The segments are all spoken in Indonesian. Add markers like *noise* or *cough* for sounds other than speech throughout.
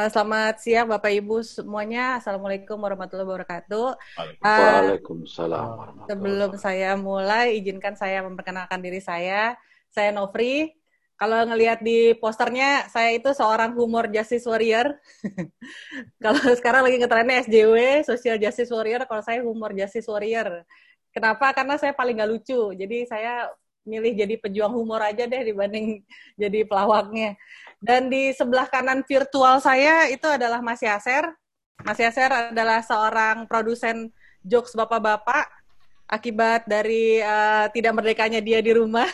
Uh, selamat siang Bapak Ibu semuanya. Assalamualaikum warahmatullahi wabarakatuh. Waalaikumsalam. Uh, sebelum saya mulai, izinkan saya memperkenalkan diri saya. Saya Novri. Kalau ngelihat di posternya, saya itu seorang humor justice warrior. *laughs* Kalau sekarang lagi ngetrennya SJW, social justice warrior. Kalau saya humor justice warrior. Kenapa? Karena saya paling gak lucu. Jadi saya milih jadi pejuang humor aja deh dibanding *laughs* jadi pelawaknya. Dan di sebelah kanan virtual saya itu adalah Mas Yaser. Mas Yaser adalah seorang produsen jokes bapak-bapak akibat dari uh, tidak merdekanya dia di rumah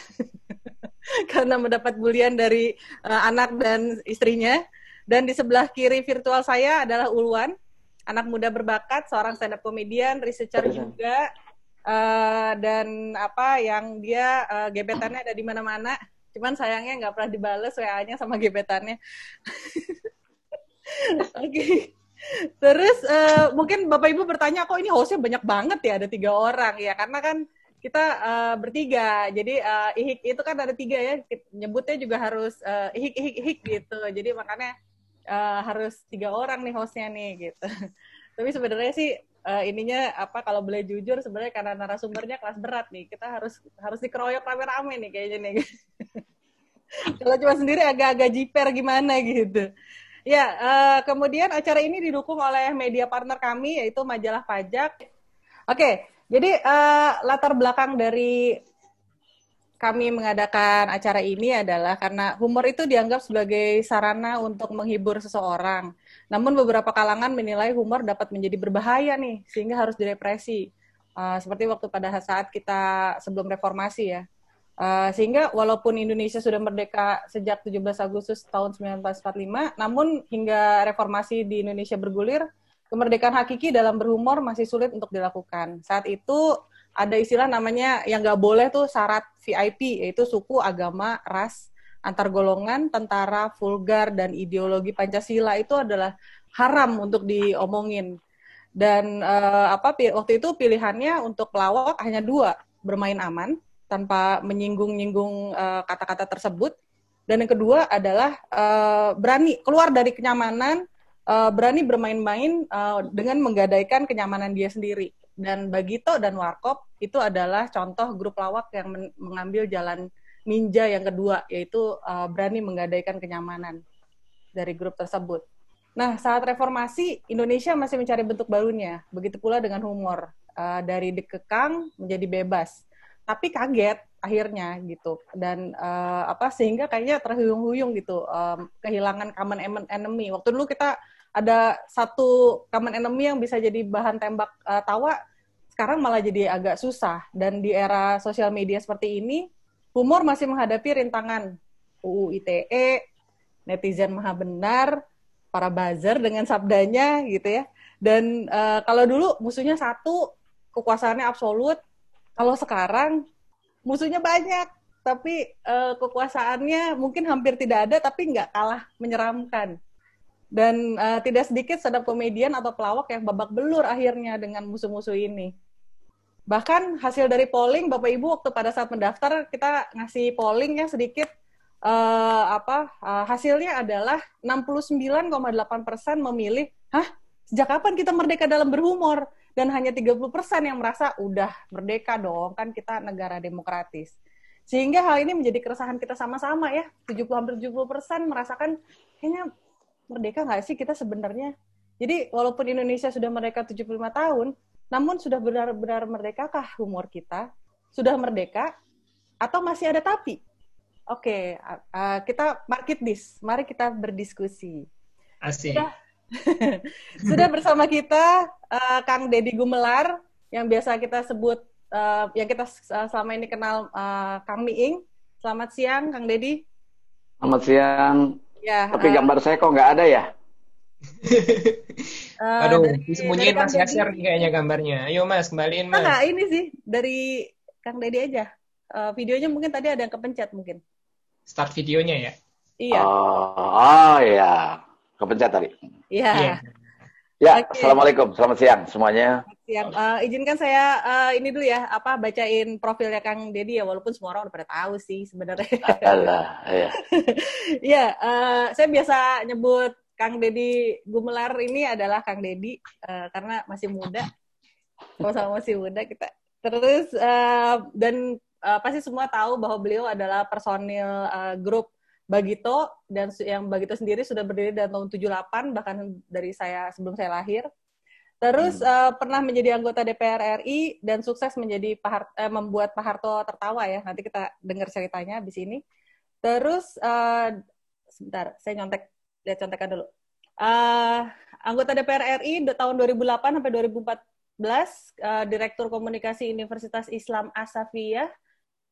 *laughs* karena mendapat bulian dari uh, anak dan istrinya. Dan di sebelah kiri virtual saya adalah Ulwan, anak muda berbakat, seorang stand up comedian, researcher juga, uh, dan apa yang dia uh, gebetannya ada di mana-mana Cuman sayangnya nggak pernah dibales WA-nya sama gebetannya. *laughs* Oke. Okay. Terus uh, mungkin Bapak Ibu bertanya, kok ini hostnya banyak banget ya, ada tiga orang ya? Karena kan kita uh, bertiga, jadi uh, ihik itu kan ada tiga ya, nyebutnya juga harus uh, ihik ihik ihik gitu. Jadi makanya uh, harus tiga orang nih hostnya nih gitu. *laughs* Tapi sebenarnya sih uh, ininya apa kalau boleh jujur sebenarnya karena narasumbernya kelas berat nih kita harus harus dikeroyok rame-rame nih kayaknya nih. *laughs* Kalau cuma sendiri agak-agak jiper gimana gitu. Ya uh, kemudian acara ini didukung oleh media partner kami yaitu majalah pajak. Oke okay, jadi uh, latar belakang dari kami mengadakan acara ini adalah karena humor itu dianggap sebagai sarana untuk menghibur seseorang. Namun beberapa kalangan menilai humor dapat menjadi berbahaya nih, sehingga harus direpresi. Uh, seperti waktu pada saat kita sebelum reformasi ya. Uh, sehingga walaupun Indonesia sudah merdeka sejak 17 Agustus tahun 1945, namun hingga reformasi di Indonesia bergulir, kemerdekaan hakiki dalam berhumor masih sulit untuk dilakukan. Saat itu ada istilah namanya yang nggak boleh tuh syarat VIP yaitu suku, agama, ras, antar golongan, tentara, vulgar dan ideologi Pancasila itu adalah haram untuk diomongin. Dan uh, apa waktu itu pilihannya untuk pelawak hanya dua, bermain aman tanpa menyinggung-nyinggung uh, kata-kata tersebut. Dan yang kedua adalah uh, berani keluar dari kenyamanan, uh, berani bermain-main uh, dengan menggadaikan kenyamanan dia sendiri dan Bagito dan Warkop itu adalah contoh grup lawak yang men mengambil jalan ninja yang kedua yaitu uh, berani menggadaikan kenyamanan dari grup tersebut. Nah, saat reformasi Indonesia masih mencari bentuk barunya. Begitu pula dengan humor uh, dari dikekang menjadi bebas. Tapi kaget akhirnya gitu dan uh, apa sehingga kayaknya terhuyung-huyung gitu um, kehilangan common enemy. Waktu dulu kita ada satu common enemy yang bisa jadi bahan tembak uh, tawa sekarang malah jadi agak susah dan di era sosial media seperti ini humor masih menghadapi rintangan. UU ITE netizen maha benar para buzzer dengan sabdanya gitu ya. Dan uh, kalau dulu musuhnya satu kekuasaannya absolut. Kalau sekarang musuhnya banyak. Tapi uh, kekuasaannya mungkin hampir tidak ada tapi nggak kalah menyeramkan. Dan uh, tidak sedikit stand komedian atau pelawak yang babak belur akhirnya dengan musuh-musuh ini. Bahkan hasil dari polling Bapak Ibu waktu pada saat mendaftar kita ngasih polling ya sedikit uh, apa uh, hasilnya adalah 69,8% memilih, "Hah, sejak kapan kita merdeka dalam berhumor?" dan hanya 30% yang merasa udah merdeka dong, kan kita negara demokratis. Sehingga hal ini menjadi keresahan kita sama-sama ya. 70 hampir 70% merasakan kayaknya merdeka nggak sih kita sebenarnya? Jadi walaupun Indonesia sudah merdeka 75 tahun, namun sudah benar-benar merdekakah humor kita? Sudah merdeka atau masih ada tapi? Oke, okay, uh, kita market this. Mari kita berdiskusi. Asik. Sudah, *laughs* sudah bersama kita uh, Kang Deddy Gumelar yang biasa kita sebut uh, yang kita selama ini kenal uh, Kang Miing. Selamat siang, Kang Deddy. Selamat siang. Ya, Tapi uh, gambar saya kok nggak ada ya? *laughs* uh, Aduh, disembunyiin Mas Yasir kayaknya gambarnya. Ayo Mas, kembaliin Mas. Enggak, ini sih dari Kang Dedi aja. Uh, videonya mungkin tadi ada yang kepencet mungkin. Start videonya ya? Iya. Oh, oh ya, kepencet tadi. Iya. Yeah. Ya, okay. assalamualaikum, selamat siang semuanya. Siang. Uh, izinkan saya uh, ini dulu ya, apa bacain profilnya Kang Dedi ya, walaupun semua orang udah pada tahu sih sebenarnya. Alah, ya. ya, uh, saya biasa nyebut Kang Dedi Gumelar ini adalah Kang Dedi uh, karena masih muda, sama-sama masih muda kita. Terus uh, dan uh, pasti semua tahu bahwa beliau adalah personil uh, grup Bagito dan yang Bagito sendiri sudah berdiri dari tahun 78 bahkan dari saya sebelum saya lahir. Terus hmm. uh, pernah menjadi anggota DPR RI dan sukses menjadi Pak uh, membuat Pak Harto tertawa ya. Nanti kita dengar ceritanya di sini. Terus uh, sebentar, saya nyontek lihat contekan dulu. Uh, anggota DPR RI tahun 2008 sampai 2014, uh, Direktur Komunikasi Universitas Islam Asafiyah,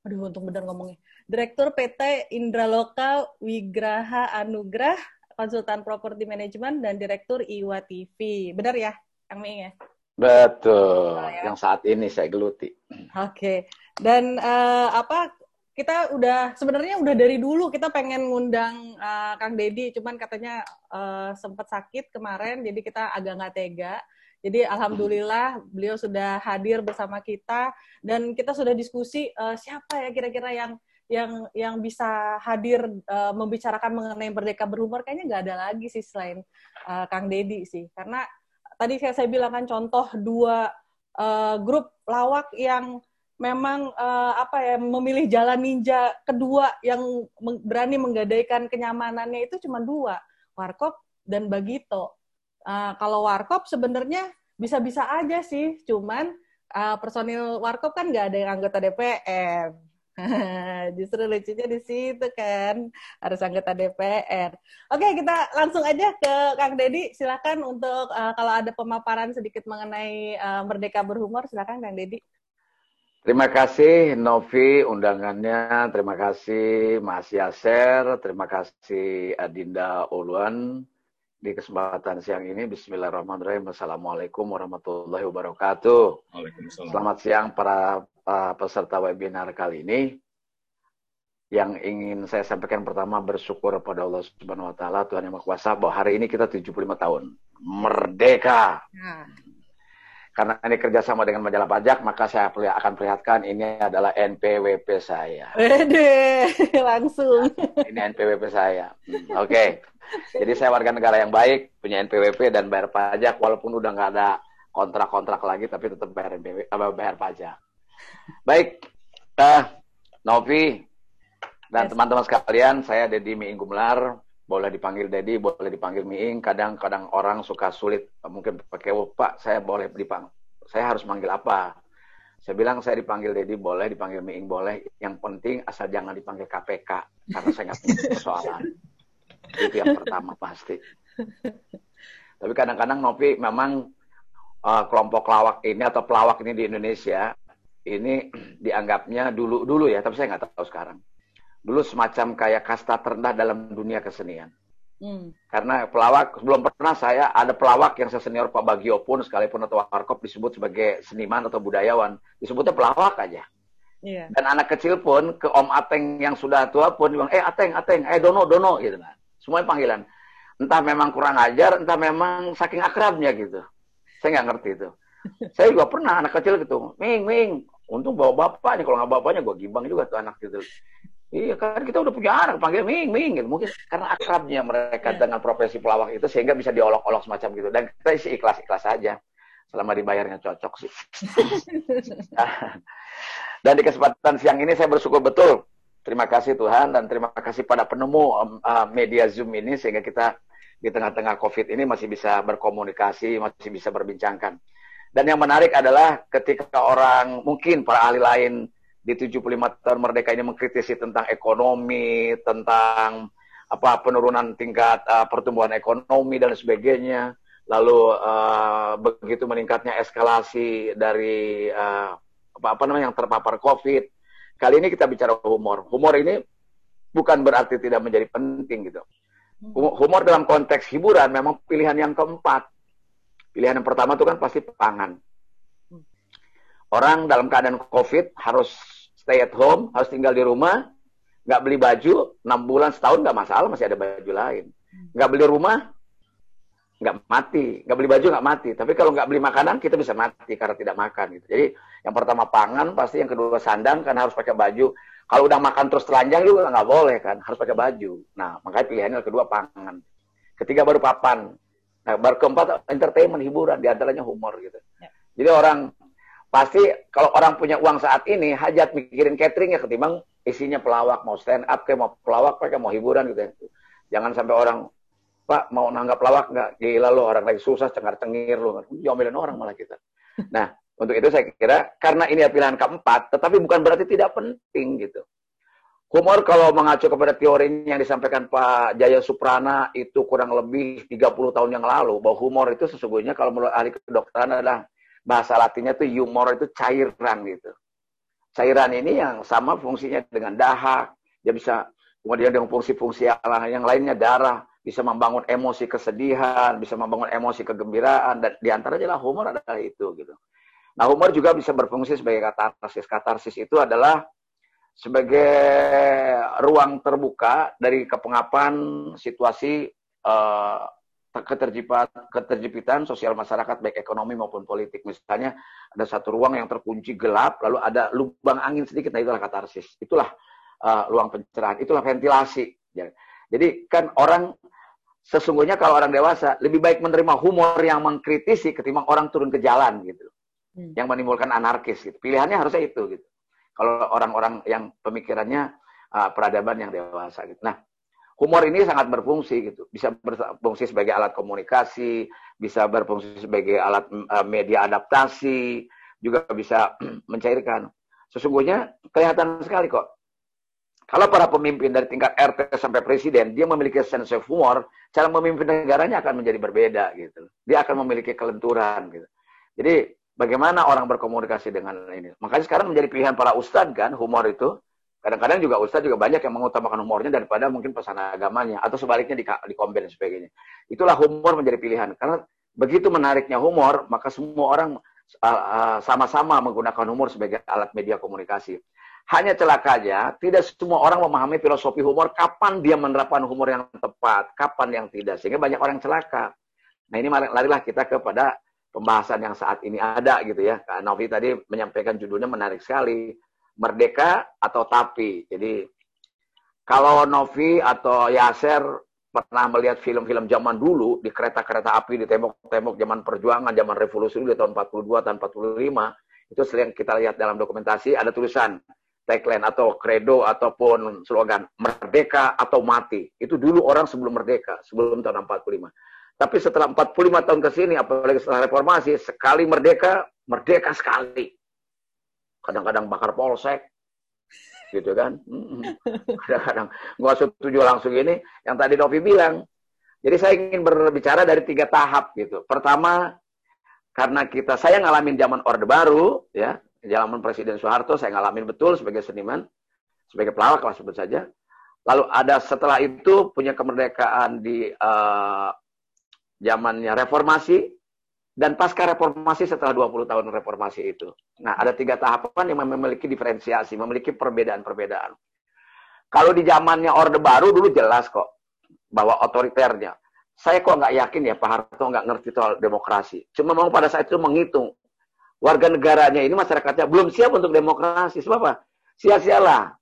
aduh untung benar ngomongnya, Direktur PT Indraloka Wigraha Anugrah, Konsultan Property Management, dan Direktur Iwa TV. Benar ya, Kang Ming ya? Betul, oh, ya. yang saat ini saya geluti. Oke, okay. dan uh, apa kita udah sebenarnya udah dari dulu kita pengen ngundang uh, Kang Dedi, cuman katanya uh, sempat sakit kemarin, jadi kita agak nggak tega. Jadi alhamdulillah beliau sudah hadir bersama kita dan kita sudah diskusi uh, siapa ya kira-kira yang yang yang bisa hadir uh, membicarakan mengenai merdeka berhumor kayaknya nggak ada lagi sih selain uh, Kang Dedi sih karena tadi saya saya bilang kan contoh dua uh, grup lawak yang memang uh, apa ya memilih jalan ninja kedua yang berani menggadaikan kenyamanannya itu cuma dua, Warkop dan Bagito. Uh, kalau Warkop sebenarnya bisa-bisa aja sih, cuman uh, personil Warkop kan nggak ada yang anggota DPR. *laughs* Justru lucunya di situ kan harus anggota DPR. Oke kita langsung aja ke Kang Dedi. Silakan untuk uh, kalau ada pemaparan sedikit mengenai uh, Merdeka Berhumor, silakan Kang Dedi. Terima kasih Novi undangannya, terima kasih Mas Yaser, terima kasih Adinda Uluan di kesempatan siang ini. Bismillahirrahmanirrahim. Assalamualaikum warahmatullahi wabarakatuh. Selamat siang para uh, peserta webinar kali ini. Yang ingin saya sampaikan pertama bersyukur pada Allah Subhanahu wa taala Tuhan Yang Maha Kuasa bahwa hari ini kita 75 tahun. Merdeka. Nah karena ini kerjasama dengan majalah pajak, maka saya akan perlihatkan ini adalah NPWP saya. Wede, *laughs* langsung. Ini NPWP saya. Hmm, Oke, okay. *laughs* jadi saya warga negara yang baik, punya NPWP dan bayar pajak, walaupun udah nggak ada kontrak-kontrak lagi, tapi tetap bayar NPWP, bayar pajak. Baik, uh, Novi dan teman-teman sekalian, saya Dedi Miinggumelar, boleh dipanggil Dedi, boleh dipanggil Miing. Kadang-kadang orang suka sulit, mungkin pakai Pak, saya boleh dipanggil. Saya harus manggil apa? Saya bilang saya dipanggil Dedi boleh, dipanggil Miing boleh. Yang penting asal jangan dipanggil KPK karena saya nggak punya persoalan. Itu yang pertama pasti. Tapi kadang-kadang Novi memang uh, kelompok lawak ini atau pelawak ini di Indonesia ini *clears throat* dianggapnya dulu dulu ya, tapi saya nggak tahu sekarang dulu semacam kayak kasta terendah dalam dunia kesenian. Hmm. Karena pelawak, belum pernah saya ada pelawak yang sesenior Pak Bagio pun, sekalipun atau Warkop disebut sebagai seniman atau budayawan, disebutnya pelawak aja. Yeah. Dan anak kecil pun ke Om Ateng yang sudah tua pun bilang, eh Ateng, Ateng, eh Dono, Dono, gitu kan. Semuanya panggilan. Entah memang kurang ajar, entah memang saking akrabnya gitu. Saya nggak ngerti itu. *laughs* saya juga pernah anak kecil gitu, Ming, Ming, untung bawa bapak nih, kalau nggak bapaknya gue gimbang juga tuh anak gitu. Iya kan kita udah punya anak panggil Ming Ming gitu. Mungkin karena akrabnya mereka yeah. dengan profesi pelawak itu sehingga bisa diolok-olok semacam gitu. Dan kita isi ikhlas-ikhlas saja selama dibayarnya cocok sih. *laughs* *laughs* dan di kesempatan siang ini saya bersyukur betul. Terima kasih Tuhan dan terima kasih pada penemu uh, media Zoom ini sehingga kita di tengah-tengah COVID ini masih bisa berkomunikasi, masih bisa berbincangkan. Dan yang menarik adalah ketika orang mungkin para ahli lain di 75 tahun merdeka ini mengkritisi tentang ekonomi, tentang apa penurunan tingkat uh, pertumbuhan ekonomi dan sebagainya. Lalu uh, begitu meningkatnya eskalasi dari uh, apa apa namanya yang terpapar COVID. Kali ini kita bicara humor. Humor ini bukan berarti tidak menjadi penting gitu. Humor dalam konteks hiburan memang pilihan yang keempat. Pilihan yang pertama itu kan pasti pangan. Orang dalam keadaan COVID harus stay at home, harus tinggal di rumah, nggak beli baju, enam bulan setahun nggak masalah, masih ada baju lain. Nggak beli rumah, nggak mati. Nggak beli baju nggak mati. Tapi kalau nggak beli makanan, kita bisa mati karena tidak makan. Gitu. Jadi yang pertama pangan, pasti yang kedua sandang, karena harus pakai baju. Kalau udah makan terus telanjang juga nggak boleh kan, harus pakai baju. Nah, makanya pilihannya yang kedua pangan. Ketiga baru papan. Nah, baru keempat entertainment, hiburan, di antaranya humor gitu. Ya. Jadi orang pasti kalau orang punya uang saat ini hajat mikirin catering ya ketimbang isinya pelawak mau stand up kayak mau pelawak kayak mau hiburan gitu ya. Jangan sampai orang Pak mau nanggap pelawak nggak gila lo orang lagi susah cengar cengir lo diomelin orang malah kita. Nah untuk itu saya kira karena ini pilihan keempat tetapi bukan berarti tidak penting gitu. Humor kalau mengacu kepada teorinya yang disampaikan Pak Jaya Suprana itu kurang lebih 30 tahun yang lalu bahwa humor itu sesungguhnya kalau menurut ahli kedokteran adalah bahasa latinnya itu humor itu cairan gitu. Cairan ini yang sama fungsinya dengan dahak, dia bisa kemudian dengan fungsi-fungsi yang lainnya darah, bisa membangun emosi kesedihan, bisa membangun emosi kegembiraan dan di antaranya adalah humor adalah itu gitu. Nah humor juga bisa berfungsi sebagai katarsis. Katarsis itu adalah sebagai ruang terbuka dari kepengapan situasi uh, keterjipat, keterjipitan sosial masyarakat baik ekonomi maupun politik. Misalnya ada satu ruang yang terkunci gelap, lalu ada lubang angin sedikit, nah itulah katarsis. Itulah uh, ruang pencerahan, itulah ventilasi. Ya. Jadi kan orang sesungguhnya kalau orang dewasa lebih baik menerima humor yang mengkritisi ketimbang orang turun ke jalan gitu. Hmm. Yang menimbulkan anarkis gitu. Pilihannya harusnya itu gitu. Kalau orang-orang yang pemikirannya uh, peradaban yang dewasa gitu. Nah, humor ini sangat berfungsi gitu. Bisa berfungsi sebagai alat komunikasi, bisa berfungsi sebagai alat uh, media adaptasi, juga bisa *clears throat* mencairkan. Sesungguhnya kelihatan sekali kok. Kalau para pemimpin dari tingkat RT sampai presiden, dia memiliki sense of humor, cara memimpin negaranya akan menjadi berbeda gitu. Dia akan memiliki kelenturan gitu. Jadi bagaimana orang berkomunikasi dengan ini. Makanya sekarang menjadi pilihan para ustadz kan, humor itu. Kadang-kadang juga ustadz juga banyak yang mengutamakan humornya daripada mungkin pesan agamanya. Atau sebaliknya di, di dan sebagainya. Itulah humor menjadi pilihan. Karena begitu menariknya humor, maka semua orang sama-sama menggunakan humor sebagai alat media komunikasi. Hanya celakanya, tidak semua orang memahami filosofi humor, kapan dia menerapkan humor yang tepat, kapan yang tidak. Sehingga banyak orang celaka. Nah ini larilah kita kepada pembahasan yang saat ini ada gitu ya. Kak Novi tadi menyampaikan judulnya menarik sekali. Merdeka atau tapi. Jadi kalau Novi atau Yaser pernah melihat film-film zaman dulu di kereta-kereta api di tembok-tembok zaman perjuangan, zaman revolusi di tahun 42 tahun 45, itu sering kita lihat dalam dokumentasi ada tulisan tagline atau credo ataupun slogan merdeka atau mati. Itu dulu orang sebelum merdeka, sebelum tahun 45. Tapi setelah 45 tahun ke sini, apalagi setelah reformasi, sekali merdeka, merdeka sekali. Kadang-kadang bakar polsek, gitu kan. Kadang-kadang nggak setuju langsung ini. Yang tadi Novi bilang. Jadi saya ingin berbicara dari tiga tahap gitu. Pertama, karena kita, saya ngalamin zaman Orde Baru, ya, zaman Presiden Soeharto, saya ngalamin betul sebagai seniman, sebagai pelawak lah sebut saja. Lalu ada setelah itu punya kemerdekaan di uh, zamannya reformasi dan pasca reformasi setelah 20 tahun reformasi itu. Nah, ada tiga tahapan yang memiliki diferensiasi, memiliki perbedaan-perbedaan. Kalau di zamannya Orde Baru dulu jelas kok bahwa otoriternya. Saya kok nggak yakin ya Pak Harto nggak ngerti soal demokrasi. Cuma memang pada saat itu menghitung warga negaranya ini masyarakatnya belum siap untuk demokrasi. Sebab apa? Sia-sialah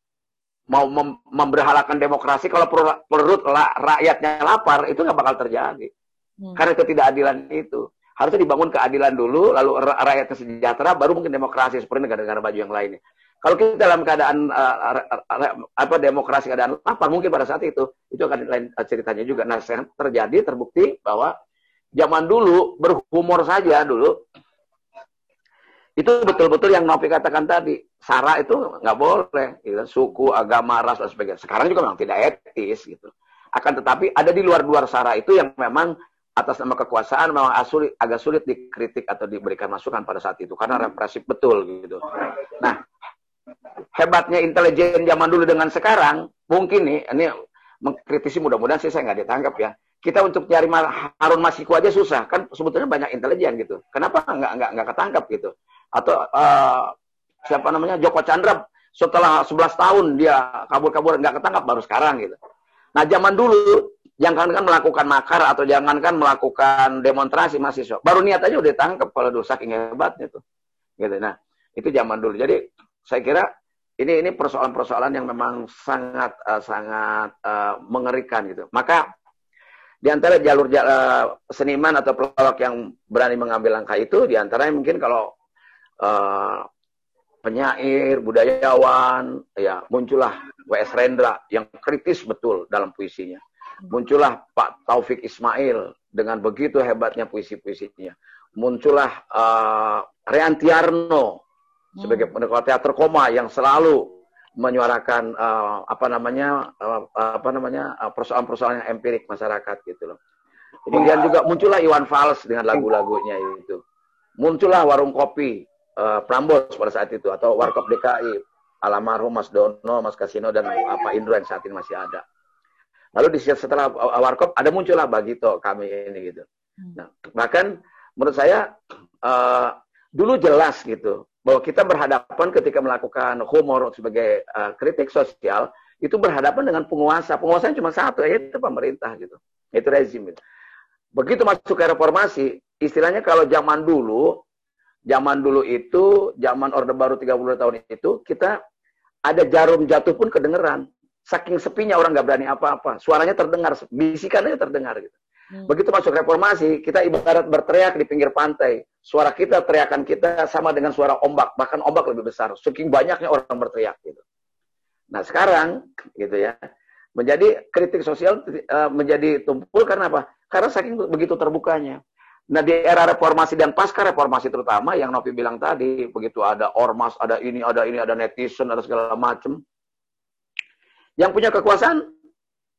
mau mem memberhalakan demokrasi kalau perut rakyatnya lapar itu nggak bakal terjadi. Hmm. Karena ketidakadilan itu. Harusnya dibangun keadilan dulu, lalu rakyat sejahtera, baru mungkin demokrasi seperti negara-negara maju yang lainnya. Kalau kita dalam keadaan uh, apa demokrasi keadaan lapar mungkin pada saat itu itu akan lain ceritanya juga. Nah, terjadi terbukti bahwa zaman dulu berhumor saja dulu itu betul-betul yang Novi katakan tadi sara itu nggak boleh gitu. suku agama ras dan sebagainya sekarang juga memang tidak etis gitu akan tetapi ada di luar-luar sara itu yang memang atas nama kekuasaan memang agak sulit dikritik atau diberikan masukan pada saat itu karena represif betul gitu. Nah, hebatnya intelijen zaman dulu dengan sekarang mungkin nih ini mengkritisi mudah-mudahan sih saya nggak ditangkap ya. Kita untuk nyari Harun Masiku aja susah kan sebetulnya banyak intelijen gitu. Kenapa nggak nggak nggak ketangkap gitu? Atau uh, siapa namanya Joko Chandra setelah 11 tahun dia kabur-kabur nggak ketangkap baru sekarang gitu. Nah zaman dulu jangankan melakukan makar atau jangankan melakukan demonstrasi mahasiswa. Baru niat aja udah ditangkap kalau dosa saking hebatnya tuh. Gitu. Nah, itu zaman dulu. Jadi saya kira ini ini persoalan-persoalan yang memang sangat uh, sangat uh, mengerikan gitu. Maka di antara jalur uh, seniman atau pelawak yang berani mengambil langkah itu, di antaranya mungkin kalau uh, penyair, budayawan, ya muncullah W.S. Rendra yang kritis betul dalam puisinya. Muncullah Pak Taufik Ismail dengan begitu hebatnya puisi-puisinya. Muncullah uh, Reantiarno sebagai hmm. pendekar teater koma yang selalu menyuarakan uh, apa namanya uh, apa namanya uh, persoalan-persoalan yang empirik masyarakat gitu loh. Kemudian juga muncullah Iwan Fals dengan lagu-lagunya itu. Muncullah warung kopi uh, Prambos pada saat itu atau Warkop DKI almarhum Mas Dono, Mas Kasino dan apa Indro yang saat ini masih ada. Lalu di setelah Warkop ada muncullah Bagito kami ini gitu. Hmm. Nah, bahkan menurut saya uh, dulu jelas gitu bahwa kita berhadapan ketika melakukan humor sebagai uh, kritik sosial itu berhadapan dengan penguasa. Penguasanya cuma satu, yaitu pemerintah gitu. Itu rezim. Gitu. Begitu masuk ke reformasi, istilahnya kalau zaman dulu, zaman dulu itu, zaman Orde Baru 30 tahun itu, kita ada jarum jatuh pun kedengeran. Saking sepinya orang nggak berani apa-apa. Suaranya terdengar, bisikannya terdengar gitu. Hmm. Begitu masuk reformasi, kita ibarat berteriak di pinggir pantai. Suara kita, teriakan kita sama dengan suara ombak, bahkan ombak lebih besar. Saking banyaknya orang berteriak gitu. Nah sekarang, gitu ya, menjadi kritik sosial uh, menjadi tumpul karena apa? Karena saking begitu terbukanya. Nah di era reformasi dan pasca reformasi terutama yang Novi bilang tadi, begitu ada ormas, ada ini, ada ini, ada netizen, ada segala macam. Yang punya kekuasaan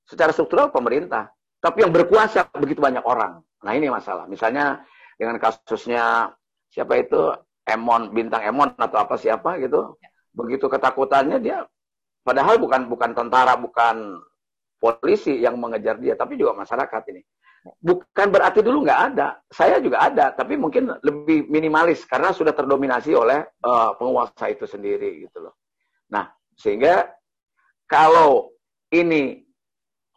secara struktural pemerintah. Tapi yang berkuasa begitu banyak orang. Nah ini masalah. Misalnya dengan kasusnya siapa itu Emon bintang Emon atau apa siapa gitu. Ya. Begitu ketakutannya dia padahal bukan bukan tentara, bukan polisi yang mengejar dia, tapi juga masyarakat ini. Bukan berarti dulu nggak ada. Saya juga ada, tapi mungkin lebih minimalis karena sudah terdominasi oleh uh, penguasa itu sendiri gitu loh. Nah, sehingga kalau ini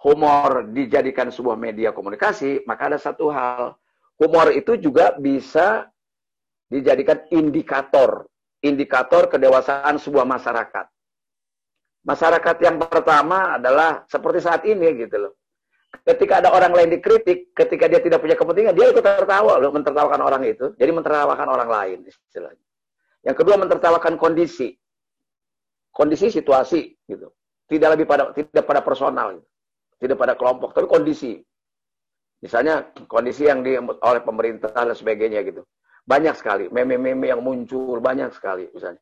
humor dijadikan sebuah media komunikasi, maka ada satu hal. Humor itu juga bisa dijadikan indikator. Indikator kedewasaan sebuah masyarakat. Masyarakat yang pertama adalah seperti saat ini gitu loh. Ketika ada orang lain dikritik, ketika dia tidak punya kepentingan, dia ikut tertawa loh, mentertawakan orang itu. Jadi mentertawakan orang lain istilahnya. Yang kedua mentertawakan kondisi. Kondisi situasi gitu. Tidak lebih pada tidak pada personal tidak pada kelompok, tapi kondisi. Misalnya kondisi yang di, oleh pemerintah dan sebagainya gitu. Banyak sekali meme-meme yang muncul banyak sekali misalnya.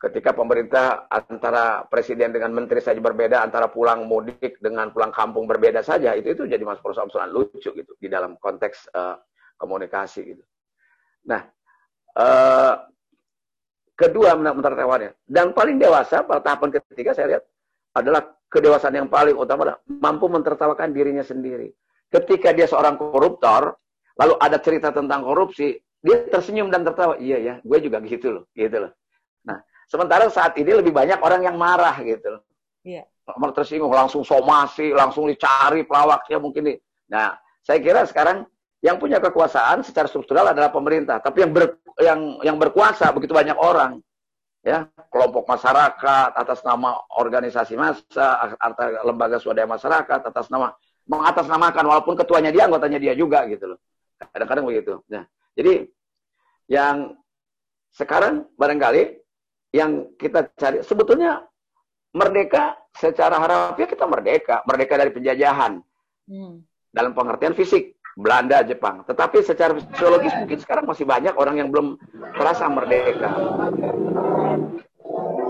Ketika pemerintah antara presiden dengan menteri saja berbeda, antara pulang mudik dengan pulang kampung berbeda saja, itu itu jadi mas persoalan lucu gitu di dalam konteks uh, komunikasi gitu. Nah, uh, kedua menurut dan paling dewasa pada tahapan ketiga saya lihat adalah kedewasaan yang paling utama adalah mampu mentertawakan dirinya sendiri. Ketika dia seorang koruptor, lalu ada cerita tentang korupsi, dia tersenyum dan tertawa. Iya ya, gue juga gitu loh, gitu loh. Nah, sementara saat ini lebih banyak orang yang marah gitu loh. Iya. Malah tersinggung, langsung somasi, langsung dicari pelawaknya mungkin. Nih. Nah, saya kira sekarang yang punya kekuasaan secara struktural adalah pemerintah, tapi yang ber, yang yang berkuasa begitu banyak orang ya kelompok masyarakat atas nama organisasi massa atau lembaga swadaya masyarakat atas nama mengatasnamakan walaupun ketuanya dia anggotanya dia juga gitu loh. Kadang-kadang begitu. Nah jadi yang sekarang barangkali yang kita cari sebetulnya merdeka secara harafiah kita merdeka. Merdeka dari penjajahan. Hmm. dalam pengertian fisik Belanda, Jepang. Tetapi secara psikologis mungkin sekarang masih banyak orang yang belum terasa merdeka.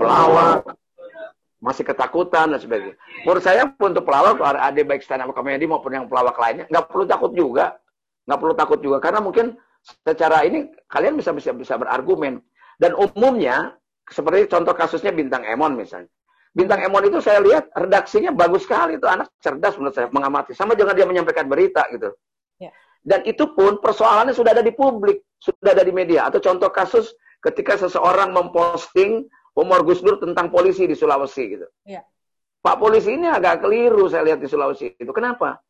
Pelawak, masih ketakutan dan sebagainya. Menurut saya untuk pelawak, ada baik stand up comedy maupun yang pelawak lainnya, nggak perlu takut juga. Nggak perlu takut juga. Karena mungkin secara ini kalian bisa bisa bisa berargumen. Dan umumnya, seperti contoh kasusnya Bintang Emon misalnya. Bintang Emon itu saya lihat redaksinya bagus sekali itu anak cerdas menurut saya mengamati sama jangan dia menyampaikan berita gitu. Dan itu pun persoalannya sudah ada di publik, sudah ada di media. Atau contoh kasus ketika seseorang memposting humor Gus Dur tentang polisi di Sulawesi gitu. Ya. Pak polisi ini agak keliru saya lihat di Sulawesi itu. Kenapa?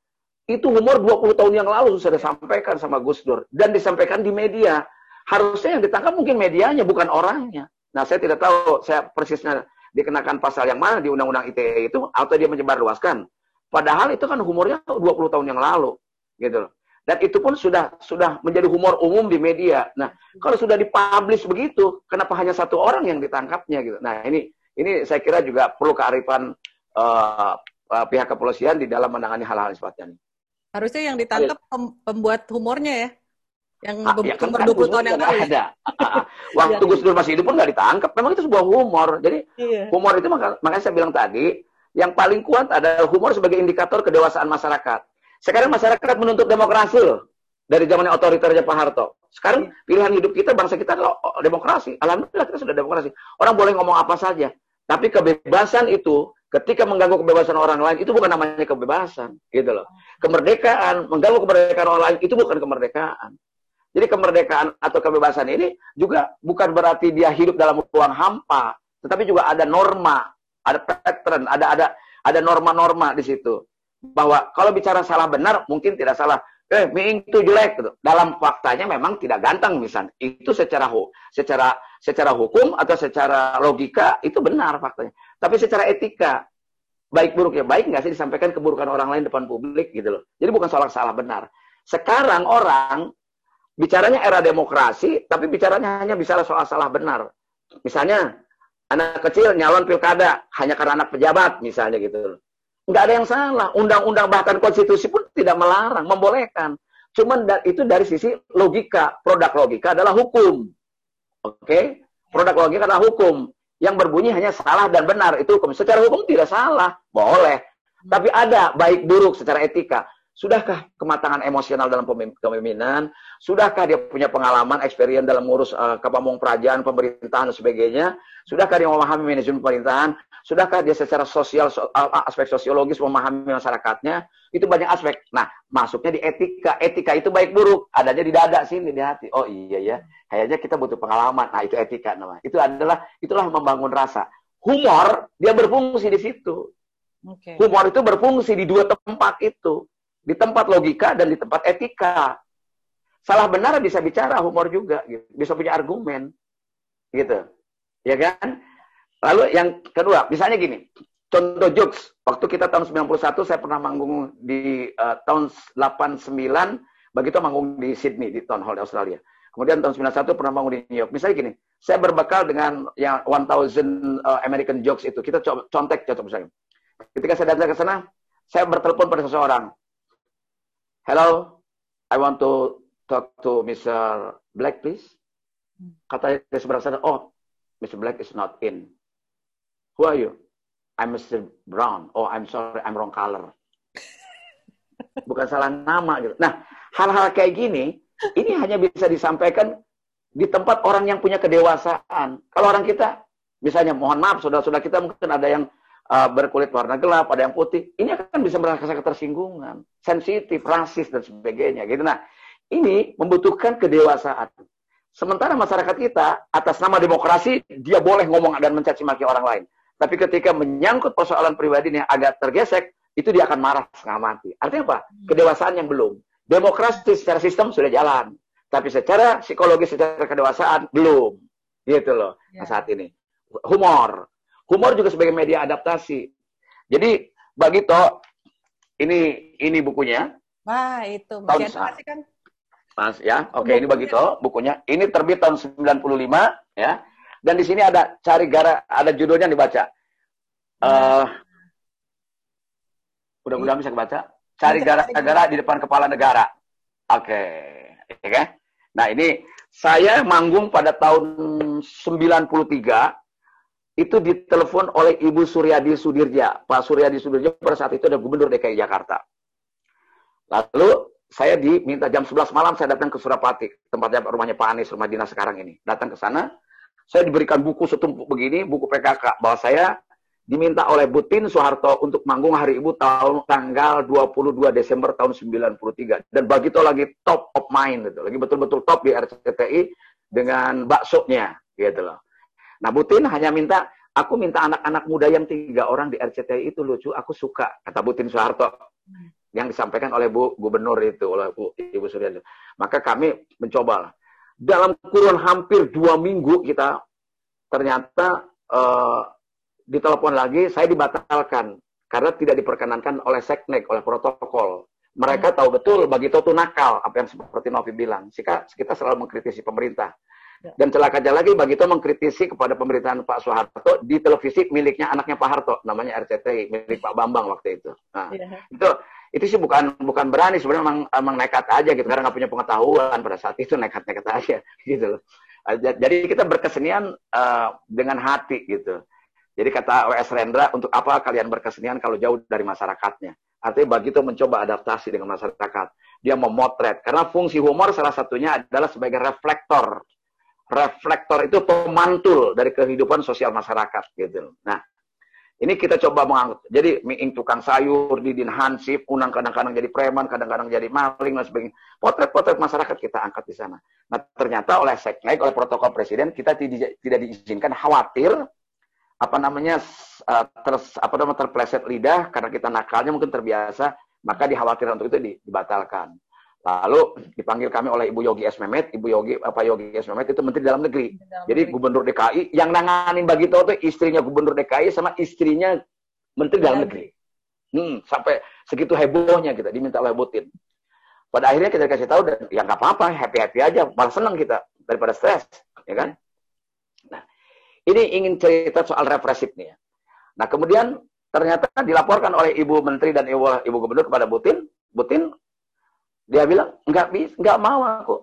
Itu humor 20 tahun yang lalu sudah disampaikan sama Gus Dur dan disampaikan di media. Harusnya yang ditangkap mungkin medianya bukan orangnya. Nah, saya tidak tahu saya persisnya dikenakan pasal yang mana di Undang-Undang ITE itu atau dia menyebarluaskan. Padahal itu kan humornya 20 tahun yang lalu. gitu loh. Dan itu pun sudah sudah menjadi humor umum di media. Nah, kalau sudah dipublish begitu, kenapa hanya satu orang yang ditangkapnya gitu? Nah, ini ini saya kira juga perlu kearifan uh, uh, pihak kepolisian di dalam menangani hal-hal seperti ini. Harusnya yang ditangkap pembuat humornya ya? Yang ah, ya, kan, kan 20 tahun yang lalu. Ya? Ada. *laughs* *laughs* Waktu. Gus Dur masih hidup pun nggak ditangkap. Memang itu sebuah humor. Jadi iya. humor itu maka, makanya saya bilang tadi, yang paling kuat adalah humor sebagai indikator kedewasaan masyarakat. Sekarang masyarakat menuntut demokrasi loh. Dari zamannya otoriternya Pak Harto. Sekarang pilihan hidup kita, bangsa kita adalah demokrasi. Alhamdulillah kita sudah demokrasi. Orang boleh ngomong apa saja. Tapi kebebasan itu ketika mengganggu kebebasan orang lain itu bukan namanya kebebasan, gitu loh. Kemerdekaan mengganggu kemerdekaan orang lain itu bukan kemerdekaan. Jadi kemerdekaan atau kebebasan ini juga bukan berarti dia hidup dalam ruang hampa, tetapi juga ada norma, ada pattern, ada ada ada norma-norma di situ bahwa kalau bicara salah benar mungkin tidak salah eh mie itu jelek gitu. Dalam faktanya memang tidak ganteng misalnya. Itu secara secara secara hukum atau secara logika itu benar faktanya. Tapi secara etika baik buruk ya baik nggak sih disampaikan keburukan orang lain depan publik gitu loh. Jadi bukan soal salah benar. Sekarang orang bicaranya era demokrasi, tapi bicaranya hanya bicara soal salah benar. Misalnya anak kecil nyalon pilkada hanya karena anak pejabat misalnya gitu loh nggak ada yang salah. Undang-undang bahkan konstitusi pun tidak melarang, membolehkan. Cuman itu dari sisi logika. Produk logika adalah hukum. Oke? Okay? Produk logika adalah hukum. Yang berbunyi hanya salah dan benar. Itu hukum. Secara hukum tidak salah. Boleh. Tapi ada baik buruk secara etika. Sudahkah kematangan emosional dalam kepemimpinan? Sudahkah dia punya pengalaman, experience dalam ngurus uh, kepamung kerajaan, pemerintahan, dan sebagainya? Sudahkah dia memahami manajemen pemerintahan? Sudahkah dia secara sosial, so, aspek sosiologis memahami masyarakatnya? Itu banyak aspek. Nah, masuknya di etika. Etika itu baik buruk. Adanya di dada sini, di hati. Oh iya ya, kayaknya kita butuh pengalaman. Nah, itu etika namanya. Itu adalah, itulah membangun rasa. Humor, dia berfungsi di situ. Okay. Humor itu berfungsi di dua tempat itu di tempat logika dan di tempat etika. Salah benar bisa bicara, humor juga, gitu. bisa punya argumen, gitu, ya kan? Lalu yang kedua, misalnya gini, contoh jokes. Waktu kita tahun 91, saya pernah manggung di uh, tahun 89, begitu manggung di Sydney, di Town Hall Australia. Kemudian tahun 91 pernah manggung di New York. Misalnya gini, saya berbekal dengan yang 1000 uh, American jokes itu. Kita co contek cocok misalnya. Ketika saya datang ke sana, saya bertelepon pada seseorang. Hello, I want to talk to Mr. Black, please. Kata di seberang oh, Mr. Black is not in. Who are you? I'm Mr. Brown. Oh, I'm sorry, I'm wrong color. *laughs* Bukan salah nama gitu. Nah, hal-hal kayak gini, ini hanya bisa disampaikan di tempat orang yang punya kedewasaan. Kalau orang kita, misalnya, mohon maaf, saudara-saudara kita mungkin ada yang uh, berkulit warna gelap, ada yang putih. Ini akan bisa merasakan ketersinggungan, sensitif, rasis dan sebagainya. Gitu. Nah, ini membutuhkan kedewasaan. Sementara masyarakat kita atas nama demokrasi dia boleh ngomong dan mencaci maki orang lain. Tapi ketika menyangkut persoalan pribadi yang agak tergesek, itu dia akan marah setengah mati. Artinya apa? Hmm. Kedewasaan yang belum. Demokrasi secara sistem sudah jalan, tapi secara psikologis, secara kedewasaan belum. Gitu loh. Nah, ya. saat ini humor, Humor juga sebagai media adaptasi. Jadi bagi To, ini ini bukunya. Wah, itu adaptasi kan? Mas ya, oke okay, ini bagi To bukunya. Ini terbit tahun 95 ya. Dan di sini ada cari gara ada judulnya dibaca. Uh, mudah-mudahan bisa baca. Cari gara-gara di depan kepala negara. Oke, okay. ya kan? Nah, ini saya manggung pada tahun 93 itu ditelepon oleh Ibu Suryadi Sudirja. Pak Suryadi Sudirja pada saat itu adalah Gubernur DKI Jakarta. Lalu saya diminta jam 11 malam saya datang ke Surapati, tempatnya rumahnya Pak Anies, rumah dinas sekarang ini. Datang ke sana, saya diberikan buku setumpuk begini, buku PKK, bahwa saya diminta oleh Butin Soeharto untuk manggung hari Ibu tahun tanggal 22 Desember tahun 93. Dan begitu lagi top of mind gitu. Lagi betul-betul top di RCTI dengan baksonya gitu loh. Nah, Butin hanya minta, aku minta anak-anak muda yang tiga orang di RCTI itu lucu, aku suka, kata Butin Soeharto. Yang disampaikan oleh Bu Gubernur itu, oleh Bu Ibu Suryadi. Maka kami mencoba. Dalam kurun hampir dua minggu kita, ternyata uh, ditelepon lagi, saya dibatalkan. Karena tidak diperkenankan oleh seknek, oleh protokol. Mereka tahu betul bagi itu nakal, apa yang seperti Novi bilang. Kita, kita selalu mengkritisi pemerintah. Ya. Dan celakanya lagi bagi itu mengkritisi kepada pemerintahan Pak Soeharto di televisi miliknya anaknya Pak Harto, namanya RCTI, milik Pak Bambang waktu itu. Nah, ya. itu itu sih bukan bukan berani sebenarnya emang, emang nekat aja gitu karena nggak punya pengetahuan pada saat itu nekat-nekat aja *laughs* gitu loh. Jadi kita berkesenian uh, dengan hati gitu. Jadi kata W.S. Rendra, untuk apa kalian berkesenian kalau jauh dari masyarakatnya? Artinya begitu mencoba adaptasi dengan masyarakat. Dia memotret. Karena fungsi humor salah satunya adalah sebagai reflektor. Reflektor itu pemantul dari kehidupan sosial masyarakat. gitu. Nah, ini kita coba mengangkat. Jadi, miing tukang sayur, Didin Hansip, Unang kadang-kadang jadi preman, kadang-kadang jadi maling, dan sebagainya. Potret-potret masyarakat kita angkat di sana. Nah, ternyata oleh seknek, oleh protokol presiden, kita tidak, tidak diizinkan khawatir apa namanya uh, ter, apa namanya terpleset lidah karena kita nakalnya mungkin terbiasa maka dikhawatirkan untuk itu dibatalkan. Lalu dipanggil kami oleh Ibu Yogi S. Mehmet, Ibu Yogi apa Yogi S. Mehmet itu Menteri Dalam Negeri. Dalam Jadi negeri. Gubernur DKI yang nanganin bagi itu istrinya Gubernur DKI sama istrinya Menteri Dalam Negeri. Hmm, sampai segitu hebohnya kita diminta oleh Putin. Pada akhirnya kita kasih tahu dan ya nggak apa-apa, happy happy aja, malah senang kita daripada stres, ya kan? Ini ingin cerita soal represif nih ya. Nah kemudian ternyata dilaporkan oleh Ibu Menteri dan Ibu, Ibu Gubernur kepada Butin. Butin dia bilang nggak bisa, nggak mau aku.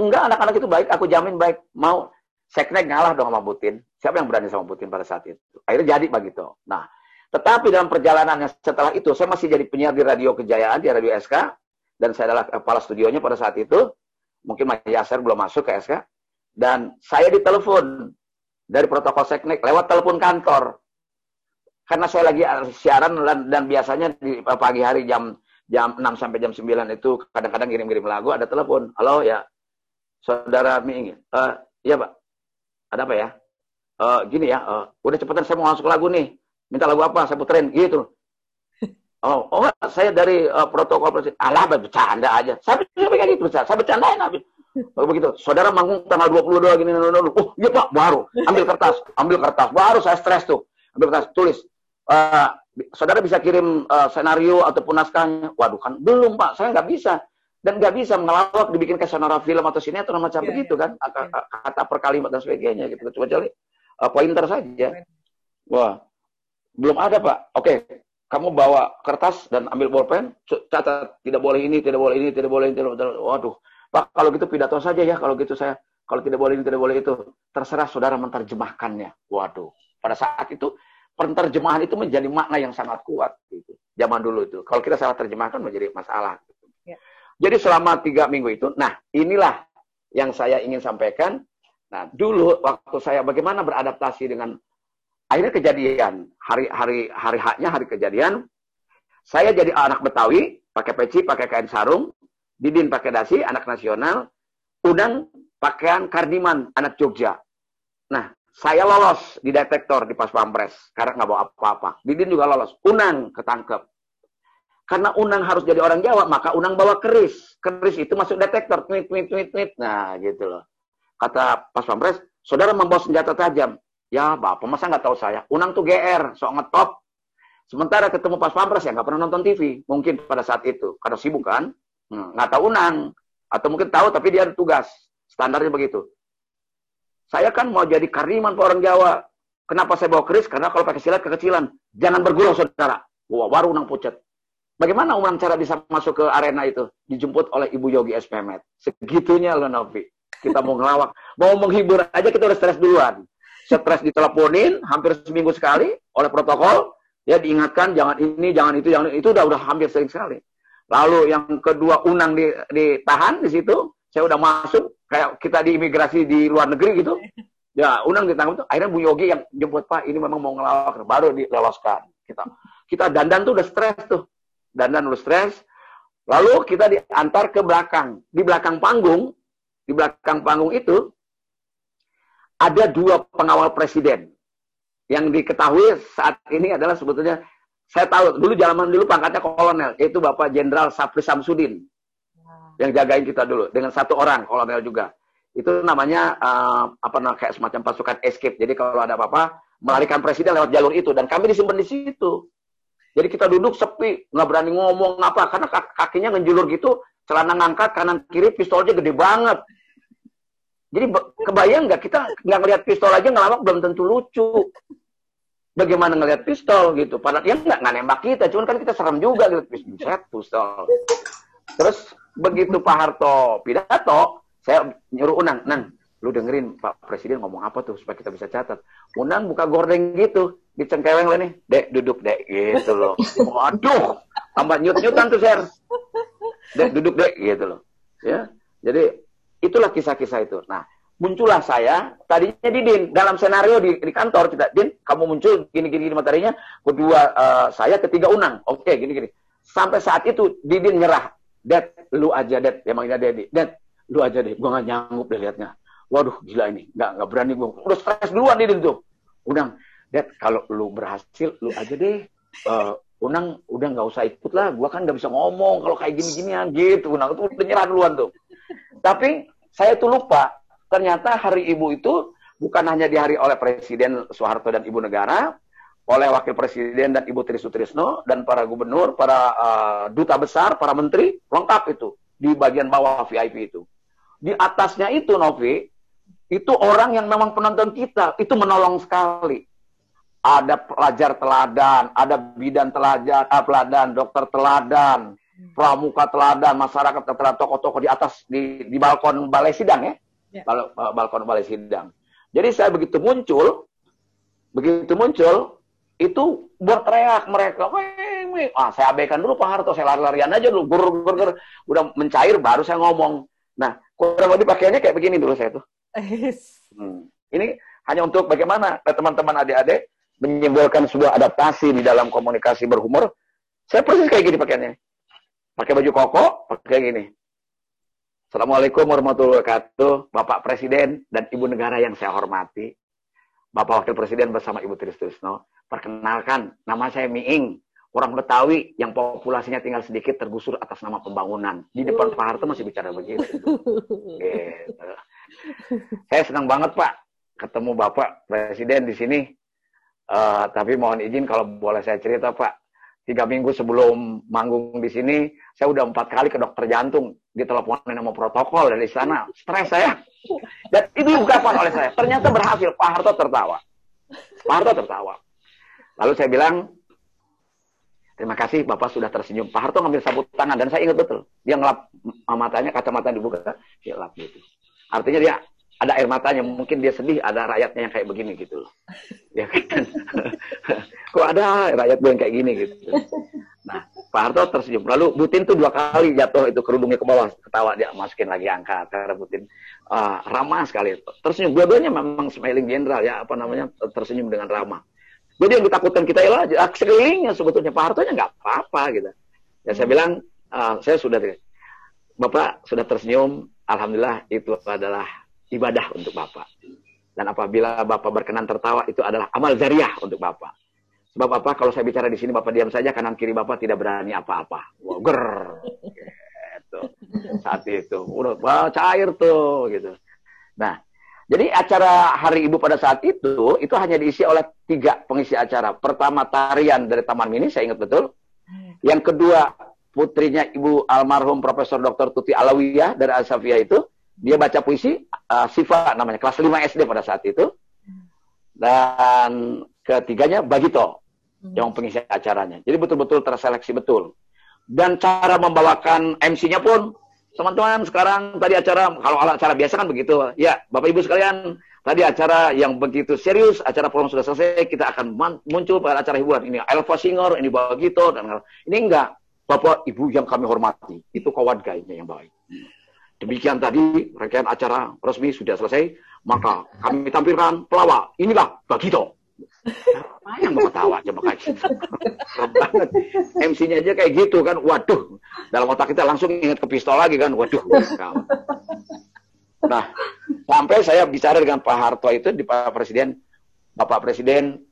Enggak anak-anak itu baik, aku jamin baik. Mau Seknek ngalah dong sama Putin. Siapa yang berani sama Putin pada saat itu? Akhirnya jadi begitu. Nah, tetapi dalam perjalanannya setelah itu, saya masih jadi penyiar di Radio Kejayaan, di Radio SK, dan saya adalah kepala studionya pada saat itu. Mungkin Mas Yasser belum masuk ke SK. Dan saya ditelepon dari protokol seknek lewat telepon kantor. Karena saya lagi siaran dan, dan biasanya di pagi hari jam jam 6 sampai jam 9 itu kadang-kadang kirim-kirim lagu ada telepon. Halo ya. Saudara Mi ingin. Uh, iya, Pak. Ada apa ya? Uh, gini ya, uh, udah cepetan saya mau masuk lagu nih. Minta lagu apa? Saya puterin gitu. *laughs* Oh, oh saya dari uh, protokol presiden. Alah, bercanda aja. Saya, saya kayak gitu, saya bercandain habis. Begitu. Saudara manggung tanggal 22 gini, gini, gini. Oh, iya Pak, baru. Ambil kertas, ambil kertas. Baru saya stres tuh. Ambil kertas, tulis. Uh, saudara bisa kirim uh, senario ataupun naskahnya. Waduh kan, belum Pak, saya nggak bisa. Dan nggak bisa mengelawak dibikin ke sonora film atau sinetron macam yeah, begitu yeah. kan. Kata, yeah. kata per kalimat dan sebagainya gitu. Kecuali uh, pointer saja. Wah, belum ada Pak. Oke, kamu bawa kertas dan ambil bolpen, catat tidak boleh ini, tidak boleh ini, tidak boleh ini, tidak boleh. Waduh, Pak, kalau gitu pidato saja ya, kalau gitu saya, kalau tidak boleh ini, tidak boleh itu. Terserah saudara menerjemahkannya. Waduh, pada saat itu, penerjemahan itu menjadi makna yang sangat kuat. Gitu. Zaman dulu itu. Kalau kita salah terjemahkan menjadi masalah. Gitu. Ya. Jadi selama tiga minggu itu, nah inilah yang saya ingin sampaikan. Nah, dulu waktu saya bagaimana beradaptasi dengan akhirnya kejadian hari hari hari haknya hari kejadian saya jadi anak Betawi pakai peci pakai kain sarung Didin pakai dasi, anak nasional. Udang pakaian Kardiman, anak Jogja. Nah, saya lolos di detektor di pas pampres karena nggak bawa apa-apa. Didin juga lolos. Unang ketangkep. Karena Unang harus jadi orang Jawa, maka Unang bawa keris. Keris itu masuk detektor. Tweet, tweet, tweet, tweet. Nah, gitu loh. Kata pas pampres, saudara membawa senjata tajam. Ya, bapak masa nggak tahu saya. Unang tuh GR, sok ngetop. Sementara ketemu pas pampres ya nggak pernah nonton TV. Mungkin pada saat itu. Karena sibuk kan. Hmm, nggak tahu unang. Atau mungkin tahu tapi dia ada tugas. Standarnya begitu. Saya kan mau jadi kariman ke orang Jawa. Kenapa saya bawa keris? Karena kalau pakai silat kekecilan. Jangan bergurau saudara. Wah, baru unang pucat. Bagaimana unang cara bisa masuk ke arena itu? Dijemput oleh Ibu Yogi S. Mehmet. Segitunya loh Novi. Kita mau ngelawak. Mau menghibur aja kita udah stres duluan. Stres diteleponin hampir seminggu sekali oleh protokol. Ya diingatkan jangan ini, jangan itu, jangan itu. Udah udah hampir sering sekali. Lalu yang kedua Unang ditahan di situ, saya udah masuk kayak kita di imigrasi di luar negeri gitu. Ya, Unang ditangkap itu. Akhirnya Bu Yogi yang jemput Pak, ini memang mau ngelawak, baru diloloskan. Kita kita dandan tuh udah stres tuh. Dandan udah stres. Lalu kita diantar ke belakang. Di belakang panggung, di belakang panggung itu ada dua pengawal presiden. Yang diketahui saat ini adalah sebetulnya saya tahu dulu zaman dulu pangkatnya kolonel, yaitu Bapak Jenderal Sapri Samsudin yang jagain kita dulu dengan satu orang kolonel juga. Itu namanya uh, apa namanya kayak semacam pasukan escape. Jadi kalau ada apa-apa melarikan presiden lewat jalur itu dan kami disimpan di situ. Jadi kita duduk sepi, nggak berani ngomong apa karena kakinya ngejulur gitu, celana ngangkat kanan kiri pistolnya gede banget. Jadi kebayang nggak kita nggak ngeliat pistol aja ngelawak belum tentu lucu. Bagaimana ngeliat pistol gitu? Padahal dia nggak nggak nembak kita, cuman kan kita serem juga gitu pistol. Terus begitu Pak Harto pidato, saya nyuruh Unang, Nan, lu dengerin Pak Presiden ngomong apa tuh supaya kita bisa catat. Unang buka gordeng gitu, dicengkeweng lah nih, dek duduk dek gitu loh. Waduh, tambah nyut nyutan tuh share. Dek duduk dek gitu loh. Ya, jadi Itulah kisah-kisah itu. Nah, muncullah saya, tadinya di Din, dalam senario di, di kantor, kita, Din, kamu muncul gini-gini materinya, kedua uh, saya, ketiga Unang. Oke, gini-gini. Sampai saat itu, Didin nyerah. Dad, lu aja, Dad. Yang manggilnya Dedi. Dad, lu aja deh. Gua gak nyanggup deh liatnya. Waduh, gila ini. Gak, gak berani gue. Udah stres duluan Didin tuh. Unang, Dad, kalau lu berhasil, lu aja deh. Uh, Unang udah nggak usah ikut lah, gua kan nggak bisa ngomong kalau kayak gini-ginian gitu. Unang itu udah nyerah duluan tuh. Tapi saya tuh lupa, ternyata hari ibu itu bukan hanya dihari oleh Presiden Soeharto dan Ibu Negara, oleh Wakil Presiden dan Ibu Tri Sutrisno, dan para gubernur, para uh, duta besar, para menteri, lengkap itu. Di bagian bawah VIP itu. Di atasnya itu, Novi, itu orang yang memang penonton kita, itu menolong sekali. Ada pelajar teladan, ada bidan teladan, ah, teladan, dokter teladan, pramuka teladan, masyarakat teladan, tokoh-tokoh di atas di, di balkon balai sidang ya, ya. Bal, balkon balai sidang. Jadi saya begitu muncul, begitu muncul, itu berteriak mereka. Ah, saya abaikan dulu Pak Harto, saya lari-larian aja dulu, gur, gur, gur. udah mencair baru saya ngomong. Nah, kurang lebih pakaiannya kayak begini dulu saya tuh. Hmm. Ini hanya untuk bagaimana teman-teman adik-adik menyimbolkan sebuah adaptasi di dalam komunikasi berhumor. Saya persis kayak gini pakaiannya. Pakai baju koko, pakai gini. Assalamualaikum warahmatullahi wabarakatuh, Bapak Presiden dan Ibu Negara yang saya hormati. Bapak Wakil Presiden bersama Ibu Trisno. Perkenalkan, nama saya Miing, orang Betawi yang populasinya tinggal sedikit tergusur atas nama pembangunan. Di depan Pak Harto masih bicara begitu. *laughs* gitu. Saya senang banget Pak ketemu Bapak Presiden di sini. Uh, tapi mohon izin kalau boleh saya cerita Pak, tiga minggu sebelum manggung di sini, saya udah empat kali ke dokter jantung, diteleponin sama protokol dari sana. Stres saya. Dan itu diungkapkan oleh saya. Ternyata berhasil. Pak Harto tertawa. Pak Harto tertawa. Lalu saya bilang, terima kasih Bapak sudah tersenyum. Pak Harto ngambil sabut tangan, dan saya ingat betul. Dia ngelap matanya, kacamata dibuka, dia lap gitu. Artinya dia ada air matanya, mungkin dia sedih, ada rakyatnya yang kayak begini gitu loh. *laughs* Ya kan? *laughs* Kok ada rakyat gue yang kayak gini gitu. Nah, Pak Harto tersenyum. Lalu Butin tuh dua kali jatuh itu kerudungnya ke bawah, ketawa dia masukin lagi angkat karena Butin uh, ramah sekali. Tersenyum. Dua-duanya memang smiling general ya, apa namanya tersenyum dengan ramah. Jadi yang ditakutkan kita ialah sekelilingnya sebetulnya Pak Harto nya nggak apa-apa gitu. Ya saya bilang, uh, saya sudah Bapak sudah tersenyum, Alhamdulillah itu adalah ibadah untuk Bapak. Dan apabila Bapak berkenan tertawa, itu adalah amal jariah untuk Bapak. Sebab apa? Kalau saya bicara di sini, Bapak diam saja, kanan kiri Bapak tidak berani apa-apa. Wow, ger. Gitu. Saat itu. Udah wah, cair tuh. gitu. Nah, jadi acara Hari Ibu pada saat itu, itu hanya diisi oleh tiga pengisi acara. Pertama, tarian dari Taman Mini, saya ingat betul. Yang kedua, putrinya Ibu almarhum Profesor Dr. Tuti Alawiyah dari Asafia itu dia baca puisi uh, Siva namanya kelas 5 SD pada saat itu. Dan ketiganya Bagito hmm. yang pengisi acaranya. Jadi betul-betul terseleksi betul. Dan cara membawakan MC-nya pun teman-teman sekarang tadi acara kalau acara biasa kan begitu. Ya Bapak Ibu sekalian tadi acara yang begitu serius acara program sudah selesai kita akan muncul pada acara hiburan. Ini Elva Singer ini Bagito dan ini enggak Bapak Ibu yang kami hormati. Itu kawan kayaknya yang baik Demikian tadi rangkaian acara resmi sudah selesai, maka kami tampilkan pelawak. Inilah Bagito. Yang mau ketawa coba kayak gitu. MC-nya aja kayak gitu kan. Waduh. Dalam otak kita langsung ingat ke pistol lagi kan. Waduh. Nah, sampai saya bicara dengan Pak Harto itu di Pak Presiden, Bapak Presiden,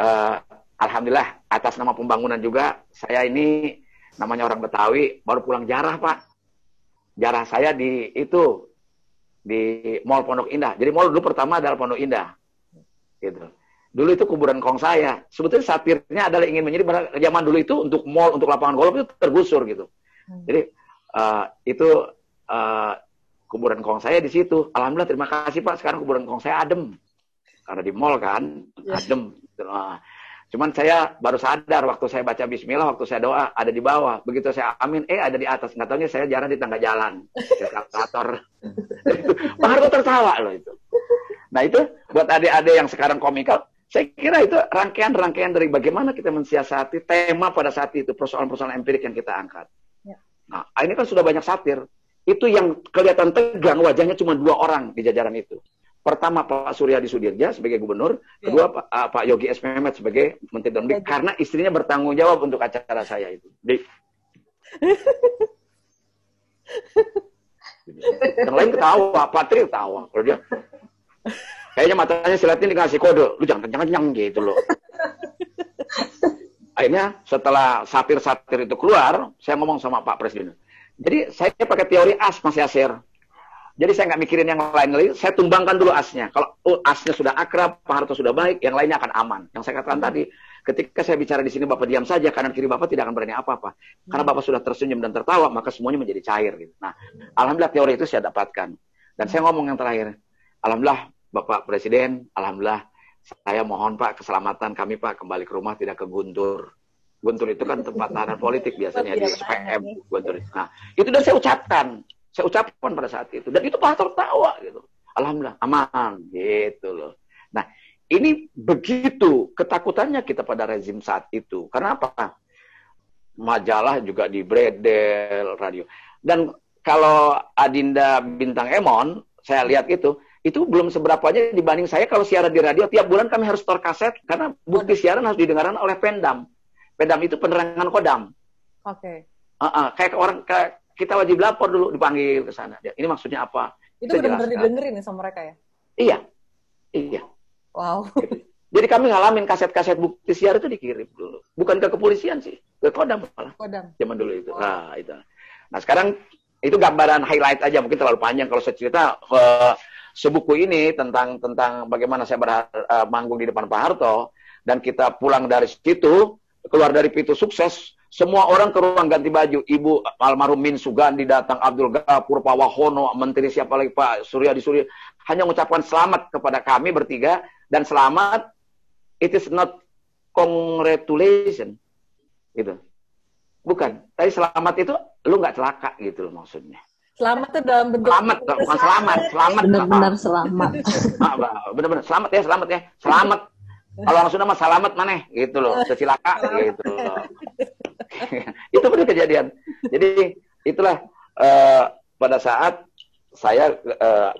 uh, Alhamdulillah atas nama pembangunan juga, saya ini namanya orang Betawi, baru pulang jarah Pak jarah saya di itu di Mall Pondok Indah. Jadi mall dulu pertama adalah Pondok Indah. Gitu. dulu itu kuburan kong saya. Sebetulnya satirnya adalah ingin menjadi zaman dulu itu untuk mall, untuk lapangan golf itu tergusur gitu. Hmm. Jadi uh, itu uh, kuburan kong saya di situ. Alhamdulillah terima kasih Pak. Sekarang kuburan kong saya adem. Karena di mall kan, yes. adem. Uh, cuman saya baru sadar waktu saya baca Bismillah, waktu saya doa ada di bawah. Begitu saya amin, eh ada di atas. Nggak tahunya saya jarang di tangga jalan. Eskalator. Pak Harto tertawa loh itu. Nah itu buat adik-adik yang sekarang komikal, saya kira itu rangkaian-rangkaian dari bagaimana kita mensiasati tema pada saat itu, persoalan-persoalan empirik yang kita angkat. Ya. Nah, ini kan sudah banyak satir. Itu yang kelihatan tegang, wajahnya cuma dua orang di jajaran itu. Pertama Pak Surya di Sudirja sebagai gubernur, ya. kedua Pak, uh, Pak Yogi S. Mehmet sebagai Menteri Dalam Negeri, karena istrinya bertanggung jawab untuk acara saya itu. Di... *laughs* yang lain ketawa, Pak Tri ketawa. Kalau dia Kayaknya matanya silatnya dikasih kode, lu jangan kencang-kencang gitu loh. *laughs* Akhirnya setelah satir-satir itu keluar, saya ngomong sama Pak Presiden. Jadi saya pakai teori as Mas Yasir. Jadi saya nggak mikirin yang lain lagi, saya tumbangkan dulu asnya. Kalau oh, asnya sudah akrab, Pak Harto sudah baik, yang lainnya akan aman. Yang saya katakan tadi, ketika saya bicara di sini Bapak diam saja, kanan kiri Bapak tidak akan berani apa-apa. Karena Bapak sudah tersenyum dan tertawa, maka semuanya menjadi cair. Gitu. Nah, alhamdulillah teori itu saya dapatkan. Dan saya ngomong yang terakhir, alhamdulillah Bapak Presiden, Alhamdulillah saya mohon Pak keselamatan kami Pak kembali ke rumah tidak ke Guntur. Guntur itu kan tempat tahanan politik biasanya di SPM Guntur. Nah, itu sudah saya ucapkan. Saya ucapkan pada saat itu. Dan itu Pak Harto tertawa gitu. Alhamdulillah aman gitu loh. Nah, ini begitu ketakutannya kita pada rezim saat itu. Karena apa? Majalah juga di bredel, radio. Dan kalau Adinda Bintang Emon, saya lihat itu, itu belum seberapanya dibanding saya kalau siaran di radio tiap bulan kami harus store kaset karena bukti siaran harus didengarkan oleh Pendam. Pendam itu penerangan kodam. Oke. Okay. Uh -uh, kayak orang kayak kita wajib lapor dulu dipanggil ke sana. Ya, ini maksudnya apa? Itu benar-benar didengerin sama mereka ya? Iya. Iya. Wow. *laughs* Jadi kami ngalamin kaset-kaset bukti siaran itu dikirim dulu. Bukan ke kepolisian sih, ke kodam malah. Kodam. Zaman dulu itu. Wow. Nah, itu. Nah, sekarang itu gambaran highlight aja mungkin terlalu panjang kalau saya cerita uh, sebuku ini tentang tentang bagaimana saya berhar, uh, manggung di depan Pak Harto dan kita pulang dari situ keluar dari pintu sukses semua orang ke ruang ganti baju. Ibu almarhum Min Sugandi datang Abdul Gapur Pak Wahono menteri siapa lagi? Pak Surya di Surya. Hanya mengucapkan selamat kepada kami bertiga dan selamat. It is not congratulation. Gitu. Bukan. Tapi selamat itu lu nggak celaka gitu loh maksudnya. Selamat itu dalam bentuk selamat, bukan selamat, selamat. Benar-benar selamat. *laughs* Benar-benar selamat ya, selamat ya, selamat. Kalau orang Sunda mah selamat mana gitu loh, secilaka gitu loh. *laughs* itu benar kejadian. Jadi itulah uh, pada saat saya uh,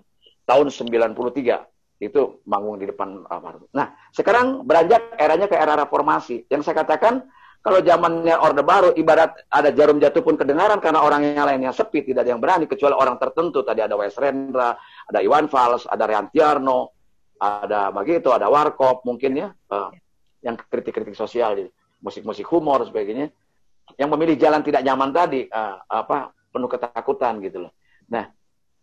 tahun 93 itu manggung di depan uh, Nah, sekarang beranjak eranya ke era reformasi. Yang saya katakan kalau zamannya Orde Baru, ibarat ada jarum jatuh pun kedengaran karena orang yang lainnya sepi, tidak ada yang berani, kecuali orang tertentu. Tadi ada Wes Rendra, ada Iwan Fals, ada Riantiarno, ada begitu, ada Warkop mungkin ya, uh, yang kritik-kritik sosial, musik-musik humor sebagainya, yang memilih jalan tidak nyaman tadi, uh, apa penuh ketakutan gitu loh. Nah,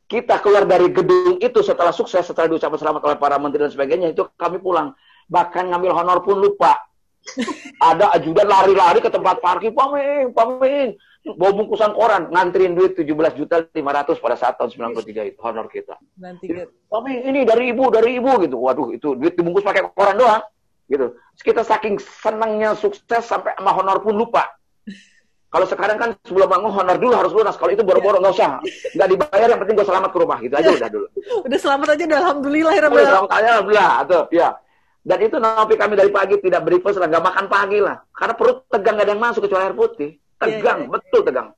kita keluar dari gedung itu setelah sukses, setelah diucapkan selamat oleh para menteri dan sebagainya, itu kami pulang. Bahkan ngambil honor pun lupa *laughs* ada ajudan lari-lari ke tempat parkir, paming, paming. Bawa bungkusan koran, nganterin duit 17 juta 500 pada saat tahun 93 itu honor kita. Paming, ini dari ibu, dari ibu gitu. Waduh, itu duit dibungkus pakai koran doang. Gitu. Kita saking senangnya sukses sampai sama honor pun lupa. Kalau sekarang kan sebelum bangun honor dulu harus lunas. Kalau itu boro-boro nggak usah, nggak dibayar. Yang penting gue selamat ke rumah gitu aja udah dulu. udah selamat aja, udah alhamdulillah. Ya, udah selamat aja, alhamdulillah. Tuh, ya. Dan itu Nopi kami dari pagi tidak breakfast lah, nggak makan pagi lah. Karena perut tegang, nggak ada yang masuk kecuali air putih. Tegang, yeah, yeah. betul tegang.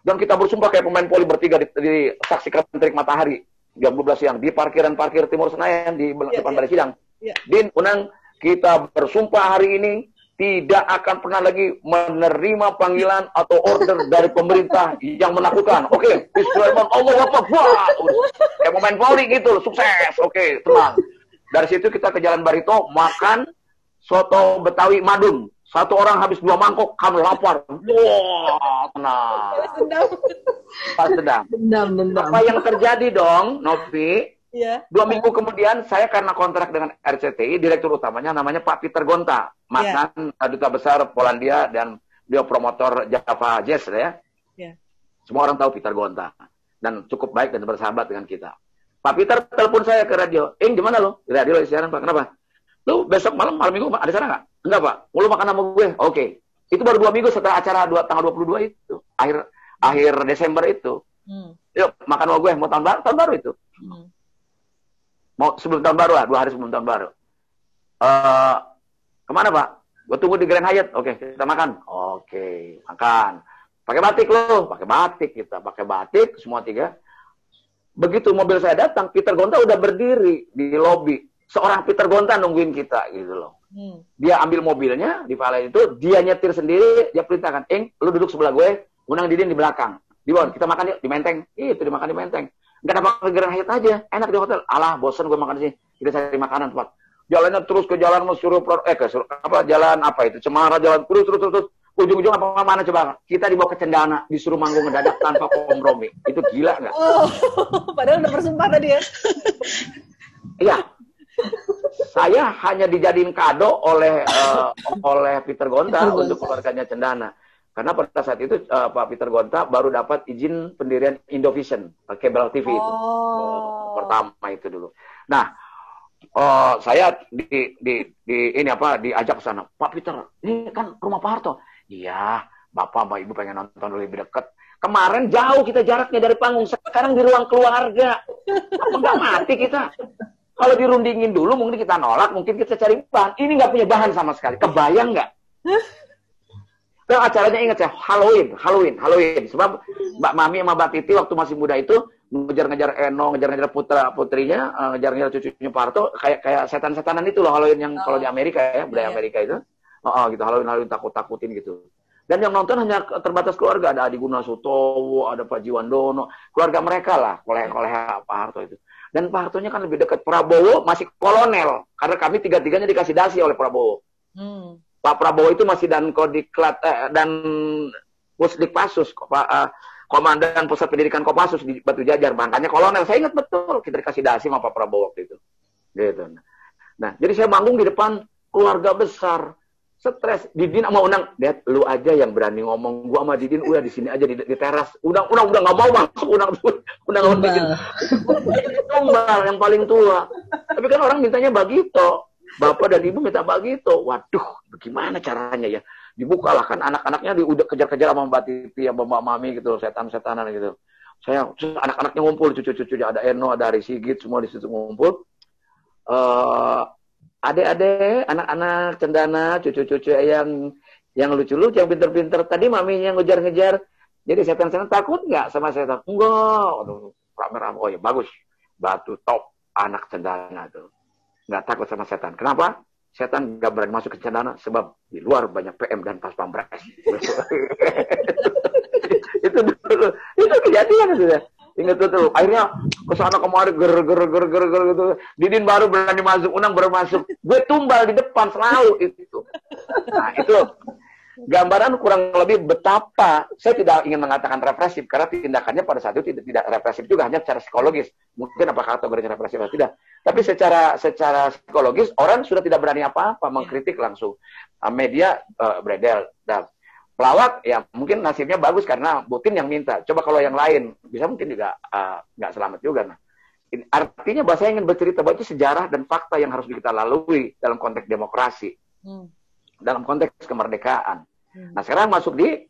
Dan kita bersumpah kayak pemain poli bertiga di, di saksikan terik matahari jam 12 siang di parkiran parkir Timur Senayan di yeah, depan yeah. Balai Sidang. Yeah. Din, Unang, kita bersumpah hari ini tidak akan pernah lagi menerima panggilan atau order dari pemerintah yang menakutkan. Oke, okay, Bismillah, Allah Akbar. Kayak pemain poli gitu, sukses. Oke, okay, tenang. Dari situ kita ke Jalan Barito, makan soto Betawi Madun. Satu orang habis dua mangkok, kamu lapar. Wah, tenang. Pas sedang. Dendam, dendam. Apa yang terjadi dong, Novi? Iya. Dua minggu kemudian saya karena kontrak dengan RCTI, direktur utamanya namanya Pak Peter Gonta, mantan duta besar Polandia dan dia promotor Java Jazz ya. Iya. Semua orang tahu Peter Gonta dan cukup baik dan bersahabat dengan kita. Pak Peter telepon saya ke radio, "Ing, di mana lo?" Di radio siaran, Pak. Kenapa? Lu besok malam malam minggu ada sana nggak? Enggak, Pak. Mau lu makan sama gue? Oke. Itu baru dua minggu setelah acara dua, tanggal 22 itu. Akhir akhir Desember itu. Hmm. Yuk, makan sama gue. Mau tahun baru, tahun baru itu. Hmm. Mau sebelum tahun baru lah, dua hari sebelum tahun baru. Eh, ke mana Pak? Gue tunggu di Grand Hyatt. Oke, kita makan. Oke, makan. Pakai batik loh, pakai batik kita, pakai batik semua tiga. Begitu mobil saya datang, Peter Gonta udah berdiri di lobi. Seorang Peter Gonta nungguin kita gitu loh. Hmm. Dia ambil mobilnya di Valen itu, dia nyetir sendiri, dia perintahkan, "Eng, lu duduk sebelah gue, Unang Didin di belakang." Di bawah, kita makan yuk di Menteng. Itu dimakan di Menteng. Ada makan ke Grand Hyatt aja, enak di hotel. Alah, bosan gue makan di sini. Kita cari makanan tempat. Jalannya terus ke jalan Mesuru eh ke Sur- apa jalan apa itu Cemara jalan terus terus terus, terus. ujung-ujung apa mana coba kita dibawa ke Cendana disuruh manggung ngedadak tanpa kompromi itu gila nggak Oh, *laughs* padahal udah bersumpah tadi ya. Iya. Saya hanya dijadiin kado oleh eh, oleh Peter Gonta. untuk keluarganya Cendana. Karena pada saat itu eh, Pak Peter Gonta baru dapat izin pendirian Indovision, eh, kabel TV itu. Oh. Pertama itu dulu. Nah, eh, saya di, di, di ini apa diajak ke sana. Pak Peter, ini kan rumah Pak Harto. Iya, Bapak Mbak Ibu pengen nonton lebih dekat. Kemarin jauh kita jaraknya dari panggung, sekarang di ruang keluarga. Apa nggak mati kita? Kalau dirundingin dulu mungkin kita nolak, mungkin kita cari bahan. Ini nggak punya bahan sama sekali. Kebayang nggak? *laughs* Dan acaranya ingat saya, Halloween, Halloween, Halloween. Sebab Mbak Mami sama Mbak Titi waktu masih muda itu ngejar-ngejar Eno, ngejar-ngejar putra putrinya, eh, ngejar-ngejar cucunya Pak Harto, kayak kayak setan-setanan itu loh Halloween yang kalau di Amerika ya, budaya Iya. Amerika itu. Oh, oh, gitu, Halloween Halloween takut-takutin gitu. Dan yang nonton hanya terbatas keluarga, ada Adi Gunasotowo, ada Pak Jiwandono, keluarga mereka lah, koleh-koleh Pak Harto itu. Dan Pak Hartonya kan lebih dekat Prabowo masih kolonel, karena kami tiga-tiganya dikasih dasi oleh Prabowo. Hmm. Pak Prabowo itu masih dan kodiklat eh, dan pusdikpasus Pak eh, komandan pusat pendidikan Kopassus di Batu Jajar. Makanya kolonel saya ingat betul kita dikasih dasi sama Pak Prabowo waktu itu. Gitu. Nah jadi saya manggung di depan keluarga besar. Stres. Didin sama Unang lihat lu aja yang berani ngomong. Gua sama Didin udah di sini aja di, di teras. Unang Unang udah nggak mau masuk. Unang Unang sama Didin. Tumbal yang paling tua. Tapi kan orang mintanya bagito. Bapak dan ibu minta bagito. Waduh, bagaimana caranya ya? Dibukalah kan anak-anaknya di, udah kejar-kejar sama Mbak Titi, sama Mbak Mami gitu, setan-setanan gitu. Saya anak-anaknya ngumpul, cucu-cucunya ada Eno, ada Ari Sigit, semua di situ ngumpul. Eh, adik-adik, anak-anak cendana, cucu-cucu yang yang lucu-lucu, yang pinter-pinter. Tadi maminya ngejar-ngejar. Jadi setan-setan takut nggak sama setan? Enggak. Aduh, rame-rame. Oh ya bagus. Batu top anak cendana tuh. Nggak takut sama setan. Kenapa? Setan nggak berani masuk ke cendana sebab di luar banyak PM dan pas pampres. *laughs* itu dulu. Itu kejadian itu ya. Ingat betul. Akhirnya ke sana kemari ger ger ger ger ger gitu. Didin baru berani masuk, Unang baru masuk. Gue tumbal di depan selalu itu. Nah, itu gambaran kurang lebih betapa saya tidak ingin mengatakan represif karena tindakannya pada saat itu tidak, tidak represif juga hanya secara psikologis. Mungkin apakah kategorinya represif atau tidak. Tapi secara secara psikologis orang sudah tidak berani apa-apa mengkritik langsung. Uh, media uh, beredel. Dan pelawak ya mungkin nasibnya bagus karena Putin yang minta. Coba kalau yang lain bisa mungkin juga uh, nggak selamat juga. Nah artinya bahwa saya ingin bercerita bahwa itu sejarah dan fakta yang harus kita lalui dalam konteks demokrasi. Hmm. dalam konteks kemerdekaan. Hmm. Nah, sekarang masuk di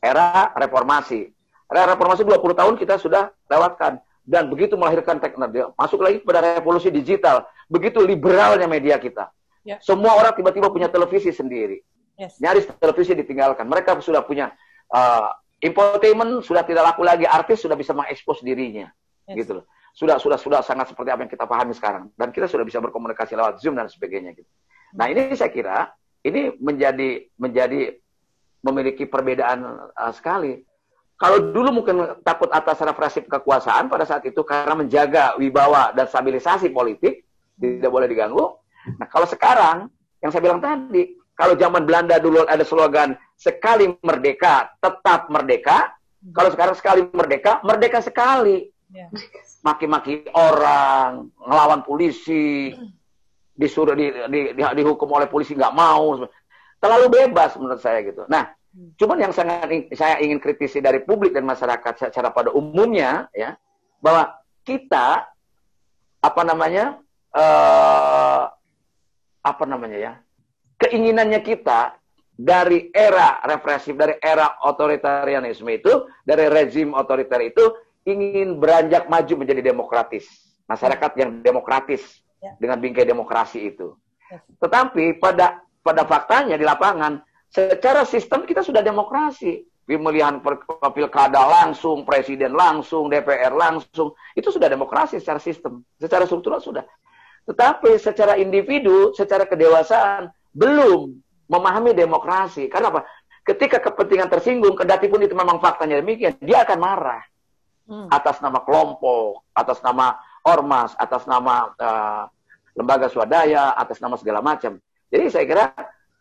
era reformasi. Era reformasi 20 tahun kita sudah lewatkan dan begitu melahirkan teknologi, masuk lagi pada revolusi digital. Begitu liberalnya media kita. Ya. Semua orang tiba-tiba punya televisi sendiri. Yes. Nyaris televisi ditinggalkan. Mereka sudah punya uh, infotainment sudah tidak laku lagi. Artis sudah bisa mengekspos dirinya. Yes. Gitu loh. Sudah sudah sudah sangat seperti apa yang kita pahami sekarang dan kita sudah bisa berkomunikasi lewat Zoom dan sebagainya gitu. Nah, ini saya kira ini menjadi menjadi memiliki perbedaan uh, sekali. Kalau dulu mungkin takut atas represif kekuasaan pada saat itu karena menjaga wibawa dan stabilisasi politik tidak boleh diganggu. Nah, kalau sekarang yang saya bilang tadi, kalau zaman Belanda dulu ada slogan sekali merdeka tetap merdeka, kalau sekarang sekali merdeka merdeka sekali. Ya. maki-maki orang, ngelawan polisi, disuruh di, di, di, dihukum oleh polisi nggak mau. Terlalu bebas menurut saya gitu. Nah, cuman yang sangat saya ingin kritisi dari publik dan masyarakat secara pada umumnya ya bahwa kita apa namanya uh, apa namanya ya keinginannya kita dari era represif dari era otoritarianisme itu dari rezim otoriter itu ingin beranjak maju menjadi demokratis masyarakat yang demokratis ya. dengan bingkai demokrasi itu ya. tetapi pada pada faktanya di lapangan secara sistem kita sudah demokrasi pemilihan pilkada langsung, presiden langsung, DPR langsung, itu sudah demokrasi secara sistem, secara struktural sudah. Tetapi secara individu, secara kedewasaan, belum memahami demokrasi. Karena apa? Ketika kepentingan tersinggung, kendati pun itu memang faktanya demikian, dia akan marah. Hmm. Atas nama kelompok, atas nama ormas, atas nama uh, lembaga swadaya, atas nama segala macam. Jadi saya kira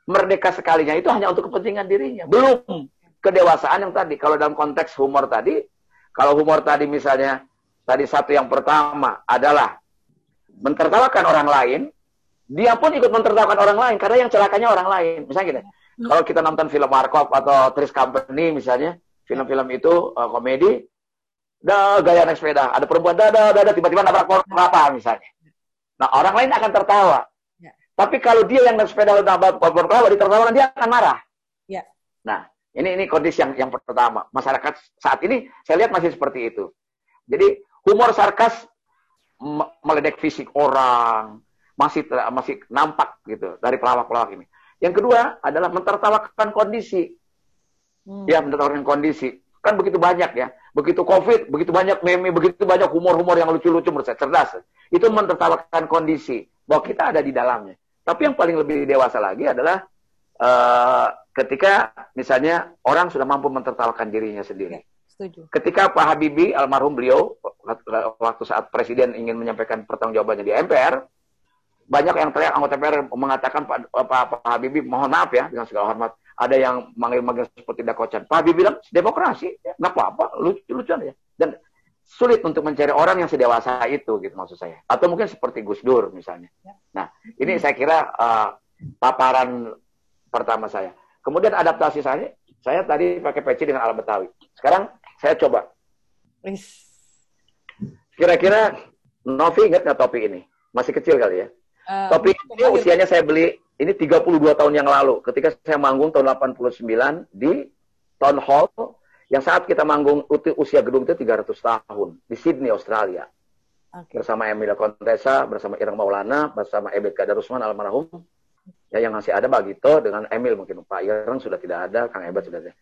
merdeka sekalinya itu hanya untuk kepentingan dirinya. Belum kedewasaan yang tadi. Kalau dalam konteks humor tadi, kalau humor tadi misalnya, tadi satu yang pertama adalah mentertawakan orang lain, dia pun ikut mentertawakan orang lain karena yang celakanya orang lain. Misalnya gini, hmm. kalau kita nonton film Markov atau Tris Company misalnya, film-film itu uh, komedi, dah gaya naik sepeda, ada perempuan dada dada tiba-tiba nabrak apa misalnya. Nah orang lain akan tertawa. Tapi kalau dia yang naik sepeda nabrak pohon ditertawakan dia akan marah. Ya. Nah ini ini kondisi yang yang pertama. Masyarakat saat ini saya lihat masih seperti itu. Jadi humor sarkas meledek fisik orang masih masih nampak gitu dari pelawak-pelawak ini. Yang kedua adalah mentertawakan kondisi. Hmm. Ya, mentertawakan kondisi. Kan begitu banyak ya. Begitu Covid, begitu banyak meme, begitu banyak humor-humor yang lucu-lucu menurut saya, cerdas. Itu mentertawakan kondisi bahwa kita ada di dalamnya. Tapi yang paling lebih dewasa lagi adalah uh, ketika misalnya orang sudah mampu mentertawakan dirinya sendiri. Ya, setuju. Ketika Pak Habibie almarhum beliau waktu saat presiden ingin menyampaikan pertanggungjawabannya di MPR, banyak yang teriak anggota MPR mengatakan Pak, Pak, Pak Habibie mohon maaf ya dengan segala hormat ada yang manggil-manggil seperti dakocan. Pak Habibie bilang demokrasi, ya, nggak apa-apa, lucu-lucuan ya. Dan sulit untuk mencari orang yang sedewasa itu gitu maksud saya. Atau mungkin seperti Gus Dur misalnya. Ya. Nah, ini saya kira uh, paparan pertama saya. Kemudian adaptasi saya, saya tadi pakai peci dengan alat Betawi. Sekarang saya coba. Kira-kira Novi ingat nggak topi ini? Masih kecil kali ya. Uh, topi ini usianya saya beli ini 32 tahun yang lalu ketika saya manggung tahun 89 di Town Hall yang saat kita manggung usia gedung itu 300 tahun di Sydney, Australia. Okay. Bersama Emilia Contessa, bersama Irang Maulana, bersama Ebet Kadarusman almarhum, Ya yang masih ada Bagito dengan Emil mungkin Pak Ireng sudah tidak ada, Kang Ebat sudah ada.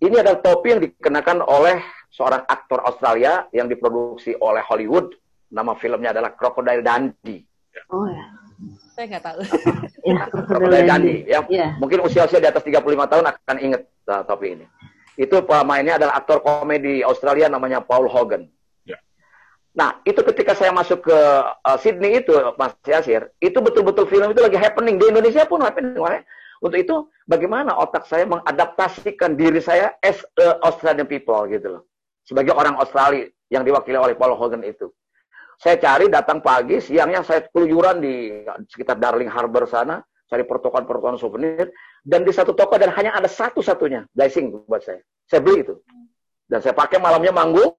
Ini adalah topi yang dikenakan oleh seorang aktor Australia yang diproduksi oleh Hollywood. Nama filmnya adalah Crocodile Dundee. Oh ya. Saya nggak tahu. *laughs* ya, Crocodile Dundee. Yang yeah. mungkin usia-usia di atas 35 tahun akan ingat uh, topi ini. Itu pemainnya adalah aktor komedi Australia namanya Paul Hogan. Nah, itu ketika saya masuk ke uh, Sydney itu, Mas Yasir, itu betul-betul film itu lagi happening. Di Indonesia pun happening. Makanya, untuk itu, bagaimana otak saya mengadaptasikan diri saya as a Australian people gitu loh. Sebagai orang Australia yang diwakili oleh Paul Hogan itu. Saya cari datang pagi, siangnya saya keluyuran di sekitar Darling Harbour sana, cari pertokoan-pertokoan souvenir, dan di satu toko dan hanya ada satu-satunya blessing buat saya. Saya beli itu. Dan saya pakai malamnya manggung,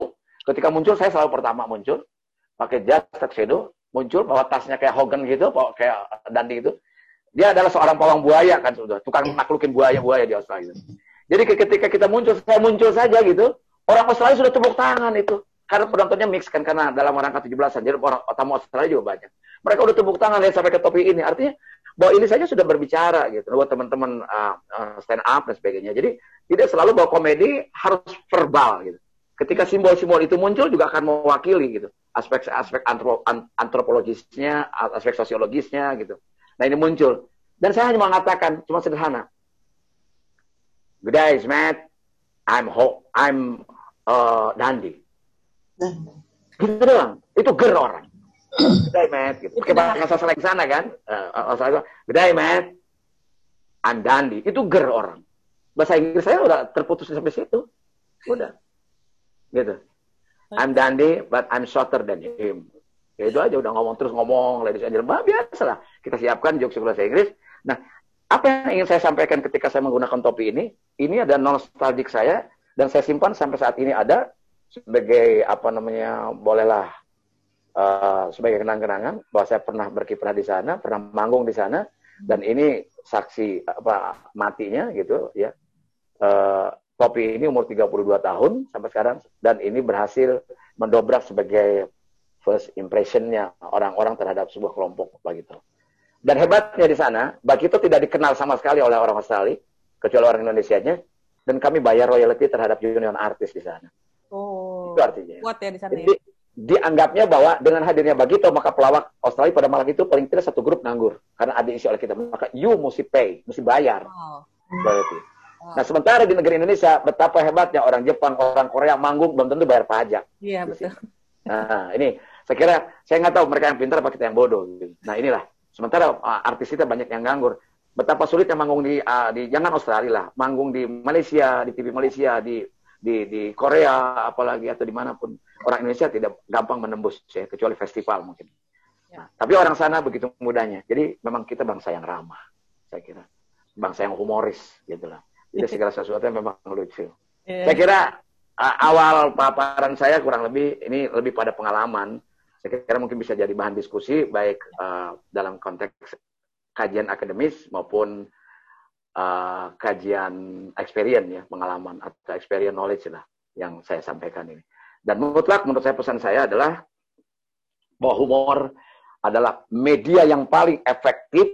Ketika muncul, saya selalu pertama muncul. Pakai jas, tuxedo. Muncul, bawa tasnya kayak Hogan gitu, kayak Dandi itu. Dia adalah seorang pawang buaya kan sudah. Tukang naklukin buaya-buaya di Australia. Jadi ketika kita muncul, saya muncul saja gitu. Orang Australia sudah tepuk tangan itu. Karena penontonnya mix kan, karena dalam rangka 17-an. Jadi orang tamu Australia juga banyak. Mereka udah tepuk tangan lihat sampai ke topi ini. Artinya bahwa ini saja sudah berbicara gitu buat teman-teman uh, stand up dan sebagainya. Jadi tidak selalu bahwa komedi harus verbal gitu. Ketika simbol-simbol itu muncul juga akan mewakili gitu aspek-aspek antropologisnya, aspek sosiologisnya gitu. Nah ini muncul. Dan saya hanya mengatakan cuma sederhana. Good day, Matt. I'm ho I'm uh, Dandy. Gitu doang. Itu ger orang. Good day, Matt. Gitu. Pakai bahasa slang sana kan. Uh, uh, Good day, Matt. I'm Dandy. Itu ger orang. Bahasa Inggris saya udah terputus sampai situ. Udah gitu. I'm dandy, but I'm shorter than him. Ya itu aja udah ngomong terus ngomong, ladies and gentlemen, biasa lah. Kita siapkan jokes bahasa Inggris. Nah, apa yang ingin saya sampaikan ketika saya menggunakan topi ini? Ini ada nostalgic saya dan saya simpan sampai saat ini ada sebagai apa namanya bolehlah uh, sebagai kenang-kenangan bahwa saya pernah berkiprah di sana, pernah manggung di sana dan ini saksi apa matinya gitu ya. Uh, topi ini umur 32 tahun sampai sekarang dan ini berhasil mendobrak sebagai first impressionnya orang-orang terhadap sebuah kelompok begitu. Dan hebatnya di sana, Bakito tidak dikenal sama sekali oleh orang Australia, kecuali orang Indonesia-nya, dan kami bayar royalty terhadap union artis di sana. Oh. Itu artinya. Kuat ya di sana. Jadi, ya? Dianggapnya bahwa dengan hadirnya Bagito maka pelawak Australia pada malam itu paling tidak satu grup nganggur karena ada isi oleh kita maka you mesti pay mesti bayar Wow. royalty. Nah sementara di negeri Indonesia betapa hebatnya orang Jepang orang Korea manggung belum tentu bayar pajak. Iya betul. Nah ini saya kira saya nggak tahu mereka yang pintar apa kita yang bodoh. gitu. Nah inilah sementara uh, artis kita banyak yang nganggur. Betapa sulitnya manggung di uh, di jangan Australia lah, manggung di Malaysia, di TV Malaysia, di di di Korea apalagi atau di mana pun orang Indonesia tidak gampang menembus ya kecuali festival mungkin. Ya. Nah, tapi orang sana begitu mudahnya. Jadi memang kita bangsa yang ramah, saya kira. Bangsa yang humoris gitu lah. Jadi segala sesuatu yang memang lucu. Iya. Saya kira uh, awal paparan saya kurang lebih ini lebih pada pengalaman. Saya kira mungkin bisa jadi bahan diskusi baik uh, dalam konteks kajian akademis maupun uh, kajian experience ya, pengalaman atau experience knowledge lah yang saya sampaikan ini. Dan mutlak menurut saya pesan saya adalah bahwa humor adalah media yang paling efektif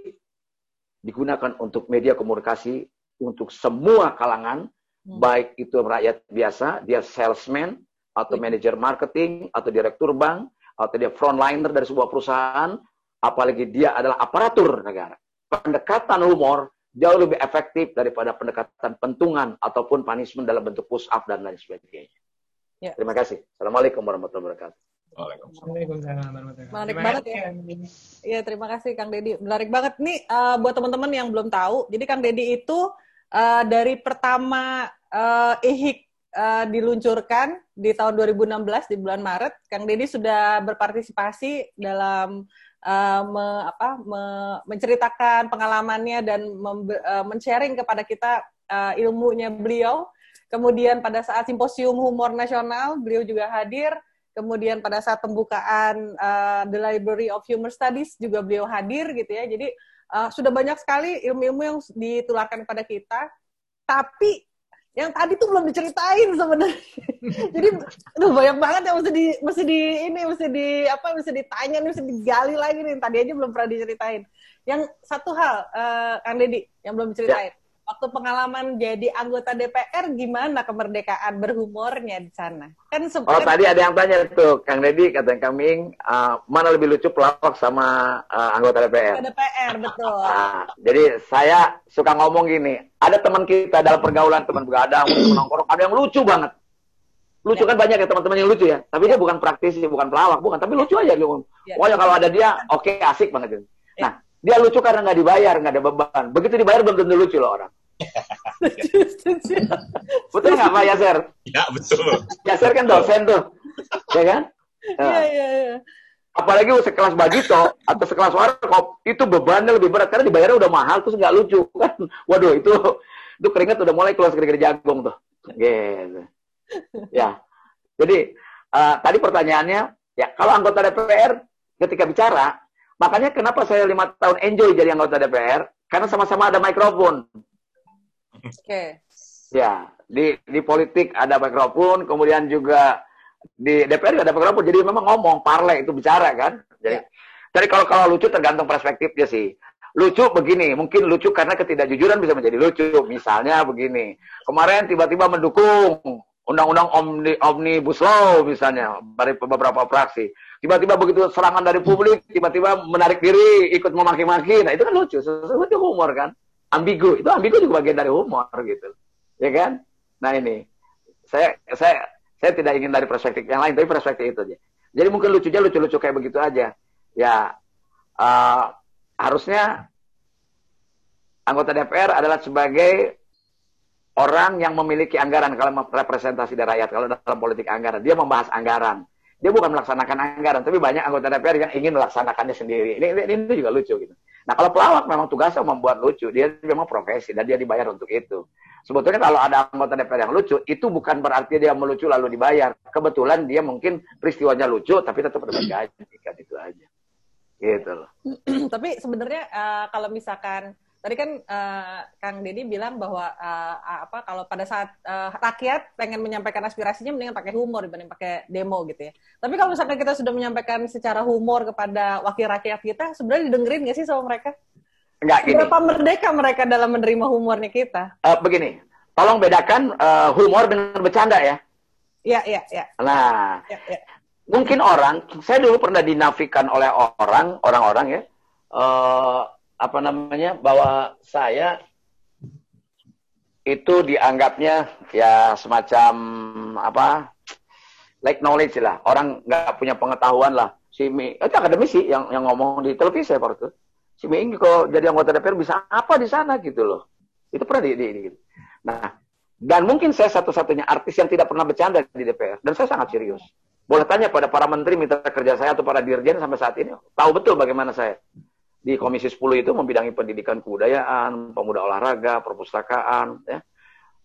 digunakan untuk media komunikasi untuk semua kalangan, Hmm. baik itu rakyat biasa, dia salesman, atau Iya. manajer marketing, atau direktur bank, atau dia frontliner dari sebuah perusahaan, apalagi dia adalah aparatur negara. Pendekatan humor jauh lebih efektif daripada pendekatan pentungan ataupun punishment dalam bentuk push up dan lain sebagainya. Ya. Terima kasih. Assalamualaikum warahmatullahi wabarakatuh. Waalaikumsalam warahmatullahi Menarik banget ya. Deddy. Iya, terima kasih Kang Dedi. Menarik banget nih eh, buat teman-teman yang belum tahu. Jadi Kang Dedi itu eh, dari pertama eh, IHIK eh, diluncurkan di tahun 2016 di bulan Maret, Kang Dedi sudah berpartisipasi dalam eh, me- apa, me- menceritakan pengalamannya dan eh, men-sharing kepada kita eh, ilmunya beliau. Kemudian pada saat simposium humor nasional, beliau juga hadir. Kemudian pada saat pembukaan uh, The Library of Humor Studies juga beliau hadir gitu ya. Jadi uh, sudah banyak sekali ilmu-ilmu yang ditularkan kepada kita. Tapi yang tadi tuh belum diceritain sebenarnya. *laughs* Jadi aduh banyak banget yang mesti di mesti di ini mesti di apa mesti ditanya nih mesti digali lagi nih. Tadi aja belum pernah diceritain. Yang satu hal uh, Kang Deddy yang belum diceritain. Waktu pengalaman jadi anggota DPR gimana kemerdekaan berhumornya di sana? Kan Oh sebenarnya tadi ada yang tanya tuh, Kang Deddy, kata Kang Ming, uh, mana lebih lucu pelawak sama uh, anggota DPR? DPR betul. Nah, *laughs* jadi saya suka ngomong gini, ada teman kita dalam pergaulan teman begadang, teman nongkrong, ada yang lucu banget. Lucu kan banyak ya teman-teman yang lucu ya, tapi dia bukan praktisi, bukan pelawak, bukan, tapi lucu aja gitu. Ya. Pokoknya kalau ada dia, oke asik banget gitu. Ya. Nah, dia lucu karena nggak dibayar, nggak ada beban. Begitu dibayar belum tentu lucu loh orang. *laughs* Betul nggak Pak Yaser? Ya, betul. Yaser kan dosen tuh, ya kan? Nah, Iya iya iya. apalagi sekelas Bagito atau sekelas Warkop itu bebannya lebih berat karena dibayarnya udah mahal terus nggak lucu kan waduh itu itu keringat udah mulai keluar keringat jagung tuh gitu ya jadi eh, tadi pertanyaannya ya kalau anggota DPR ketika bicara makanya kenapa saya lima tahun enjoy jadi anggota DPR karena sama-sama ada mikrofon Oke. Ya, di di politik ada mikrofon, kemudian juga di DPR juga ada mikrofon. Jadi memang ngomong, parle itu bicara kan. Jadi, jadi kalau kalau lucu tergantung perspektifnya sih. Lucu begini, mungkin lucu karena ketidakjujuran bisa menjadi lucu. Misalnya begini, kemarin tiba-tiba mendukung undang-undang omni, omnibus law misalnya dari beberapa fraksi. Tiba-tiba begitu serangan dari publik, tiba-tiba menarik diri, ikut memaki-maki. Nah itu kan lucu, sesuatu humor kan. Ambigu, itu ambigu juga bagian dari humor gitu. Ya kan? Nah ini, saya saya saya tidak ingin dari perspektif yang lain, tapi perspektif itu aja. Jadi mungkin lucunya lucu-lucu kayak begitu aja. Ya eh, harusnya anggota DPR adalah sebagai orang yang memiliki anggaran kalau representasi dari rakyat kalau dalam politik anggaran. Dia membahas anggaran. Dia bukan melaksanakan anggaran tapi banyak anggota DPR yang ingin melaksanakannya sendiri. Ini, ini, ini juga lucu gitu nah kalau pelawak memang tugasnya membuat lucu dia memang profesi dan dia dibayar untuk itu. Sebetulnya kalau ada anggota DPR yang lucu itu bukan berarti dia melucu lalu dibayar. Kebetulan dia mungkin peristiwanya lucu tapi tetap dapat gaji kan itu aja. Gitu loh. *clears throat* Tapi sebenarnya uh, kalau misalkan Tadi kan uh, Kang Deddy bilang bahwa uh, apa kalau pada saat uh, rakyat pengen menyampaikan aspirasinya mendingan pakai humor dibanding pakai demo gitu ya. Tapi kalau misalkan kita sudah menyampaikan secara humor kepada wakil rakyat kita, sebenarnya didengerin nggak sih sama mereka? Enggak gini. Berapa merdeka mereka dalam menerima humornya kita? Uh, begini, tolong bedakan uh, humor dengan bercanda ya. Iya, iya, iya. Nah, ya, ya. mungkin orang, saya dulu pernah dinafikan oleh orang, orang-orang ya. Uh, apa namanya bahwa saya itu dianggapnya ya semacam apa like knowledge lah. Orang nggak punya pengetahuan lah. Si Mi itu akademisi yang yang ngomong di televisi ya waktu si Mi kalau jadi anggota DPR bisa apa di sana gitu loh. Itu pernah di, di, di nah dan mungkin saya satu-satunya artis yang tidak pernah bercanda di DPR dan saya sangat serius. Boleh tanya pada para menteri mitra kerja saya atau para dirjen sampai saat ini tahu betul bagaimana saya di Komisi 10 itu membidangi pendidikan kebudayaan, pemuda olahraga, perpustakaan, ya.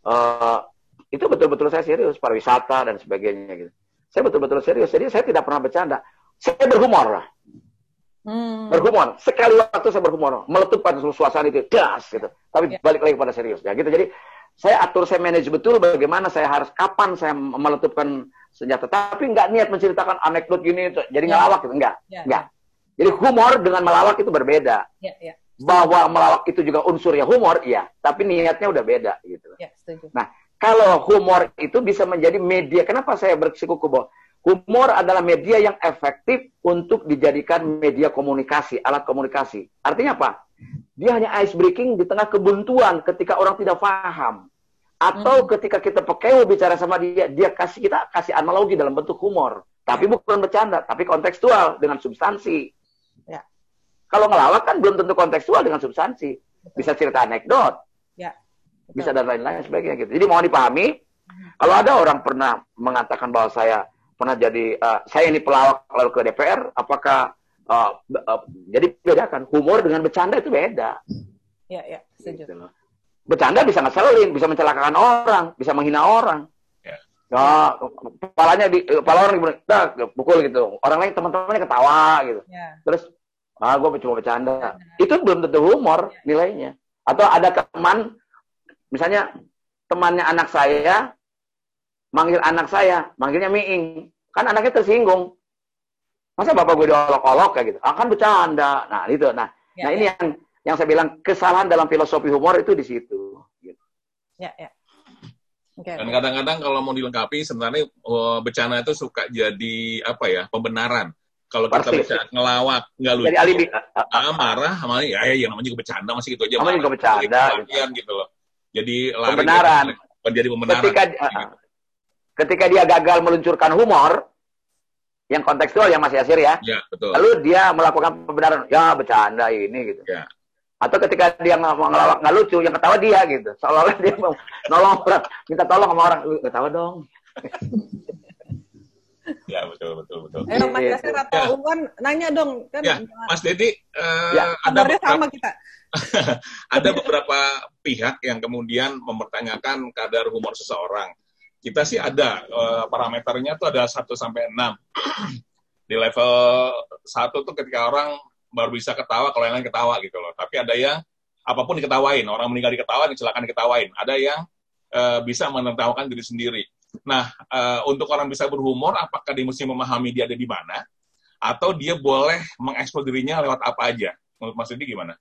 Uh, itu betul-betul saya serius, pariwisata dan sebagainya gitu. Saya betul-betul serius. Jadi saya tidak pernah bercanda. Saya berhumor lah. Hmm. Berhumor. Sekali waktu saya berhumor, meletupkan suasana itu, gas gitu. Tapi ya. balik lagi pada serius ya gitu. Jadi saya atur, saya manage betul bagaimana saya harus kapan saya meletupkan senjata. Tapi nggak niat menceritakan anekdot gini, jadi ya. ngelawak gitu. Enggak, ya. enggak. Jadi humor dengan melawak itu berbeda. Ya, ya. Bahwa melawak itu juga unsur ya humor, iya. Tapi niatnya udah beda gitu. Ya, setuju. Nah, kalau humor itu bisa menjadi media. Kenapa saya bersikuku bahwa humor adalah media yang efektif untuk dijadikan media komunikasi, alat komunikasi. Artinya apa? Dia hanya ice breaking di tengah kebuntuan ketika orang tidak paham. Atau hmm. ketika kita pakai bicara sama dia, dia kasih kita kasih analogi dalam bentuk humor. Tapi bukan bercanda, tapi kontekstual dengan substansi. Kalau ngelawak kan belum tentu kontekstual dengan substansi. Bisa cerita anekdot. Ya. Bisa dan lain-lain sebagainya gitu. Jadi mohon dipahami, kalau ada orang pernah mengatakan bahwa saya pernah jadi uh, saya ini pelawak lalu ke DPR, apakah uh, uh, jadi bedakan humor dengan bercanda itu beda. Ya, ya, setuju. Gitu bercanda bisa ngeselin, bisa mencelakakan orang, bisa menghina orang. Ya. Nah, kepalanya di kepala orang dibunuh, dah pukul gitu. Orang lain teman-temannya ketawa gitu. Ya. Terus ah gue cuma bercanda. Itu belum tentu humor nilainya. Atau ada teman misalnya temannya anak saya manggil anak saya manggilnya miing kan anaknya tersinggung. Masa bapak gue diolok-olok kayak gitu? Akan bercanda. Nah itu. Nah ya, nah ini ya. yang yang saya bilang kesalahan dalam filosofi humor itu di situ. Gitu. ya ya. Okay. Dan kadang-kadang kalau mau dilengkapi sebenarnya oh, bercanda itu suka jadi apa ya pembenaran kalau kita bisa ngelawak nggak lucu, Jadi alibi. Ah, marah sama ya, ya namanya juga bercanda masih gitu aja. Namanya juga bercanda. Gitu. gitu loh. Jadi lari pembenaran. Menjadi pembenaran. Ketika, gitu. ketika dia gagal meluncurkan humor, yang kontekstual yang masih asir ya. Ya, betul. Lalu dia melakukan pembenaran, ya bercanda ini gitu. Ya. Atau ketika dia ngelawak nggak lucu, yang ketawa dia gitu. Seolah-olah dia mau nolong orang, minta tolong sama orang, ketawa dong. *laughs* Ya betul betul betul. Eh Mas Yasir atau ya. Uwan nanya dong kan. Ya, Mas Dedi uh, ya. ada beberapa, sama kita. *laughs* ada beberapa pihak yang kemudian mempertanyakan kadar humor seseorang. Kita sih ada uh, parameternya tuh ada 1 sampai 6. *clears throat* Di level 1 tuh ketika orang baru bisa ketawa kalau yang lain ketawa gitu loh. Tapi ada yang apa pun diketawain, orang meninggal diketawain, kecelakaan diketawain. Ada yang uh, bisa menertawakan diri sendiri Nah, uh, untuk orang bisa berhumor, apakah dia mesti memahami dia ada di mana? Atau dia boleh mengeksplor dirinya lewat apa aja? Menurut Mas Didi gimana?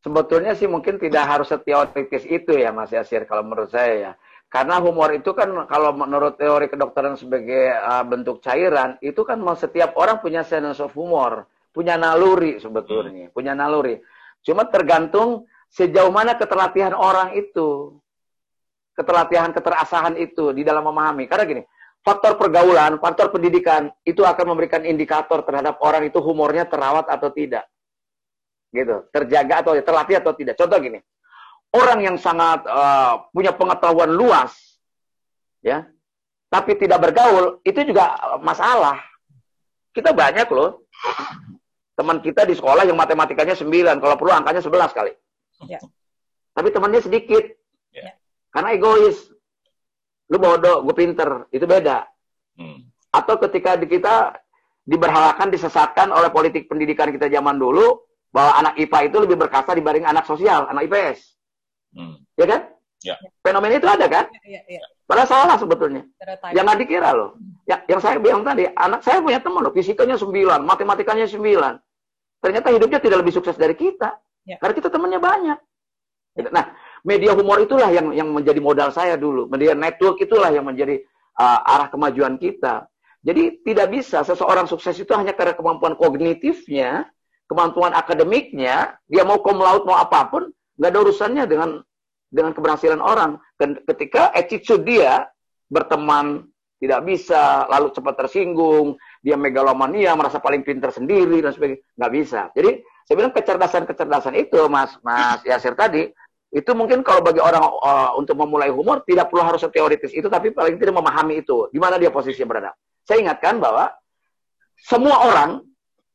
Sebetulnya sih mungkin tidak harus seteoritis itu ya Mas Yasir, kalau menurut saya ya. Karena humor itu kan kalau menurut teori kedokteran sebagai uh, bentuk cairan, itu kan setiap orang punya sense of humor, punya naluri sebetulnya, hmm. punya naluri. Cuma tergantung sejauh mana keterlatihan orang itu keterlatihan, keterasahan itu di dalam memahami. Karena gini, faktor pergaulan, faktor pendidikan itu akan memberikan indikator terhadap orang itu humornya terawat atau tidak. Gitu, terjaga atau terlatih atau tidak. Contoh gini, orang yang sangat uh, punya pengetahuan luas, ya, tapi tidak bergaul, itu juga masalah. Kita banyak loh, teman kita di sekolah yang matematikanya 9, kalau perlu angkanya 11 kali. Ya. Tapi temannya sedikit. Ya. Karena egois. Lu bodoh, gue pinter. Itu beda. Hmm. Atau ketika di kita diberhalakan, disesatkan oleh politik pendidikan kita zaman dulu, bahwa anak IPA itu lebih berkasa dibanding anak sosial, anak IPS. Hmm. Ya kan? Ya. Fenomena itu ada kan? Ya, ya, ya. Padahal salah sebetulnya. Jangan dikira loh. Ya, yang saya bilang tadi, anak saya punya teman loh, fisikanya 9, matematikanya 9. Ternyata hidupnya tidak lebih sukses dari kita. Ya. Karena kita temannya banyak. Ya. Nah, media humor itulah yang yang menjadi modal saya dulu. Media network itulah yang menjadi uh, arah kemajuan kita. Jadi tidak bisa seseorang sukses itu hanya karena kemampuan kognitifnya, kemampuan akademiknya, dia mau cum laude mau apa pun, nggak ada urusannya dengan dengan keberhasilan orang. Ketika attitude dia berteman tidak bisa, lalu cepat tersinggung, dia megalomania, merasa paling pintar sendiri dan sebagainya, nggak bisa. Jadi saya bilang kecerdasan-kecerdasan itu, Mas Mas Yasir tadi, itu mungkin kalau bagi orang uh, untuk memulai humor tidak perlu harus teoritis itu, tapi paling tidak memahami itu, di mana dia posisinya berada. Saya ingatkan bahwa semua orang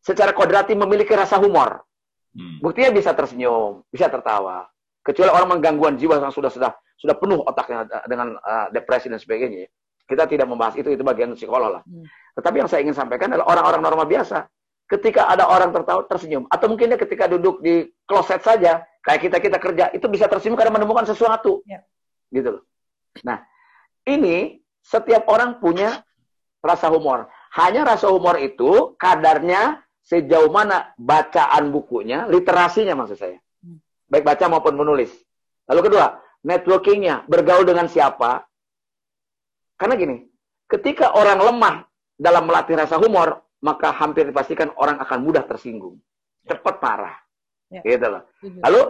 secara kodrati memiliki rasa humor. Hmm. Buktinya bisa tersenyum, bisa tertawa. Kecuali orang menggangguan jiwa yang sudah sudah sudah penuh otaknya dengan uh, depresi dan sebagainya. Kita tidak membahas itu, itu bagian psikolog lah. Hmm. Tetapi yang saya ingin sampaikan adalah orang-orang normal biasa. Ketika ada orang tertawa, tersenyum. Atau mungkin dia ketika duduk di kloset saja, kayak kita-kita kerja, itu bisa tersenyum karena menemukan sesuatu. Ya. Gitu loh. Nah, ini setiap orang punya rasa humor. Hanya rasa humor itu kadarnya sejauh mana bacaan bukunya, literasinya maksud saya. Hmm. Baik baca maupun menulis. Lalu kedua, networkingnya, bergaul dengan siapa. Karena gini, ketika orang lemah dalam melatih rasa humor, maka hampir dipastikan orang akan mudah tersinggung. Cepat parah. Ya. Gitu loh. Lalu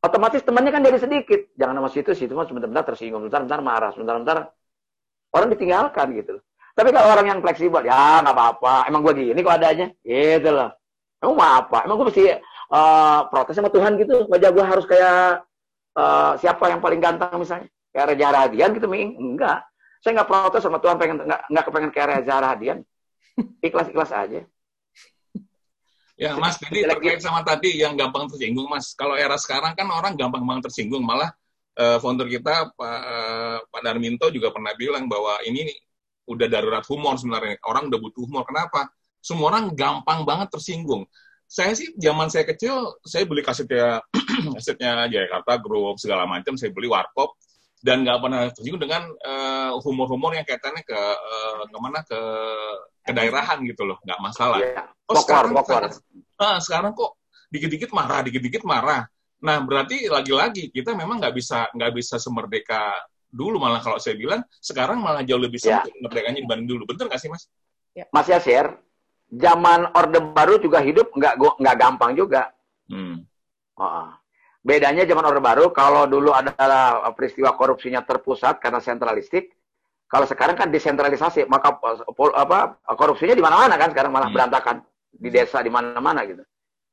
otomatis temannya kan jadi sedikit. Jangan sama situ, situ mah sebentar-bentar tersinggung, sebentar-bentar marah, sebentar-bentar orang ditinggalkan gitu loh. Tapi kalau orang yang fleksibel, ya nggak apa-apa. Emang gue gini kok adanya. Gitu loh. Emang mau apa? Emang gue mesti uh, protes sama Tuhan gitu. Wajah gue harus kayak uh, siapa yang paling ganteng misalnya. Kayak Reza Radian gitu, Ming. Enggak. Saya nggak protes sama Tuhan pengen nggak nggak kepengen kayak Reza Radian. *laughs* Ikhlas-ikhlas aja. Ya, Mas, jadi terkait sama tadi yang gampang tersinggung, Mas. Kalau era sekarang kan orang gampang banget tersinggung. Malah uh, founder kita, Pak, uh, Pak Darminto juga pernah bilang bahwa ini udah darurat humor sebenarnya. Orang udah butuh humor. Kenapa? Semua orang gampang banget tersinggung. Saya sih zaman saya kecil, saya beli kasetnya *clears throat* kasetnya Jakarta Group segala macam, saya beli warkop dan nggak pernah tersinggung dengan uh, humor-humor yang kaitannya ke uh, ke mana ke kedaerahan gitu loh, nggak masalah. Yeah. Oh sekarang, sekarang, uh, sekarang kok dikit-dikit marah, dikit-dikit marah. Nah berarti lagi-lagi kita memang nggak bisa nggak bisa semerdeka dulu malah kalau saya bilang sekarang malah jauh lebih ya. sempit ya. merdekanya dibanding dulu. Betul nggak sih mas? Ya. Mas Yasir, zaman Orde Baru juga hidup nggak nggak gampang juga. Hmm. Oh. Bedanya zaman Orde Baru, kalau dulu adalah peristiwa korupsinya terpusat karena sentralistik, kalau sekarang kan desentralisasi, maka apa korupsinya di mana-mana kan sekarang malah hmm. berantakan di desa di mana-mana gitu.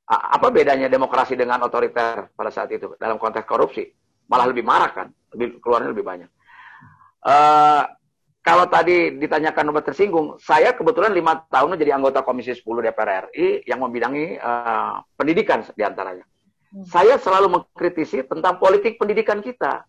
Apa bedanya demokrasi dengan otoriter pada saat itu dalam konteks korupsi? Malah lebih marah kan? lebih keluarnya lebih banyak. Uh, kalau tadi ditanyakan obat tersinggung, saya kebetulan lima tahun jadi anggota Komisi 10 DPR RI yang membidangi uh, pendidikan di antaranya. Hmm. Saya selalu mengkritisi tentang politik pendidikan kita.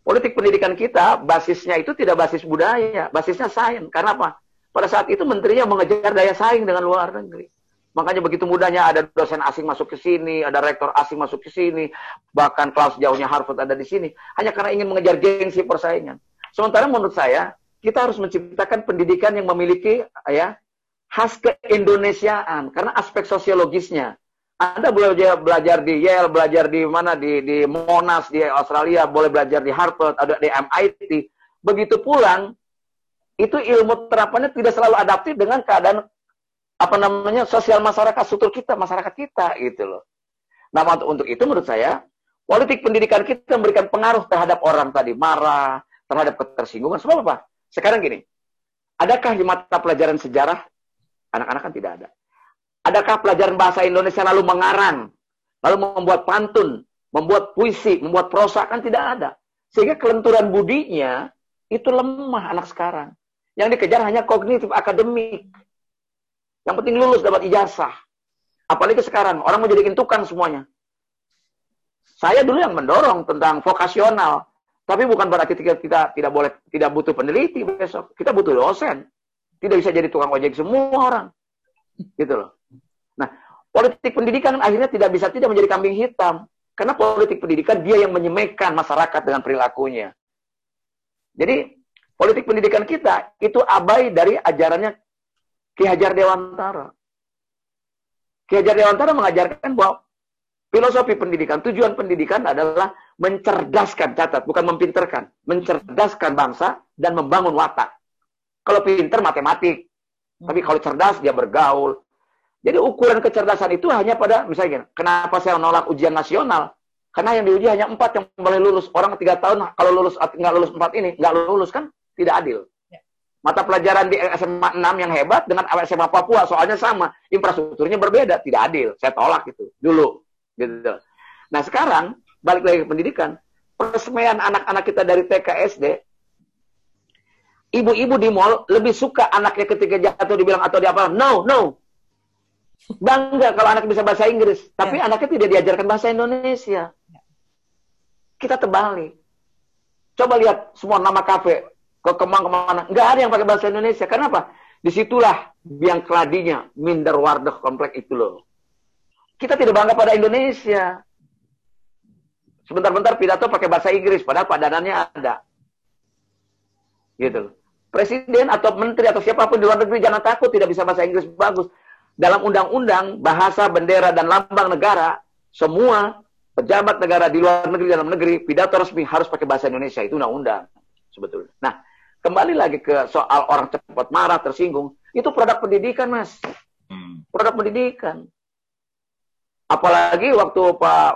Politik pendidikan kita basisnya itu tidak basis budaya, basisnya sains. Karena apa? Pada saat itu menterinya mengejar daya saing dengan luar negeri. Makanya begitu mudahnya ada dosen asing masuk ke sini, ada rektor asing masuk ke sini, bahkan kelas jauhnya Harvard ada di sini, hanya karena ingin mengejar gengsi persaingan. Sementara menurut saya, kita harus menciptakan pendidikan yang memiliki ya khas keindonesiaan karena aspek sosiologisnya. Anda boleh belajar di Yale, belajar di mana di di Monash di Australia, boleh belajar di Harvard, ada di MIT. Begitu pulang, itu ilmu terapannya tidak selalu adaptif dengan keadaan apa namanya sosial masyarakat struktur kita, masyarakat kita gitu loh. Nah untuk itu menurut saya politik pendidikan kita memberikan pengaruh terhadap orang tadi marah, terhadap ketersinggungan. Sebab apa? Sekarang gini, adakah di mata pelajaran sejarah anak-anak kan tidak ada. Adakah pelajaran bahasa Indonesia lalu mengarang, lalu membuat pantun membuat puisi, membuat prosa kan tidak ada. Sehingga kelenturan budinya itu lemah anak sekarang. Yang dikejar hanya kognitif akademik. Yang penting lulus dapat ijazah. Apalagi sekarang orang mau jadi tukang semuanya. Saya dulu yang mendorong tentang vokasional, tapi bukan berarti kita, kita tidak boleh tidak butuh peneliti besok. Kita butuh dosen. Tidak bisa jadi tukang ojek semua orang. Gitu loh. Nah, politik pendidikan akhirnya tidak bisa tidak menjadi kambing hitam. Karena politik pendidikan dia yang menyemekan masyarakat dengan perilakunya. Jadi, politik pendidikan kita itu abai dari ajarannya Ki Hajar Dewantara. Ki Hajar Dewantara mengajarkan bahwa filosofi pendidikan, tujuan pendidikan adalah mencerdaskan, catat, bukan mempinterkan. Mencerdaskan bangsa dan membangun watak. Kalau pinter matematik, tapi kalau cerdas dia bergaul. Jadi ukuran kecerdasan itu hanya pada misalnya kenapa saya menolak ujian nasional? Karena yang diuji hanya empat yang boleh lulus. Orang tiga tahun kalau lulus nggak lulus empat ini nggak lulus kan tidak adil. Ya. Mata pelajaran di SMA 6 yang hebat dengan SMA Papua soalnya sama, infrastrukturnya berbeda, tidak adil. Saya tolak itu dulu. Gitu. Nah sekarang balik lagi ke pendidikan, persemaian anak-anak kita dari TK SD ibu-ibu di mall lebih suka anaknya ketika jatuh dibilang atau dia apa? No, no. Bangga kalau anak bisa bahasa Inggris, tapi ya. anaknya tidak diajarkan bahasa Indonesia. Ya. Kita terbalik. Coba lihat semua nama kafe ke Kemang ke mana, nggak ada yang pakai bahasa Indonesia. Kenapa? Di situlah biang keladinya minder wardah komplek itu loh. Kita tidak bangga pada Indonesia. Sebentar-bentar pidato pakai bahasa Inggris, padahal padanannya ada. Gitu presiden atau menteri atau siapa pun di luar negeri jangan takut tidak bisa bahasa Inggris bagus. Dalam undang-undang bahasa bendera dan lambang negara semua pejabat negara di luar negeri dalam negeri pidato resmi harus pakai bahasa Indonesia itu undang-undang sebetulnya. Nah, kembali lagi ke soal orang cepat marah tersinggung itu produk pendidikan mas, hmm. produk pendidikan. Apalagi waktu Pak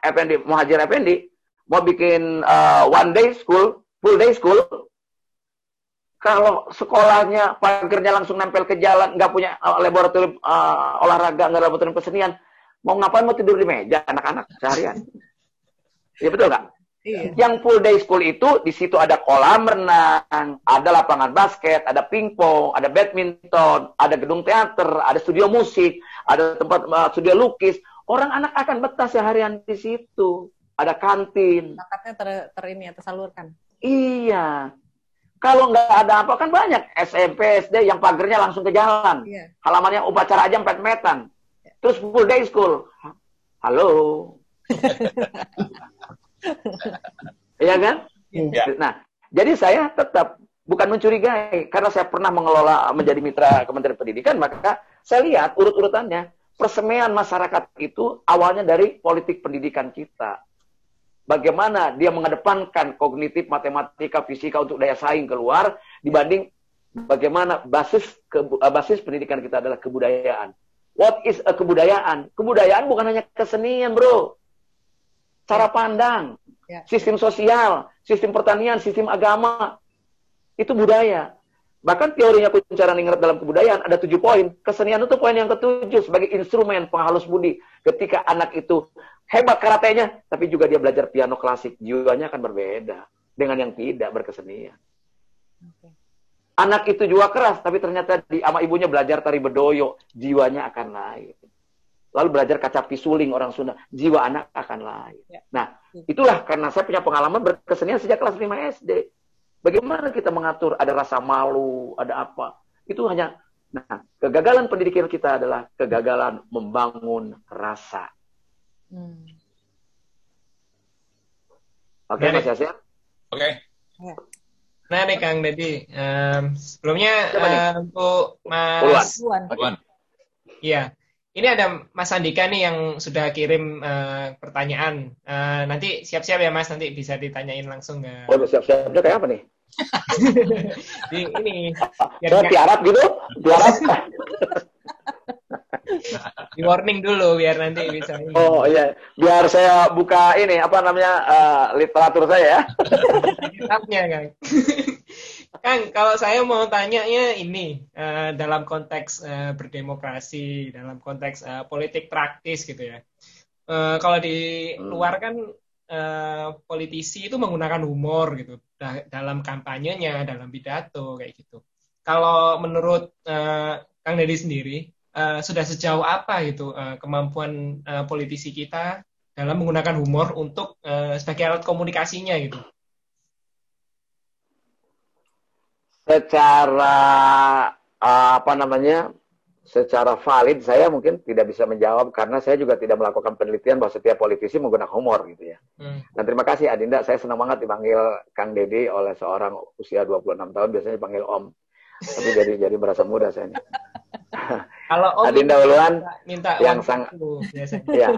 Effendi Muhajir Effendi mau bikin uh, one day school, full day school, kalau sekolahnya pagernya langsung nempel ke jalan, nggak punya uh, laboratorium uh, olahraga, nggak laboratorium kesenian, mau ngapain mau tidur di meja anak-anak seharian? Iya betul nggak? Iya. Yang full day school itu di situ ada kolam renang, ada lapangan basket, ada pingpong, ada badminton, ada gedung teater, ada studio musik, ada tempat uh, studio lukis. Orang anak akan betah seharian di situ. Ada kantin. Bakatnya ter, ter ini ya, tersalurkan. Iya. Kalau nggak ada apa kan banyak SMP, SD yang pagernya langsung ke jalan. Yeah. Halamannya upacara aja 4 meter. Yeah. Terus full day school. Halo. *laughs* Iya kan? Yeah. Nah, jadi saya tetap bukan mencurigai karena saya pernah mengelola menjadi mitra Kementerian Pendidikan, maka saya lihat urut-urutannya persemaian masyarakat itu awalnya dari politik pendidikan kita bagaimana dia mengedepankan kognitif matematika fisika untuk daya saing keluar dibanding bagaimana basis ke, eh, basis pendidikan kita adalah kebudayaan. What is a kebudayaan? Kebudayaan bukan hanya kesenian, Bro. Cara pandang, ya. sistem sosial, sistem pertanian, sistem agama. Itu budaya. Bahkan teorinya kuncaran ingat dalam kebudayaan ada tujuh poin. Kesenian itu poin yang ketujuh sebagai instrumen penghalus budi. Ketika anak itu hebat karatenya, tapi juga dia belajar piano klasik, jiwanya akan berbeda dengan yang tidak berkesenian. Okay. Anak itu juga keras, tapi ternyata di ama ibunya belajar tari bedoyo, jiwanya akan lain. Lalu belajar kaca pisuling orang Sunda, jiwa anak akan lain. Ya. Nah, itulah karena saya punya pengalaman berkesenian sejak kelas 5 SD. Bagaimana kita mengatur ada rasa malu, ada apa? Itu hanya Nah, kegagalan pendidikan kita adalah kegagalan membangun rasa Hmm. Oke, okay, Mas Yasir. Oke. Okay. Nah nih Kang Dedi, um, sebelumnya uh, untuk Mas Puan. Iya, ini ada Mas Andika nih yang sudah kirim uh, pertanyaan. Uh, nanti siap-siap ya Mas, nanti bisa ditanyain langsung ke. Oh, siap-siapnya kayak apa nih? *laughs* Di ini. Saya tiarap gitu, tiarap. *laughs* di warning dulu biar nanti bisa ini. Oh iya, biar saya buka ini apa namanya uh, literatur saya ya. Kitabnya Kang. *laughs* Kang, kalau saya mau tanyanya ini uh, dalam konteks uh, berdemokrasi, dalam konteks uh, politik praktis gitu ya. uh, kalau di hmm. luar kan uh, politisi itu menggunakan humor gitu dalam kampanyenya, dalam pidato kayak gitu. Kalau menurut uh, Kang Deddy sendiri, uh, sudah sejauh apa gitu uh, kemampuan uh, politisi kita dalam menggunakan humor untuk uh, sebagai alat komunikasinya gitu? Secara uh, apa namanya? Secara valid saya mungkin tidak bisa menjawab karena saya juga tidak melakukan penelitian bahwa setiap politisi menggunakan humor gitu ya. Hmm. Dan terima kasih Adinda, saya senang banget dipanggil Kang Dedi oleh seorang usia 26 tahun biasanya dipanggil Om. Tapi jadi jadi merasa muda saya. *laughs* Kalau Om Adinda Uluan minta yang sangat ya.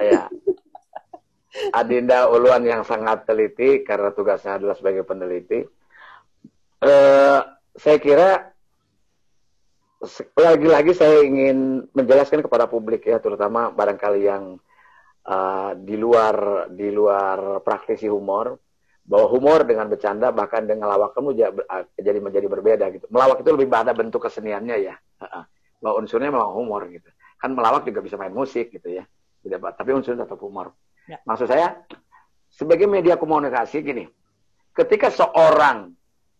ya. Adinda Uluan yang sangat teliti karena tugasnya adalah sebagai peneliti. Eh, saya kira lagi-lagi saya ingin menjelaskan kepada publik ya, terutama barangkali yang uh, di luar di luar praktisi humor, bahwa humor dengan bercanda bahkan dengan lawak kamu jadi menjadi berbeda gitu. Melawak itu lebih pada bentuk keseniannya ya, bahwa unsurnya memang humor gitu. Kan melawak juga bisa main musik gitu ya, tidak tapi unsurnya tetap humor. Ya. Maksud saya sebagai media komunikasi gini, ketika seorang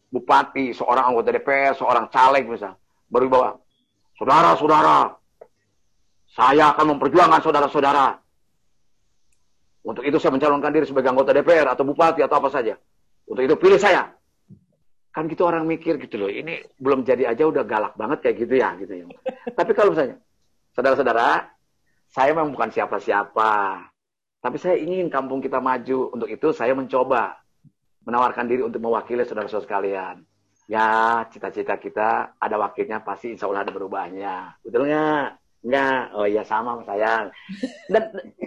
bupati, seorang anggota DPR, seorang caleg misalnya berwibawa. Saudara-saudara, saya akan memperjuangkan saudara-saudara. Untuk itu saya mencalonkan diri sebagai anggota DPR atau bupati atau apa saja. Untuk itu pilih saya. Kan gitu orang mikir gitu loh. Ini belum jadi aja udah galak banget kayak gitu ya. gitu ya. Tapi kalau misalnya, saudara-saudara, saya memang bukan siapa-siapa. Tapi saya ingin kampung kita maju. Untuk itu saya mencoba menawarkan diri untuk mewakili saudara-saudara sekalian ya cita-cita kita ada wakilnya pasti insya Allah ada berubahnya. Betul nggak? Nggak. Oh iya sama sayang. Dan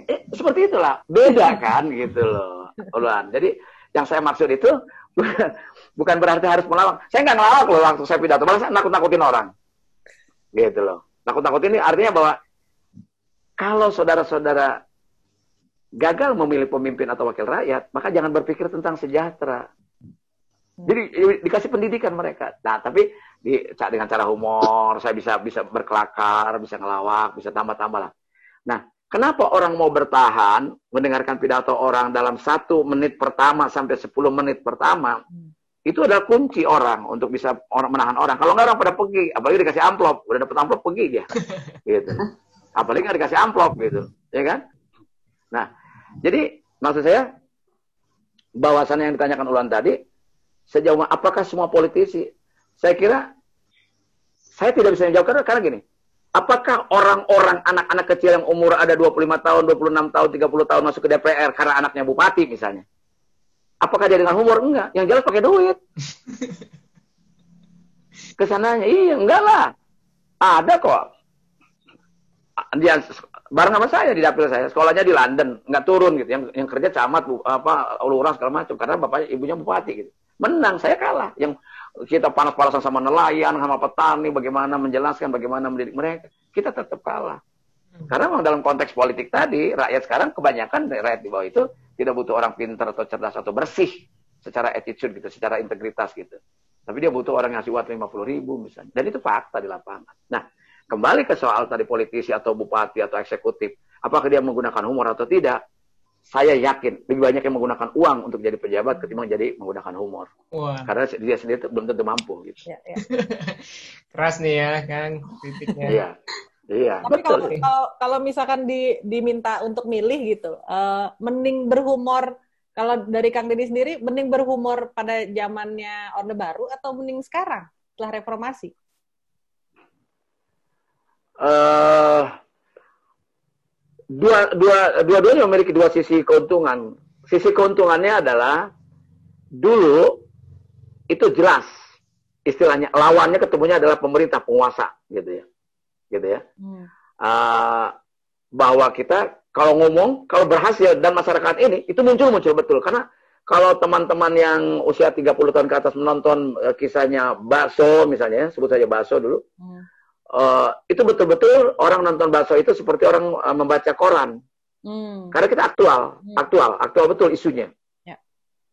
eh, seperti itulah. Beda kan gitu loh. Uluan. Jadi yang saya maksud itu *laughs* bukan berarti harus melawak. Saya nggak ngelawak loh waktu saya pidato. Malah saya nakut-nakutin orang. Gitu loh. Nakut-nakutin ini artinya bahwa kalau saudara-saudara gagal memilih pemimpin atau wakil rakyat, maka jangan berpikir tentang sejahtera. Jadi dikasih pendidikan mereka. Nah, tapi di, dengan cara humor, saya bisa bisa berkelakar, bisa ngelawak, bisa tambah-tambah lah. Nah, kenapa orang mau bertahan mendengarkan pidato orang dalam satu menit pertama sampai sepuluh menit pertama? Hmm. Itu adalah kunci orang untuk bisa orang menahan orang. Kalau nggak orang pada pergi, apalagi dikasih amplop, udah dapet amplop pergi dia, *laughs* gitu. Apalagi nggak dikasih amplop gitu, ya kan? Nah, jadi maksud saya bahwasannya yang ditanyakan ulang tadi Sejauh mana, apakah semua politisi? Saya kira saya tidak bisa menjawab karena, karena gini. Apakah orang-orang anak-anak kecil yang umur ada 25 tahun, 26 tahun, 30 tahun masuk ke DPR karena anaknya bupati misalnya? Apakah dia dengan humor? Enggak. Yang jelas pakai duit. *laughs* Ke sananya, iya, enggak lah. Ada kok. Dia bareng sama saya di dapil saya, sekolahnya di London, enggak turun gitu. Yang yang kerja camat, bu, apa, lurah segala macam karena bapaknya ibunya bupati gitu. Menang, saya kalah. Yang kita panas-panasan sama nelayan, sama petani, bagaimana menjelaskan, bagaimana mendidik mereka. Kita tetap kalah. Karena memang dalam konteks politik tadi, rakyat sekarang kebanyakan rakyat di bawah itu tidak butuh orang pintar atau cerdas atau bersih secara attitude gitu, secara integritas gitu. Tapi dia butuh orang yang ngasih uang 50 ribu misalnya. Dan itu fakta di lapangan. Nah, kembali ke soal tadi politisi atau bupati atau eksekutif. Apakah dia menggunakan humor atau tidak? Saya yakin lebih banyak yang menggunakan uang untuk jadi pejabat ketimbang jadi menggunakan humor. Wah. Karena dia sendiri belum tentu mampu gitu. Ya, ya. *laughs* Keras nih ya, Kang, titiknya. Iya. Iya. Tapi kalau, kalau kalau misalkan di, diminta untuk milih gitu, uh, mending berhumor kalau dari Kang Deddy sendiri mending berhumor pada zamannya Orde Baru atau mending sekarang setelah reformasi? uh, dua dua dua-duanya memiliki dua sisi keuntungan. Sisi keuntungannya adalah dulu itu jelas istilahnya lawannya ketemunya adalah pemerintah penguasa gitu ya, gitu ya. Hmm. Uh, bahwa kita kalau ngomong kalau berhasil dan masyarakat ini itu muncul muncul betul karena kalau teman-teman yang usia 30 tahun ke atas menonton uh, kisahnya Baso misalnya sebut saja Baso dulu. Hmm uh, itu betul-betul orang nonton bakso itu seperti orang uh, membaca koran. Hmm. Karena kita aktual, hmm. aktual, aktual betul isunya. Ya.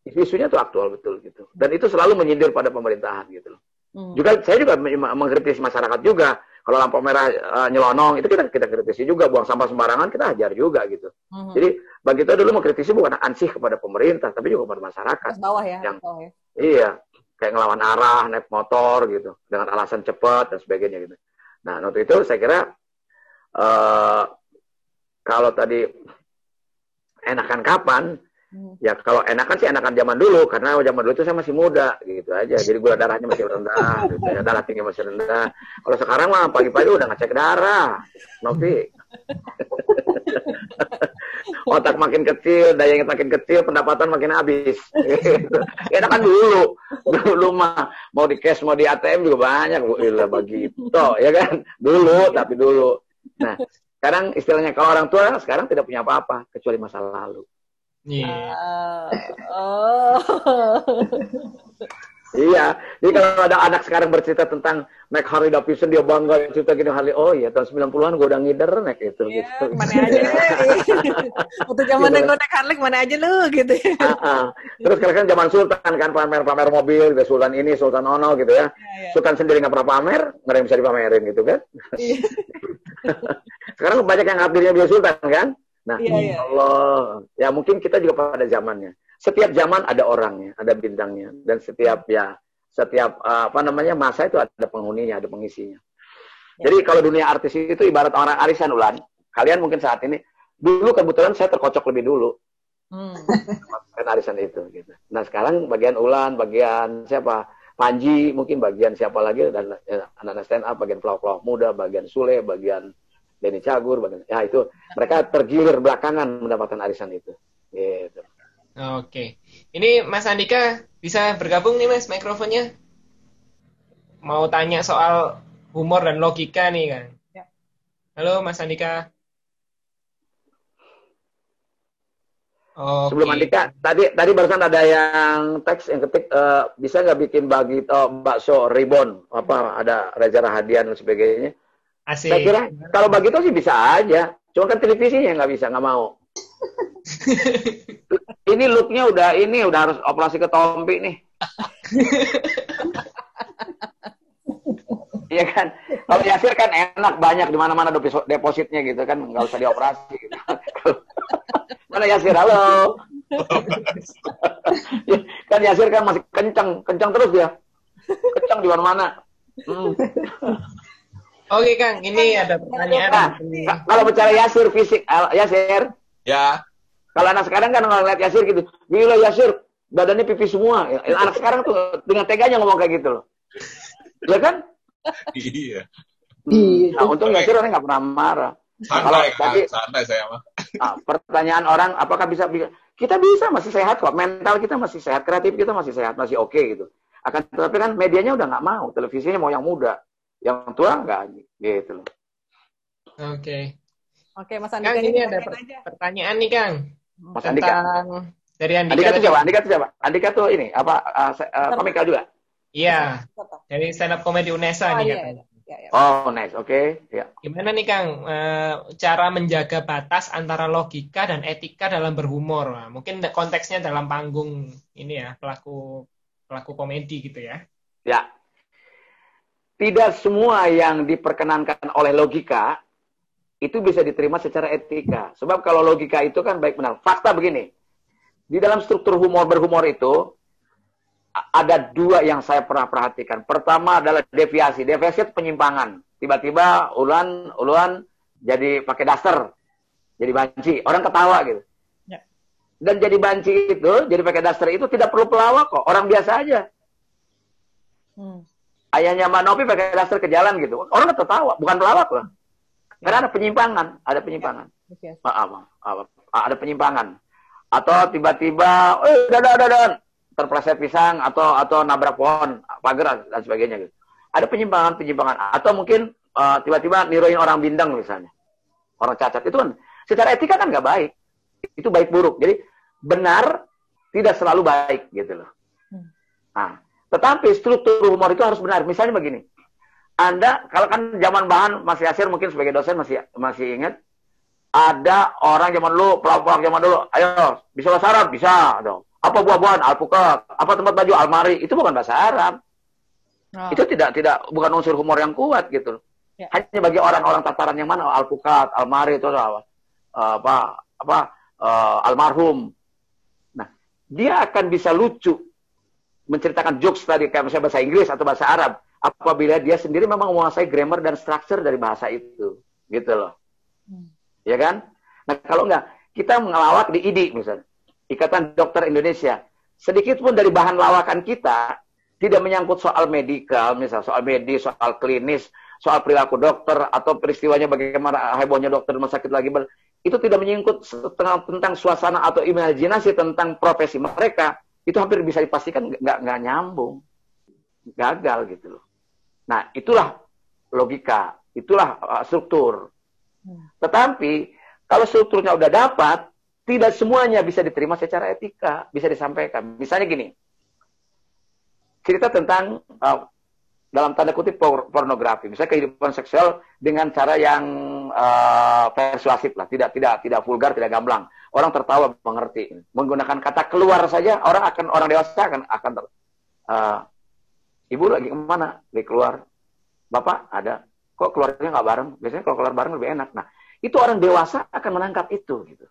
Isu-isunya tuh aktual betul gitu. Dan itu selalu menyindir pada pemerintahan gitu loh. Hmm. Juga saya juga mengkritisi masyarakat juga kalau lampu merah uh, nyelonong itu kita kita kritisi juga buang sampah sembarangan kita hajar juga gitu uh-huh. jadi bagi kita dulu mengkritisi bukan ansih kepada pemerintah tapi juga kepada masyarakat bawah ya yang bawah ya. iya kayak ngelawan arah naik motor gitu dengan alasan cepat dan sebagainya gitu nah untuk itu saya kira uh, kalau tadi enakan kapan Hmm. Ya kalau enakan sih enakan zaman dulu karena zaman dulu itu saya masih muda gitu aja. Jadi gula darahnya masih rendah, gitu ya. darah tinggi masih rendah. Kalau sekarang mah pagi-pagi udah ngecek darah, Novi. *laughs* Otak makin kecil, daya ingat makin kecil, pendapatan makin habis. *laughs* Gitu. Enakan dulu, dulu mah mau di cash mau di ATM juga banyak, Gila begitu, ya kan? Dulu, tapi dulu. Nah, sekarang istilahnya kalau orang tua sekarang tidak punya apa-apa kecuali masa lalu. Yeah. Uh, oh. Iya, jadi kalau ada anak sekarang bercerita tentang naik Harley Davidson dia bangga cerita gini Harley, oh iya tahun 90-an gue udah ngider naik itu. Iya, gitu. mana aja. *laughs* Waktu zaman gitu. gue naik Harley mana aja lu gitu. uh, uh. Terus sekarang kan zaman Sultan kan pamer-pamer mobil, gitu, Sultan ini, Sultan Ono gitu ya. Yeah, yeah. Sultan sendiri nggak pernah pamer, nggak ada yang bisa dipamerin gitu kan. Iya. *laughs* sekarang banyak yang ngabdinya dia Sultan kan. Nah, iya, iya. Allah, ya mungkin kita juga pada zamannya. Setiap zaman ada orangnya, ada bintangnya, dan setiap ya setiap uh, apa namanya masa itu ada penghuninya, ada pengisinya. Ya. Jadi kalau dunia artis itu ibarat orang arisan ulan. Kalian mungkin saat ini dulu kebetulan saya terkocok lebih dulu. Hmm. kan arisan itu gitu. Nah, sekarang bagian ulan, bagian siapa? Panji, mungkin bagian siapa lagi dan ya, anak-anak stand up, bagian pelawak-pelawak muda, bagian Sule, bagian Denny Cagur, ya itu mereka tergilir belakangan mendapatkan arisan itu. Gitu. Oke, ini Mas Andika bisa bergabung nih Mas mikrofonnya. Mau tanya soal humor dan logika nih kan. Ya. Halo Mas Andika. Okay. Sebelum Andika, tadi tadi barusan ada yang teks yang ketik uh, bisa nggak bikin bagi oh, bakso ribon apa ada Reza Rahadian dan sebagainya. Asik. Saya kira kalau begitu sih bisa aja. Cuma kan televisinya nggak bisa, nggak mau. Ini looknya udah ini udah harus operasi ke tompi nih. *laughs* Iya kan? Kalau Yasir kan enak banyak di mana-mana depositnya gitu kan nggak usah dioperasi. Gitu. *laughs* mana Yasir? Halo. *laughs* kan Yasir kan masih kencang, kencang terus ya. Kencang di mana-mana. Hmm. Oke Kang, ini ada pertanyaan. Nah, kalau bicara Yasir fisik, Yasir. Ya. Kalau anak sekarang kan ngeliat Yasir gitu, gila Yasir, badannya pipis semua. Anak sekarang tuh dengan teganya ngomong kayak gitu loh. Ya kan? Iya. Iya. Nah, untung Yasir orang nggak pernah marah. Santai, kalau tadi, santai saya mah. Nah, pertanyaan orang, apakah bisa kita bisa masih sehat kok, mental kita masih sehat, kreatif kita masih sehat, masih oke okay, gitu. Akan tetapi kan medianya udah nggak mau, televisinya mau yang muda yang tua enggak gitu loh. Oke. Okay. Oke, Mas Andika. Kang, ini ada per aja. pertanyaan nih, Kang. Mas Andika. Dari Andika. Andika tuh siapa? Andika tuh siapa? Andika tuh ini apa uh, uh, komika juga? Iya. Dari stand up comedy Unesa oh, nih iya, iya. Ya, ya. Oh, nice. Oke. Okay. Ya. Gimana nih, Kang? Uh, cara menjaga batas antara logika dan etika dalam berhumor. Nah, mungkin konteksnya dalam panggung ini ya, pelaku pelaku komedi gitu ya. Ya tidak semua yang diperkenankan oleh logika itu bisa diterima secara etika. Sebab kalau logika itu kan baik benar. Fakta begini, di dalam struktur humor berhumor itu ada dua yang saya pernah perhatikan. Pertama adalah deviasi. Deviasi itu penyimpangan. Tiba-tiba ulan ulan jadi pakai daster, jadi banci. Orang ketawa gitu. Ya. Dan jadi banci itu, jadi pakai daster itu tidak perlu pelawak kok. Orang biasa aja. Hmm ayahnya Mbak Novi pakai daster ke jalan gitu. Orang tertawa, bukan pelawak loh. Karena ada penyimpangan, ada penyimpangan. Maaf, maaf, ada penyimpangan. Atau tiba-tiba, eh, dadah, dadah, terpleset pisang atau atau nabrak pohon, pagar dan sebagainya gitu. Ada penyimpangan, penyimpangan. Atau mungkin uh, tiba-tiba niruin orang bindang misalnya, orang cacat itu kan secara etika kan nggak baik. Itu baik buruk. Jadi benar tidak selalu baik gitu loh. Hmm. Nah, tetapi struktur humor itu harus benar. Misalnya begini. Anda, kalau kan zaman bahan Mas Yasir mungkin sebagai dosen masih masih ingat, ada orang zaman dulu, pelawak zaman dulu, ayo, bisa bahasa Arab? Bisa. Dong. Apa buah-buahan? Alpukat. Apa tempat baju? Almari. Itu bukan bahasa Arab. Oh. Itu tidak tidak bukan unsur humor yang kuat gitu. Ya. Hanya bagi orang-orang tataran yang mana alpukat, almari itu apa apa apa uh, almarhum. Nah, dia akan bisa lucu menceritakan jokes tadi kayak misalnya bahasa Inggris atau bahasa Arab apabila dia sendiri memang menguasai grammar dan struktur dari bahasa itu, gitu loh. Hmm. Ya kan? Nah, kalau enggak, kita mengelawak di IDI misalnya, Ikatan Dokter Indonesia. Sedikit pun dari bahan lawakan kita tidak menyangkut soal medikal, misal soal medis, soal klinis, soal perilaku dokter atau peristiwanya bagaimana hebohnya dokter rumah sakit lagi itu tidak menyangkut tentang suasana atau imajinasi tentang profesi mereka itu hampir bisa dipastikan nggak nggak nyambung gagal gitu loh nah itulah logika itulah uh, struktur hmm. tetapi kalau strukturnya udah dapat tidak semuanya bisa diterima secara etika bisa disampaikan misalnya gini cerita tentang uh, dalam tanda kutip pornografi, misalnya kehidupan seksual dengan cara yang uh, persuasif lah, tidak tidak tidak vulgar, tidak gamblang. Orang tertawa mengerti. Menggunakan kata keluar saja, orang akan orang dewasa akan akan uh, ibu lagi ke mana? Lagi keluar. Bapak ada. Kok keluarnya nggak bareng? Biasanya kalau keluar bareng lebih enak. Nah, itu orang dewasa akan menangkap itu gitu.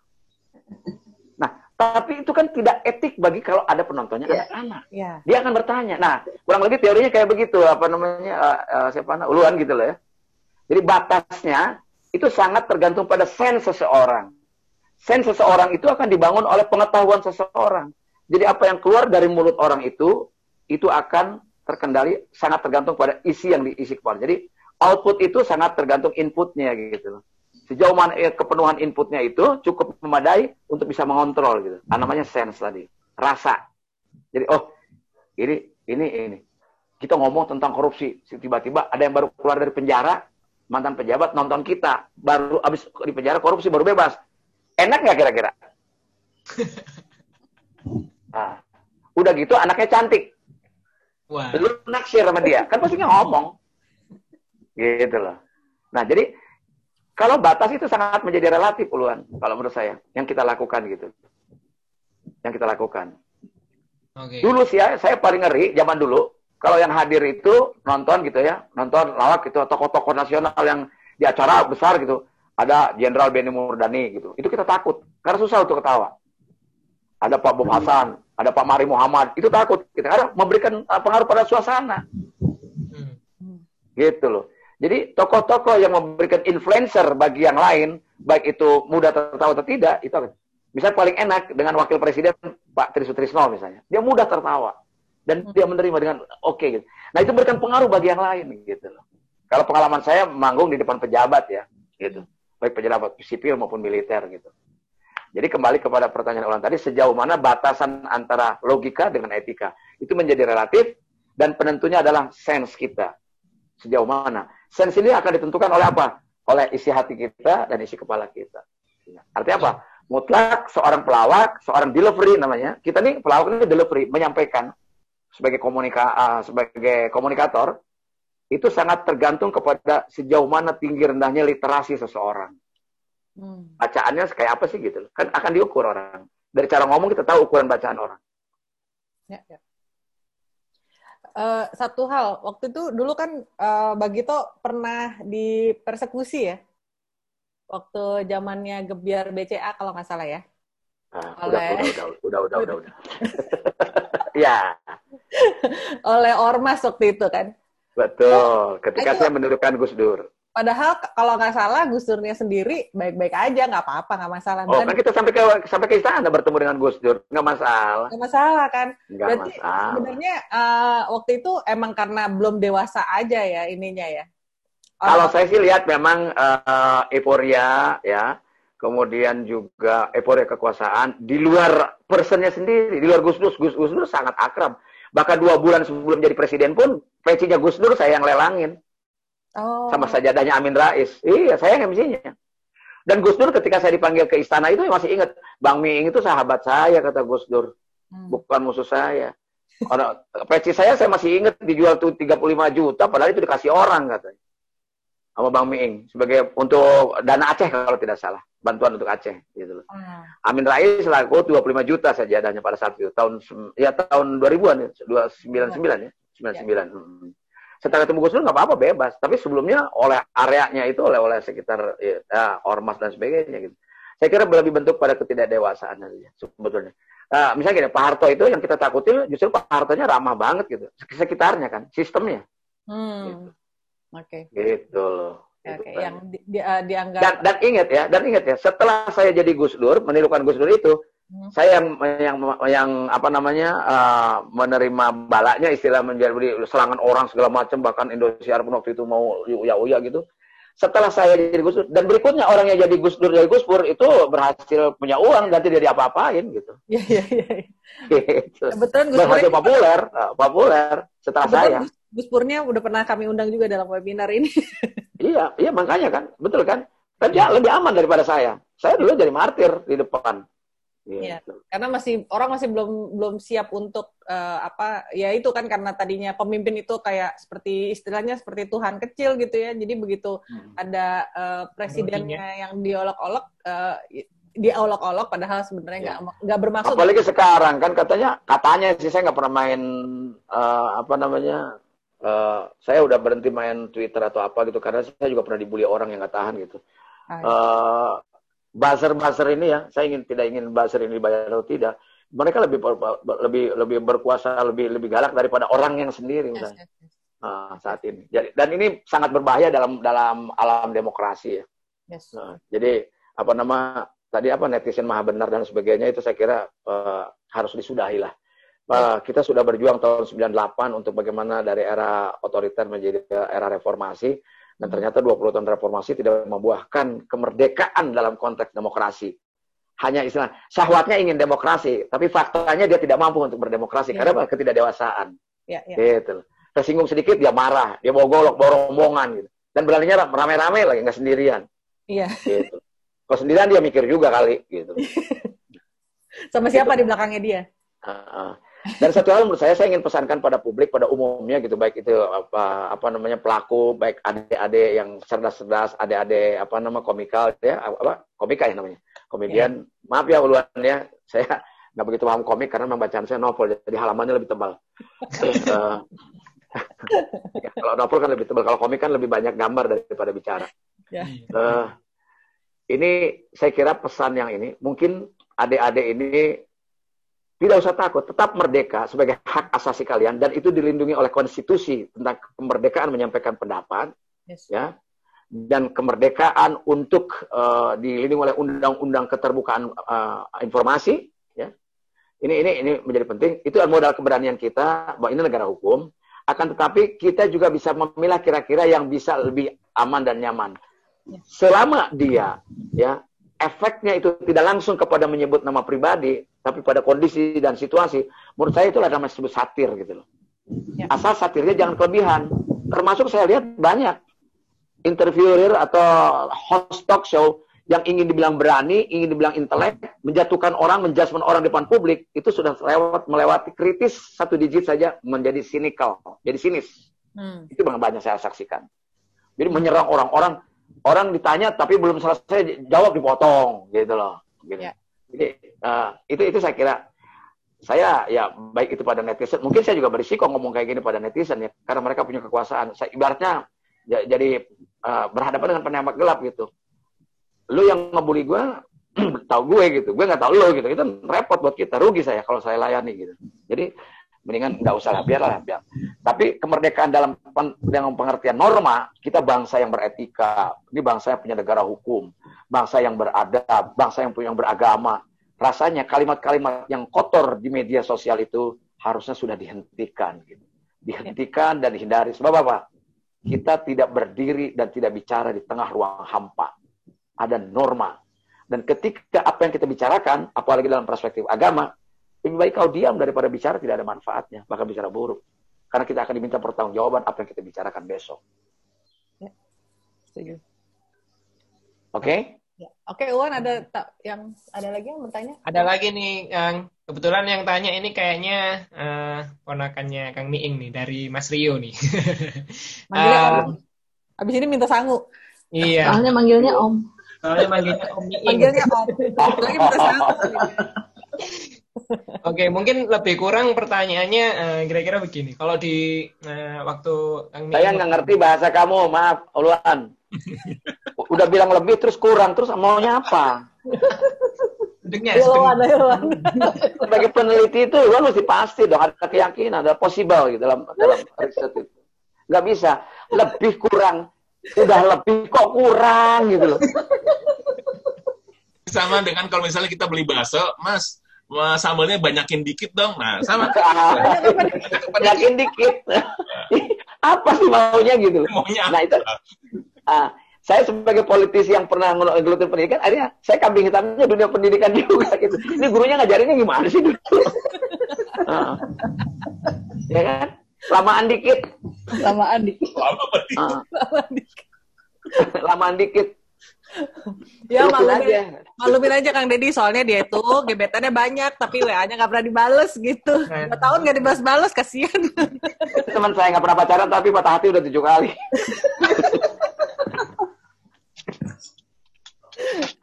Tapi itu kan tidak etik bagi kalau ada penontonnya yeah. anak-anak. Yeah. Dia akan bertanya. Nah, kurang lebih teorinya kayak begitu, apa namanya, uh, uh, siapa namanya, uluan gitu loh ya. Jadi batasnya itu sangat tergantung pada sen seseorang. Sen seseorang itu akan dibangun oleh pengetahuan seseorang. Jadi apa yang keluar dari mulut orang itu, itu akan terkendali, sangat tergantung pada isi yang diisi kepala. Jadi output itu sangat tergantung inputnya gitu. Sejauh mana eh, kepenuhan inputnya itu cukup memadai untuk bisa mengontrol gitu. Nah, namanya sense tadi, rasa. Jadi oh ini ini ini kita ngomong tentang korupsi, tiba-tiba ada yang baru keluar dari penjara, mantan pejabat nonton kita, baru habis di penjara korupsi baru bebas. Enak nggak kira-kira? *laughs* Nah, udah gitu anaknya cantik. Wah. Lu naksir sama dia, kan pasti ngomong. Gitu loh. Nah, jadi kalau batas itu sangat menjadi relatif, puluhan, kalau menurut saya, yang kita lakukan gitu. Yang kita lakukan. Okay. Dulu sih ya, saya paling ngeri zaman dulu, kalau yang hadir itu nonton gitu ya, nonton lawak gitu, tokoh-tokoh nasional yang di acara besar gitu, ada Jenderal Benny Murdani gitu. Itu kita takut, karena susah untuk ketawa. Ada Pak Bob Hasan, ada Pak Mari Muhammad, itu takut. Kita karena memberikan uh, pengaruh pada suasana. Gitu loh. Jadi tokoh-tokoh yang memberikan influencer bagi yang lain, baik itu mudah tertawa atau tidak, itu bisa paling enak dengan wakil presiden Pak Trisutrisno misalnya. Dia mudah tertawa dan dia menerima dengan oke okay, gitu. Nah itu memberikan pengaruh bagi yang lain gitu loh. Kalau pengalaman saya manggung di depan pejabat ya, gitu. Baik pejabat sipil maupun militer gitu. Jadi kembali kepada pertanyaan ulang tadi, sejauh mana batasan antara logika dengan etika itu menjadi relatif dan penentunya adalah sense kita. Sejauh mana? Sense ini akan ditentukan oleh apa? Oleh isi hati kita dan isi kepala kita. Artinya apa? Mutlak seorang pelawak, seorang delivery namanya. Kita nih pelawak ini delivery, menyampaikan sebagai komunika uh, sebagai komunikator itu sangat tergantung kepada sejauh mana tinggi rendahnya literasi seseorang. Hmm. Bacaannya kayak apa sih gitu? Kan akan diukur orang. Dari cara ngomong kita tahu ukuran bacaan orang. Ya, ya uh, satu hal waktu itu dulu kan uh, Bagito pernah dipersekusi ya waktu zamannya gebiar BCA kalau nggak salah ya ah, oleh udah udah udah udah udah udah *laughs* ya oleh ormas waktu itu kan betul ketika itu, saya menurunkan Gus Dur Padahal kalau nggak salah Gus Durnya sendiri baik-baik aja, nggak apa-apa, nggak masalah. Oh, kan kita sampai ke sampai ke istana bertemu dengan Gus Dur, nggak masalah. Nggak masalah kan? Nggak Berarti masalah. sebenarnya uh, waktu itu emang karena belum dewasa aja ya ininya ya. Orang kalau saya sih lihat memang uh, euforia ya, kemudian juga euforia kekuasaan di luar personnya sendiri, di luar Gus Dur, Gus, Gus Dur sangat akrab. Bahkan dua bulan sebelum jadi presiden pun pecinya Gus Dur saya yang lelangin. Oh. Sama sajadahnya Amin Rais. Iya, saya MC-nya. Dan Gus Dur ketika saya dipanggil ke istana itu masih ingat, Bang Miing itu sahabat saya, kata Gus Dur. Hmm. Bukan musuh saya. Orang, peci saya saya masih ingat dijual tuh 35 juta, padahal itu dikasih orang katanya. Sama Bang Miing. Sebagai untuk dana Aceh kalau tidak salah. Bantuan untuk Aceh. Gitu loh. Hmm. Amin Rais laku 25 juta saja adanya pada saat itu. Tahun, ya tahun 2000-an ya. 299 ya. 99. Ya. Hmm. Setelah ketemu Gus Dur nggak apa-apa bebas tapi sebelumnya oleh areanya itu oleh oleh sekitar ya, ormas dan sebagainya gitu saya kira lebih bentuk pada ketidakdewasaan aja sebetulnya uh, misalnya gini Pak Harto itu yang kita takuti justru Pak Hartonya ramah banget gitu sekitarnya kan sistemnya hmm. gitu. oke okay. gitu loh Oke, okay, yang di, di, uh, dianggap dan, dan ingat ya, dan ingat ya, setelah saya jadi Gus Dur, menirukan Gus Dur itu. Saya yang yang yang apa namanya uh, menerima balanya istilah menjadi serangan orang segala macam bahkan Indonesia pun waktu itu mau uya uya gitu. Setelah saya jadi Gus Dur dan berikutnya orang yang jadi Gus Dur dari Gus Pur itu berhasil punya uang dan tidak diapa-apain gitu. *laughs* Iya iya iya. Gitu. Betul Gus Berhasil populer, uh, populer setelah saya. Gus Purnya udah pernah kami undang juga dalam webinar ini. *laughs* iya, iya makanya kan, betul kan? Dan dia lebih aman daripada saya. Saya dulu jadi martir di depan Iya, gitu. karena masih orang masih belum belum siap untuk uh, apa ya itu kan karena tadinya pemimpin itu kayak seperti istilahnya seperti Tuhan kecil gitu ya. Jadi begitu hmm. ada uh, presidennya yang diolok-olok uh, diolok-olok padahal sebenarnya nggak ya. nggak bermaksud. Apalagi sekarang kan katanya katanya sih saya nggak pernah main uh, apa namanya uh, saya udah berhenti main Twitter atau apa gitu karena saya juga pernah dibully orang yang nggak tahan gitu. Ah, iya. uh, buzzer-buzzer ini ya, saya ingin tidak ingin buzzer ini dibayar atau tidak, mereka lebih lebih lebih berkuasa, lebih lebih galak daripada orang yang sendiri yes, yes, yes. Uh, saat ini. Jadi dan ini sangat berbahaya dalam dalam alam demokrasi ya. Yes. Uh, jadi apa nama tadi apa netizen maha benar dan sebagainya itu saya kira uh, harus disudahi lah. Uh, kita sudah berjuang tahun 98 untuk bagaimana dari era otoriter menjadi era reformasi dan ternyata 20 tahun reformasi tidak membuahkan kemerdekaan dalam konteks demokrasi. Hanya istilah syahwatnya ingin demokrasi, tapi faktanya dia tidak mampu untuk berdemokrasi ya. karena ketidakdewasaan. Ya, ya. Gitu. Tersinggung sedikit dia marah, dia bawa golok, bawa rombongan gitu. Dan beraninya rame-rame lagi nggak sendirian. Iya. Gitu. Kalau sendirian dia mikir juga kali gitu. *laughs* Sama siapa gitu. di belakangnya dia? Uh, uh. Dan satu hal menurut saya saya ingin pesankan pada publik pada umumnya gitu baik itu apa apa namanya pelaku baik adik-adik yang cerdas-cerdas adik-adik apa nama komikal ya apa komika ya namanya komedian yeah. maaf ya uluan ya saya nggak begitu paham komik karena membacaan saya novel jadi halamannya lebih tebal uh, *laughs* ya, kalau novel kan lebih tebal kalau komik kan lebih banyak gambar daripada bicara yeah. Ya. uh, ini saya kira pesan yang ini mungkin adik-adik ini tidak usah takut, tetap merdeka sebagai hak asasi kalian dan itu dilindungi oleh konstitusi tentang kemerdekaan menyampaikan pendapat, yes. ya, dan kemerdekaan untuk uh, dilindungi oleh undang-undang keterbukaan uh, informasi, ya. Ini ini ini menjadi penting. Itu modal keberanian kita bahwa ini negara hukum. Akan tetapi kita juga bisa memilah kira-kira yang bisa lebih aman dan nyaman. Ya. Selama dia, ya, efeknya itu tidak langsung kepada menyebut nama pribadi, tapi pada kondisi dan situasi, menurut saya itu adalah disebut satir gitu loh. Ya. Asal satirnya jangan kelebihan. Termasuk saya lihat banyak interviewer atau host talk show yang ingin dibilang berani, ingin dibilang intelek, menjatuhkan orang, menjudgment orang depan publik, itu sudah lewat melewati kritis satu digit saja menjadi cynical, jadi sinis. Hmm. Itu banyak saya saksikan. Jadi menyerang orang-orang, orang ditanya tapi belum selesai jawab dipotong, gitu loh. Gitu. Ya. Jadi uh, itu itu saya kira saya ya baik itu pada netizen, mungkin saya juga berisiko ngomong kayak gini pada netizen ya, karena mereka punya kekuasaan. Saya ibaratnya ya, jadi uh, berhadapan dengan penembak gelap gitu. Lu yang ngebully gue, *clears throat* tahu gue gitu, gue nggak tahu lo gitu. Itu repot buat kita, rugi saya kalau saya layani gitu. Jadi mendingan nggak usah lah, biarlah biar. Tapi kemerdekaan dalam dengan pengertian norma, kita bangsa yang beretika, ini bangsa yang punya negara hukum, bangsa yang beradab, bangsa yang punya yang beragama, rasanya kalimat-kalimat yang kotor di media sosial itu harusnya sudah dihentikan. Gitu. Dihentikan dan dihindari. Sebab apa? Kita tidak berdiri dan tidak bicara di tengah ruang hampa. Ada norma. Dan ketika apa yang kita bicarakan, apalagi dalam perspektif agama, lebih baik kau diam daripada bicara tidak ada manfaatnya, bahkan bicara buruk. Karena kita akan diminta pertanggungjawaban apa yang kita bicarakan besok. Ya, setuju. Oke? Okay? Ya. Oke, Uwan ada tak yang ada lagi yang bertanya? Ada lagi nih yang kebetulan yang tanya ini kayaknya uh, ponakannya Kang Miing nih dari Mas Rio nih. *laughs* Manggilnya uh, Abis ini minta sangu. Iya. Soalnya manggilnya Om. Soalnya manggilnya Om Miing. Manggilnya Om. *laughs* Lagi minta sangu. *laughs* Oke, mungkin lebih kurang pertanyaannya uh, kira-kira begini. Kalau di uh, waktu Saya nggak ngerti bahasa kamu, maaf, Uluan. *laughs* Udah bilang lebih terus kurang, terus maunya apa? Sedengnya, sedengnya. *laughs* Sebagai peneliti itu kan mesti pasti dong ada keyakinan, ada possible gitu dalam dalam riset itu. Nggak bisa lebih kurang, udah lebih kok kurang gitu loh sama dengan kalau misalnya kita beli bakso, Mas, sambalnya banyakin dikit dong. Nah, sama. *laughs* banyakin dikit. *laughs* apa sih maunya gitu? Maunya. Nah, itu. Ah, saya sebagai politisi yang pernah ngelutin pendidikan, akhirnya saya kambing hitamnya dunia pendidikan *laughs* juga gitu. Ini gurunya ngajarinnya gimana sih dulu? ah. Ya kan? Lamaan dikit. Lamaan dikit. Lama dikit. Ah. Lamaan dikit. Lamaan dikit *laughs* ya malumin aja. malumin aja Kang Deddy soalnya dia itu gebetannya banyak tapi WA-nya nggak pernah dibales gitu. Dua tahun nggak dibales-bales kasihan. *laughs* Teman saya nggak pernah pacaran tapi patah hati udah tujuh kali. *laughs*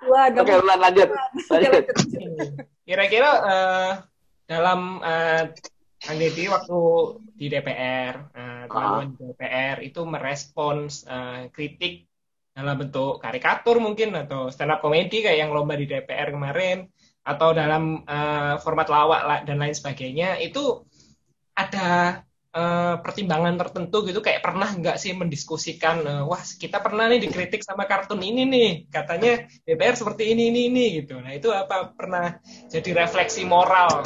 Wah, Oke, ulang lanjut. Kira-kira uh, dalam uh, Kang Deddy waktu di DPR, uh, teman-teman di DPR itu merespons uh, kritik dalam bentuk karikatur mungkin atau stand up comedy kayak yang lomba di DPR kemarin atau dalam uh, format lawak dan lain sebagainya itu ada uh, pertimbangan tertentu gitu. Kayak pernah nggak sih mendiskusikan uh, wah kita pernah nih dikritik sama kartun ini nih katanya DPR seperti ini ini ini gitu. Nah itu apa pernah jadi refleksi moral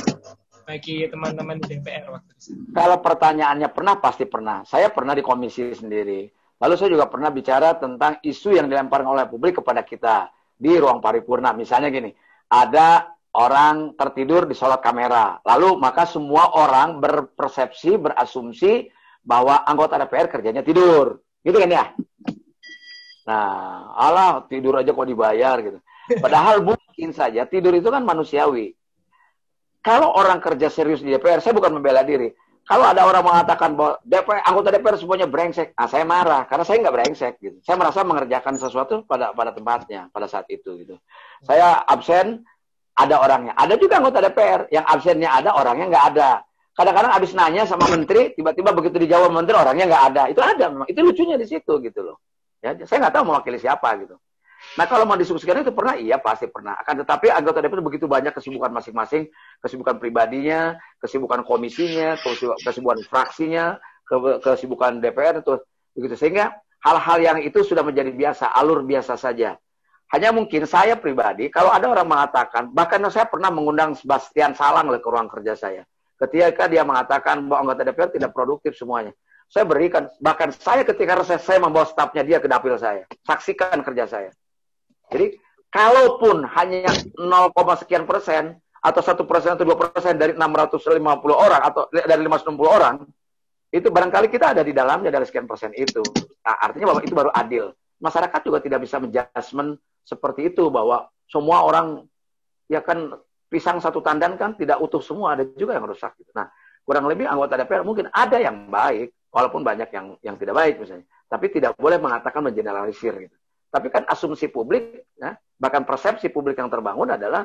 bagi teman-teman di DPR waktu itu? Kalau pertanyaannya pernah pasti pernah. Saya pernah di komisi sendiri Lalu saya juga pernah bicara tentang isu yang dilemparkan oleh publik kepada kita di ruang paripurna. Misalnya gini, ada orang tertidur di sholat kamera. Lalu maka semua orang berpersepsi, berasumsi bahwa anggota DPR kerjanya tidur. Gitu kan ya? Nah, Allah tidur aja kok dibayar gitu. Padahal mungkin saja tidur itu kan manusiawi. Kalau orang kerja serius di DPR, saya bukan membela diri. Kalau ada orang mengatakan bahwa DPR, anggota DPR semuanya brengsek, ah saya marah karena saya nggak brengsek gitu. Saya merasa mengerjakan sesuatu pada pada tempatnya pada saat itu gitu. Saya absen, ada orangnya. Ada juga anggota DPR yang absennya ada, orangnya nggak ada. Kadang-kadang habis nanya sama menteri, tiba-tiba begitu dijawab menteri orangnya nggak ada. Itu ada memang. Itu lucunya di situ gitu loh. Ya, saya nggak tahu mewakili siapa gitu. Nah kalau mau diskusikan itu pernah, iya pasti pernah. Akan tetapi anggota DPR begitu banyak kesibukan masing-masing, kesibukan pribadinya, kesibukan komisinya, kesibukan fraksinya, kesibukan DPR itu begitu sehingga hal-hal yang itu sudah menjadi biasa, alur biasa saja. Hanya mungkin saya pribadi, kalau ada orang mengatakan, bahkan saya pernah mengundang Sebastian Salang ke ruang kerja saya. Ketika dia mengatakan bahwa anggota DPR tidak produktif semuanya. Saya berikan, bahkan saya ketika reses, saya membawa stafnya dia ke dapil saya. Saksikan kerja saya. Jadi kalaupun hanya 0, sekian persen atau satu persen atau dua persen dari 650 orang atau dari 560 orang, itu barangkali kita ada di dalamnya dari sekian persen itu. Nah, artinya bahwa itu baru adil. Masyarakat juga tidak bisa menjudgment seperti itu bahwa semua orang ya kan pisang satu tandan kan tidak utuh semua, ada juga yang rusak. Gitu. Nah, kurang lebih anggota DPR mungkin ada yang baik, walaupun banyak yang yang tidak baik misalnya. Tapi tidak boleh mengatakan mengeneralisir gitu. Tapi kan asumsi publik, ya, bahkan persepsi publik yang terbangun adalah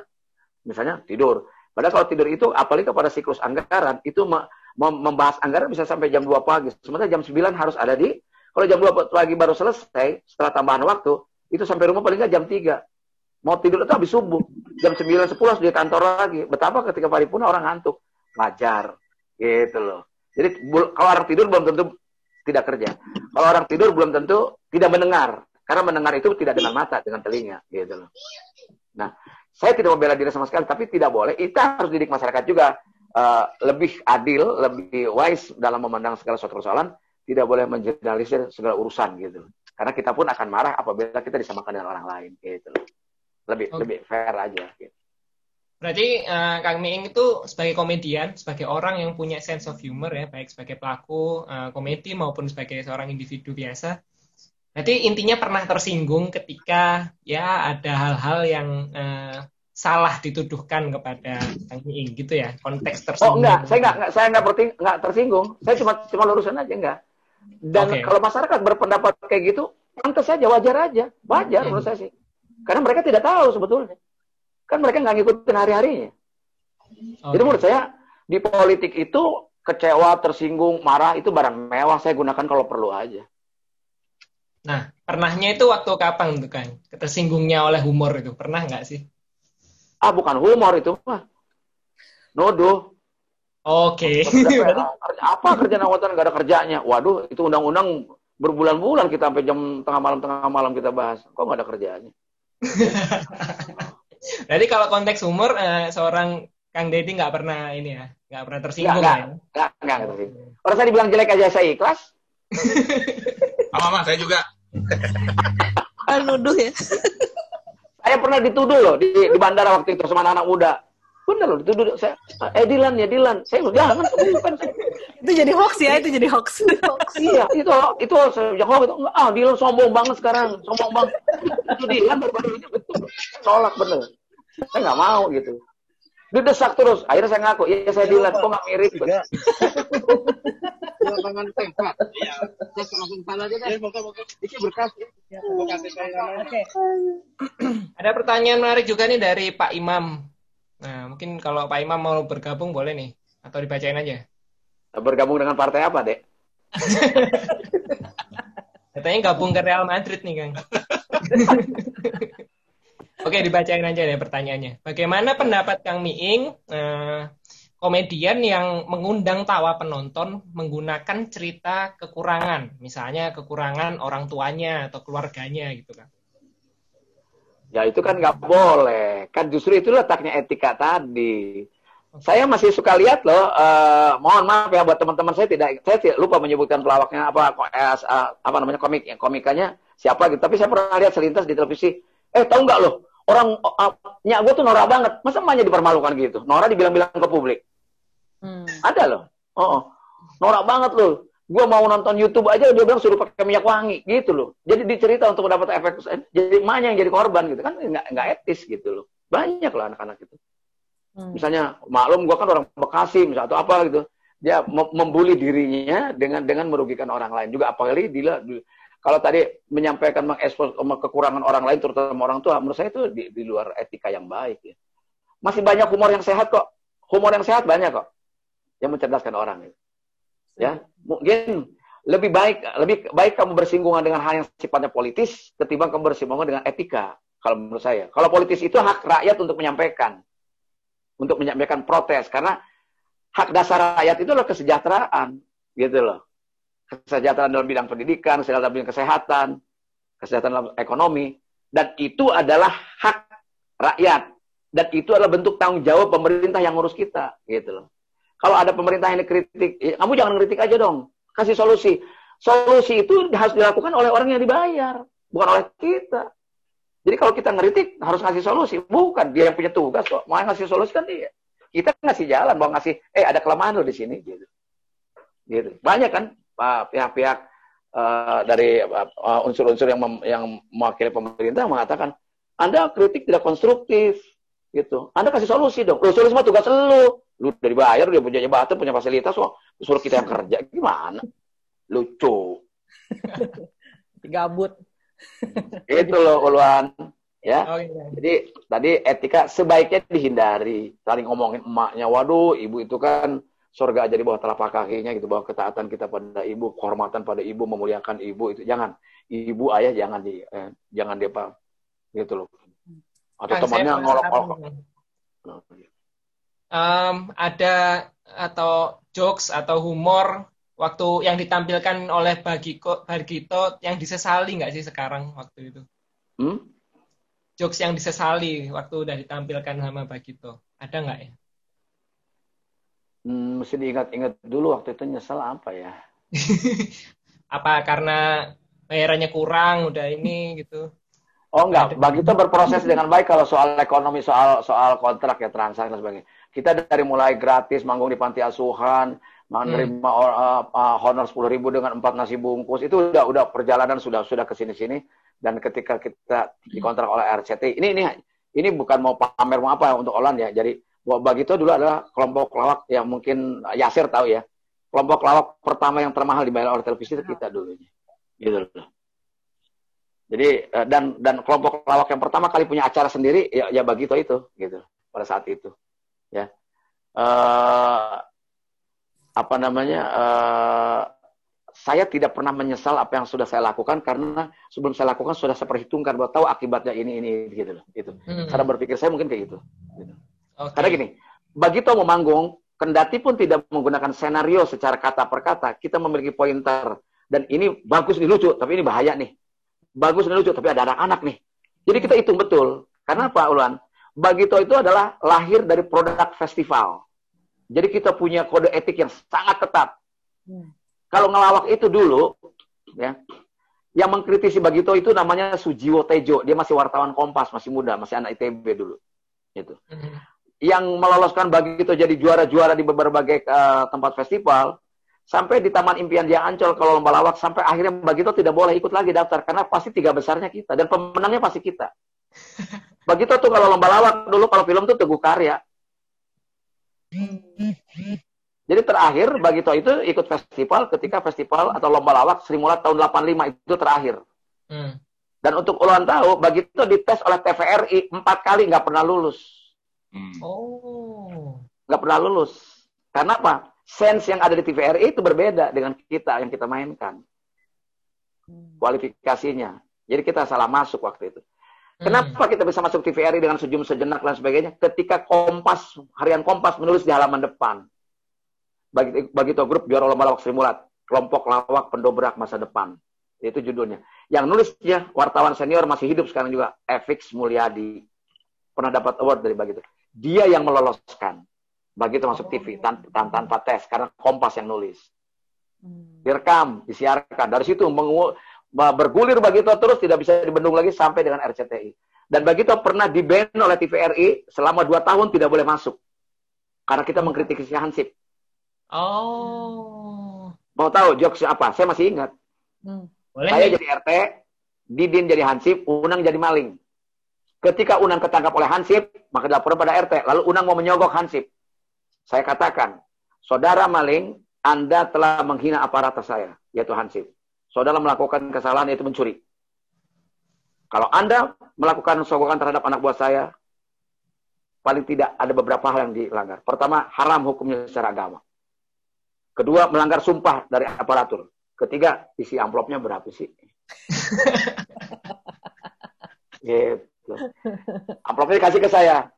misalnya tidur. Padahal kalau tidur itu, apalagi kepada siklus anggaran, itu membahas anggaran bisa sampai jam 2 pagi. Sementara jam 9 harus ada di, kalau jam 2 pagi baru selesai, setelah tambahan waktu, itu sampai rumah paling nggak jam 3. Mau tidur itu habis subuh. Jam 9, 10 harus di kantor lagi. Betapa ketika paripurna orang ngantuk. Wajar. Gitu loh. Jadi kalau orang tidur belum tentu tidak kerja. Kalau orang tidur belum tentu tidak mendengar. Karena mendengar itu tidak dengan mata, dengan telinga, gitu loh. Nah, saya tidak membela diri sama sekali, tapi tidak boleh. Kita harus didik masyarakat juga uh, lebih adil, lebih wise dalam memandang segala suatu persoalan. Tidak boleh menjelaskan segala urusan, gitu. Karena kita pun akan marah apabila kita disamakan dengan orang lain, gitu loh. Lebih okay. lebih fair aja. Gitu. Berarti uh, Kang Miing itu sebagai komedian, sebagai orang yang punya sense of humor ya, baik sebagai pelaku uh, komedi maupun sebagai seorang individu biasa, Berarti intinya pernah tersinggung ketika ya ada hal-hal yang uh, salah dituduhkan kepada Kang Iing gitu ya konteks tersinggung. Oh enggak, saya enggak, enggak saya enggak, berting, enggak tersinggung. Saya cuma cuma lurusan aja enggak. Dan okay. kalau masyarakat berpendapat kayak gitu, pantas saja wajar aja, wajar okay. menurut saya sih. Karena mereka tidak tahu sebetulnya. Kan mereka nggak ngikutin hari-harinya. Okay. Jadi menurut saya di politik itu kecewa, tersinggung, marah itu barang mewah saya gunakan kalau perlu aja. Nah, pernahnya itu waktu kapan tuh kan? Tersinggungnya oleh humor itu pernah nggak sih? Ah, bukan humor itu mah. Nodo. Oke. Okay. apa kerja nawatan nggak ada kerjanya? Waduh, itu undang-undang berbulan-bulan kita sampai jam tengah malam tengah malam kita bahas. Kok nggak ada kerjanya? *laughs* Jadi kalau konteks humor, eh, seorang Kang Deddy nggak pernah ini ya, nggak pernah tersinggung nggak, ya? Nggak, nggak, nggak, Orang saya dibilang jelek aja saya ikhlas. *laughs* Sama mama, saya juga. Kan nuduh ya. saya pernah dituduh loh di, di bandara waktu itu sama anak, -anak muda. Bener loh dituduh saya. Eh Dilan ya Dilan. Saya bilang jangan bukan. itu jadi hoax ya, itu jadi hoax. iya, itu itu sejak hoax itu ah Dilan sombong banget sekarang, sombong banget. itu Dilan baru-baru ini betul. Nolak bener. Saya nggak mau gitu. Didesak terus. Akhirnya saya ngaku, iya saya Dilan, kok nggak mirip. *laughs* tangan tempat. Iya. Saya langsung tanah aja deh. Ini berkas. Oke. *clears throat* Ada pertanyaan menarik juga nih dari Pak Imam. Nah, mungkin kalau Pak Imam mau bergabung boleh nih atau dibacain aja. Bergabung dengan partai apa, Dek? *laughs* Katanya gabung ke Real Madrid nih, Kang. *laughs* Oke, dibacain aja deh pertanyaannya. Bagaimana pendapat Kang Miing eh, komedian yang mengundang tawa penonton menggunakan cerita kekurangan, misalnya kekurangan orang tuanya atau keluarganya gitu kan. Ya itu kan nggak boleh, kan justru itu letaknya etika tadi. Saya masih suka lihat loh, uh, mohon maaf ya buat teman-teman saya tidak, saya tidak lupa menyebutkan pelawaknya apa, eh, apa namanya komik, komikanya siapa gitu. Tapi saya pernah lihat selintas di televisi. Eh tahu nggak loh, orang uh, nyak gue tuh norak banget, masa emaknya dipermalukan gitu? Nora dibilang-bilang ke publik. Hmm. Ada loh. Oh, oh. Norak banget loh. Gue mau nonton YouTube aja dia bilang suruh pakai minyak wangi gitu loh. Jadi dicerita untuk mendapat efek jadi emaknya yang jadi korban gitu kan nggak nggak etis gitu loh. Banyak loh anak-anak itu. Hmm. Misalnya maklum gue kan orang Bekasi misalnya atau apa gitu. Dia membuli dirinya dengan dengan merugikan orang lain juga apalagi dia kalau tadi menyampaikan mengekspos kekurangan orang lain terutama orang tua menurut saya itu di, di luar etika yang baik ya. Masih banyak humor yang sehat kok. Humor yang sehat banyak kok yang mencerdaskan orang. Ya, mungkin lebih baik lebih baik kamu bersinggungan dengan hal yang sifatnya politis ketimbang kamu bersinggungan dengan etika. Kalau menurut saya, kalau politis itu hak rakyat untuk menyampaikan, untuk menyampaikan protes karena hak dasar rakyat itu adalah kesejahteraan, gitu loh. Kesejahteraan dalam bidang pendidikan, kesejahteraan dalam bidang kesehatan, kesehatan dalam ekonomi, dan itu adalah hak rakyat dan itu adalah bentuk tanggung jawab pemerintah yang ngurus kita, gitu loh. Kalau ada pemerintah yang dikritik, ya, kamu jangan kritik aja dong. Kasih solusi. Solusi itu harus dilakukan oleh orang yang dibayar, bukan oleh kita. Jadi kalau kita ngeritik harus ngasih solusi, bukan dia yang punya tugas kok. Mau ngasih solusi kan dia. Kita ngasih jalan, mau ngasih, eh ada kelemahan lo di sini gitu. Gitu. Banyak kan pihak-pihak uh, dari uh, unsur-unsur yang mem, yang mewakili pemerintah mengatakan Anda kritik tidak konstruktif gitu. Anda kasih solusi dong. Lo solusi mah tugas lu. Lu dari bayar dia punya jabatan punya fasilitas kok suruh kita yang kerja gimana? Lucu. *laughs* Gabut. *laughs* Itu loh uluan ya. Oh, iya. jadi tadi etika sebaiknya dihindari. Saling ngomongin emaknya waduh ibu itu kan surga aja di bawah telapak kakinya gitu bahwa ketaatan kita pada ibu kehormatan pada ibu memuliakan ibu itu jangan ibu ayah jangan di eh, jangan dia apa gitu loh atau kan temannya ngolok-ngolok um, ada atau jokes atau humor waktu yang ditampilkan oleh Bagiko, Bagito yang disesali nggak sih sekarang waktu itu? Hmm? Jokes yang disesali waktu udah ditampilkan sama Bagito. Ada nggak ya? Hmm, mesti diingat-ingat dulu waktu itu nyesel apa ya? *laughs* apa karena bayarannya kurang udah ini gitu? Oh enggak, Bagito berproses dengan baik kalau soal ekonomi, soal soal kontrak ya transaksi dan sebagainya. Kita dari mulai gratis manggung di panti asuhan, menerima hmm. uh, uh, honor sepuluh ribu dengan empat nasi bungkus itu udah udah perjalanan sudah sudah ke sini sini dan ketika kita dikontrak oleh RCT ini ini ini bukan mau pamer mau apa untuk Olan ya jadi bagi itu dulu adalah kelompok lawak yang mungkin Yasir tahu ya. Kelompok lawak pertama yang termahal dibayar oleh televisi itu kita dulunya gitu loh. Jadi uh, dan dan kelompok lawak yang pertama kali punya acara sendiri ya ya itu gitu pada saat itu. Ya. Uh, apa namanya uh, saya tidak pernah menyesal apa yang sudah saya lakukan karena sebelum saya lakukan sudah saya perhitungkan bahwa tahu akibatnya ini ini gitu loh itu hmm. cara berpikir saya mungkin kayak gitu, gitu. Okay. karena gini bagi mau manggung kendati pun tidak menggunakan senario secara kata per kata kita memiliki pointer dan ini bagus nih lucu tapi ini bahaya nih bagus nih lucu tapi ada anak-anak nih jadi kita hitung betul karena apa Ulan Bagito itu adalah lahir dari produk festival jadi kita punya kode etik yang sangat ketat hmm kalau ngelawak itu dulu, ya, yang mengkritisi Bagito itu namanya Sujiwo Tejo. Dia masih wartawan Kompas, masih muda, masih anak ITB dulu. Gitu. Mm-hmm. Yang meloloskan Bagito jadi juara-juara di berbagai uh, tempat festival, sampai di Taman Impian Jaya Ancol kalau lomba lawak, sampai akhirnya Bagito tidak boleh ikut lagi daftar, karena pasti tiga besarnya kita, dan pemenangnya pasti kita. *laughs* Bagito tuh kalau lomba lawak dulu, kalau film tuh Teguh Karya. Jadi terakhir Bagito itu ikut festival ketika festival atau lomba lawak Sri Mulat tahun 85 itu terakhir. Hmm. Dan untuk ulang tahu, Bagito dites oleh TVRI empat kali nggak pernah lulus. Hmm. Oh. Nggak pernah lulus. Karena apa? Sense yang ada di TVRI itu berbeda dengan kita yang kita mainkan. Hmm. Kualifikasinya. Jadi kita salah masuk waktu itu. Hmm. Kenapa kita bisa masuk TVRI dengan sejum sejenak dan sebagainya? Ketika Kompas, harian Kompas menulis di halaman depan bagi bagi to grup juara lomba lawak Sri Mulat kelompok lawak pendobrak masa depan itu judulnya yang nulisnya wartawan senior masih hidup sekarang juga Evix Mulyadi pernah dapat award dari Bagito dia yang meloloskan Bagito masuk TV tan tan tanpa tes karena Kompas yang nulis hmm. direkam disiarkan dari situ bergulir Bagito terus tidak bisa dibendung lagi sampai dengan RCTI dan Bagito pernah di ban oleh TVRI selama dua tahun tidak boleh masuk karena kita mengkritisi Hansip Oh. Mau tahu jokes apa? Saya masih ingat. Hmm. Boleh saya jadi RT, Didin jadi Hansip, Unang jadi maling. Ketika Unang ketangkap oleh Hansip, maka dilaporkan pada RT. Lalu Unang mau menyogok Hansip. Saya katakan, saudara maling, Anda telah menghina aparat saya, yaitu Hansip. Saudara melakukan kesalahan yaitu mencuri. Kalau Anda melakukan sogokan terhadap anak buah saya, paling tidak ada beberapa hal yang dilanggar. Pertama, haram hukumnya secara agama. Kedua, melanggar sumpah dari aparatur. Ketiga, isi amplopnya berapa sih? *laughs* gitu. Amplopnya dikasih ke saya.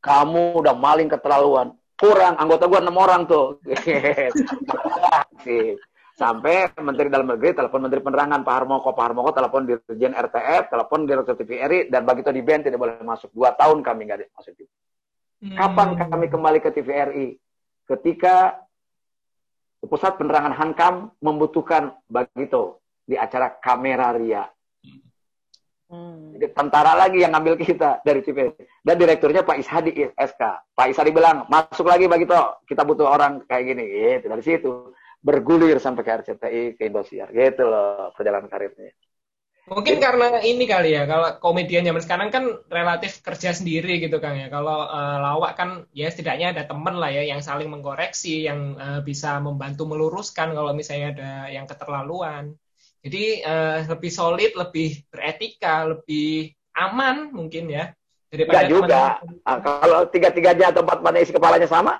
Kamu udah maling keterlaluan. Kurang, anggota gua enam orang tuh. *laughs* Sampai Menteri Dalam Negeri telepon Menteri Penerangan Pak Harmoko, Pak Harmoko telepon Dirjen RTF, telepon Direktur TVRI, dan begitu di band tidak boleh masuk. Dua tahun kami nggak masuk TV. Kapan hmm. kami kembali ke TVRI? Ketika Pusat Penerangan Hankam membutuhkan Bagito di acara Kamera Ria. Hmm. Jadi tentara lagi yang ngambil kita dari TV. Dan direkturnya Pak Ishadi SK. Pak Ishadi bilang, masuk lagi Bagito, kita butuh orang kayak gini. Gitu. Dari situ bergulir sampai ke RCTI, ke Indosiar. Gitu loh perjalanan karirnya. Mungkin karena ini kali ya, kalau komedian zaman sekarang kan relatif kerja sendiri gitu kan ya. Kalau uh, lawak kan ya setidaknya ada temen lah ya yang saling mengkoreksi, yang uh, bisa membantu meluruskan kalau misalnya ada yang keterlaluan. Jadi uh, lebih solid, lebih beretika, lebih aman mungkin ya. Daripada Enggak juga. Nah, kalau tiga-tiganya atau empat-empatnya isi kepalanya sama,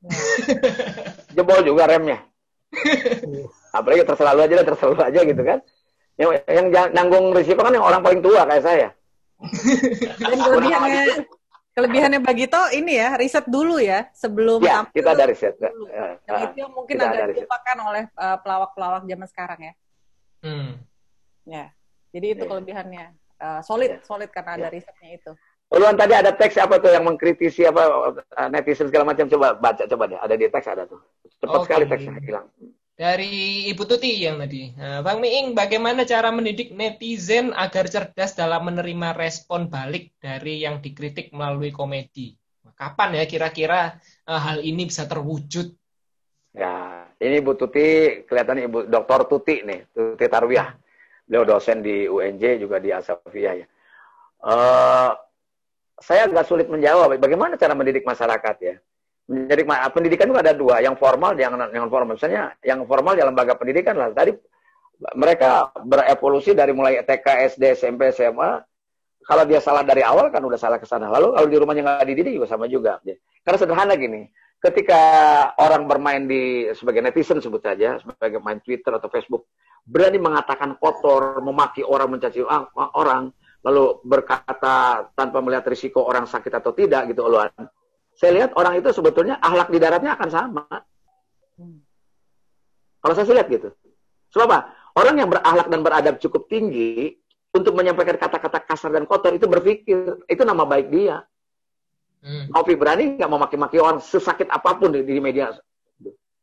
*laughs* jebol juga remnya. *laughs* Apalagi terselalu aja, terselalu aja gitu kan. Yang, yang nanggung risiko kan yang orang paling tua kayak saya. Dan kelebihannya, kelebihannya Bagito ini ya, riset dulu ya, sebelum ya, kita ada riset. Dulu. Ya, yang itu yang mungkin agak dilupakan oleh uh, pelawak-pelawak zaman sekarang ya. Hmm. Ya, jadi itu ya. kelebihannya. Uh, solid, ya. solid karena ya. ada risetnya itu. Uluan tadi ada teks apa tuh yang mengkritisi apa eh, netizen segala macam coba baca coba deh ada di teks ada tuh cepat okay. sekali teksnya hilang dari Ibu Tuti yang tadi. Nah, Bang Miing, bagaimana cara mendidik netizen agar cerdas dalam menerima respon balik dari yang dikritik melalui komedi? Kapan ya kira-kira uh, hal ini bisa terwujud? Ya, ini Ibu Tuti, kelihatan Ibu Dokter Tuti nih, Tuti Tarwiyah. Beliau dosen di UNJ juga di Asafiyah ya. Uh, saya agak sulit menjawab bagaimana cara mendidik masyarakat ya menjadi pendidikan itu ada dua, yang formal yang yang formal. Misalnya yang formal dalam lembaga pendidikan lah. Tadi mereka berevolusi dari mulai TK, SD, SMP, SMA. Kalau dia salah dari awal kan udah salah ke sana. Lalu kalau di rumahnya nggak dididik juga sama juga. Karena sederhana gini, ketika orang bermain di sebagai netizen sebut saja, sebagai main Twitter atau Facebook, berani mengatakan kotor, memaki orang, mencaci orang, lalu berkata tanpa melihat risiko orang sakit atau tidak gitu loh. Saya lihat orang itu sebetulnya ahlak di daratnya akan sama. Kalau saya lihat gitu. Sebab apa? Orang yang berakhlak dan beradab cukup tinggi untuk menyampaikan kata-kata kasar dan kotor itu berpikir itu nama baik dia. Hmm. Novi berani nggak mau maki-maki orang sesakit apa pun di, di media.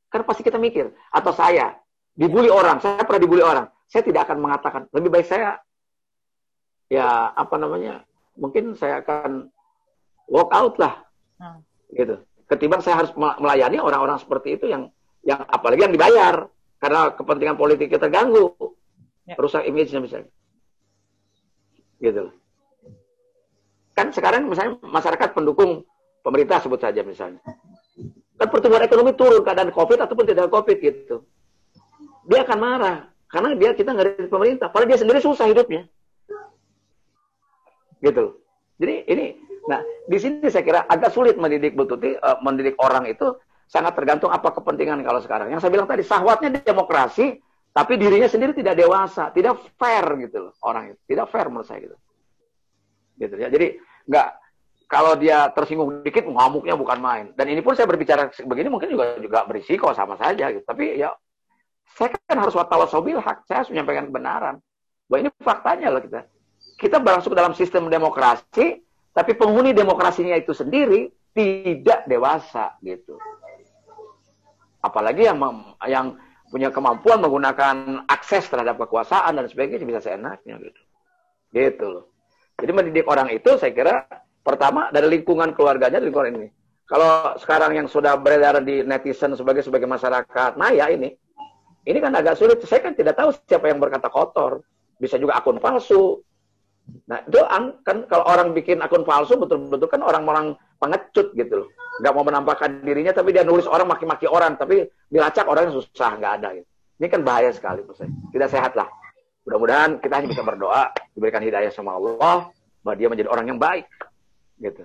Karena pasti kita mikir. Atau saya, dibully orang. Saya pernah dibully orang. Saya tidak akan mengatakan. Lebih baik saya, ya apa namanya, mungkin saya akan walk out lah. Hmm. Gitu. Ketimbang saya harus melayani orang-orang seperti itu yang yang apalagi yang dibayar karena kepentingan politiknya terganggu, ya. rusak image-nya misalnya. Gitu kan sekarang misalnya masyarakat pendukung pemerintah sebut saja misalnya. Kan pertumbuhan ekonomi turun keadaan COVID ataupun tidak COVID gitu. Dia akan marah karena dia kita nggak ada pemerintah. Padahal dia sendiri susah hidupnya. Gitu. Jadi ini, nah di sini saya kira agak sulit mendidik Bututi, uh, mendidik orang itu sangat tergantung apa kepentingan kalau sekarang. Yang saya bilang tadi, sahwatnya demokrasi, tapi dirinya sendiri tidak dewasa, tidak fair gitu loh orang itu, tidak fair menurut saya gitu. Gitu ya. Jadi nggak kalau dia tersinggung dikit ngamuknya bukan main. Dan ini pun saya berbicara begini mungkin juga juga berisiko sama saja gitu. Tapi ya saya kan harus watawasobil hak. Saya harus menyampaikan kebenaran. Bahwa ini faktanya loh kita. Kita masuk dalam sistem demokrasi, tapi penghuni demokrasinya itu sendiri tidak dewasa gitu. Apalagi yang yang punya kemampuan menggunakan akses terhadap kekuasaan dan sebagainya bisa seenaknya gitu. Gitu loh. Jadi mendidik orang itu saya kira pertama dari lingkungan keluarganya, dari lingkungan ini. Kalau sekarang yang sudah beredar di netizen sebagai sebagai masyarakat maya ini, ini kan agak sulit. Saya kan tidak tahu siapa yang berkata kotor. Bisa juga akun palsu. Nah, itu kan kalau orang bikin akun palsu betul-betul kan orang-orang pengecut gitu loh. Nggak mau menampakkan dirinya, tapi dia nulis orang maki-maki orang. Tapi dilacak orangnya susah, nggak ada. Gitu. Ini kan bahaya sekali saya. Tidak sehat lah. Mudah-mudahan kita hanya bisa berdoa, diberikan hidayah sama Allah, bahwa dia menjadi orang yang baik. Gitu.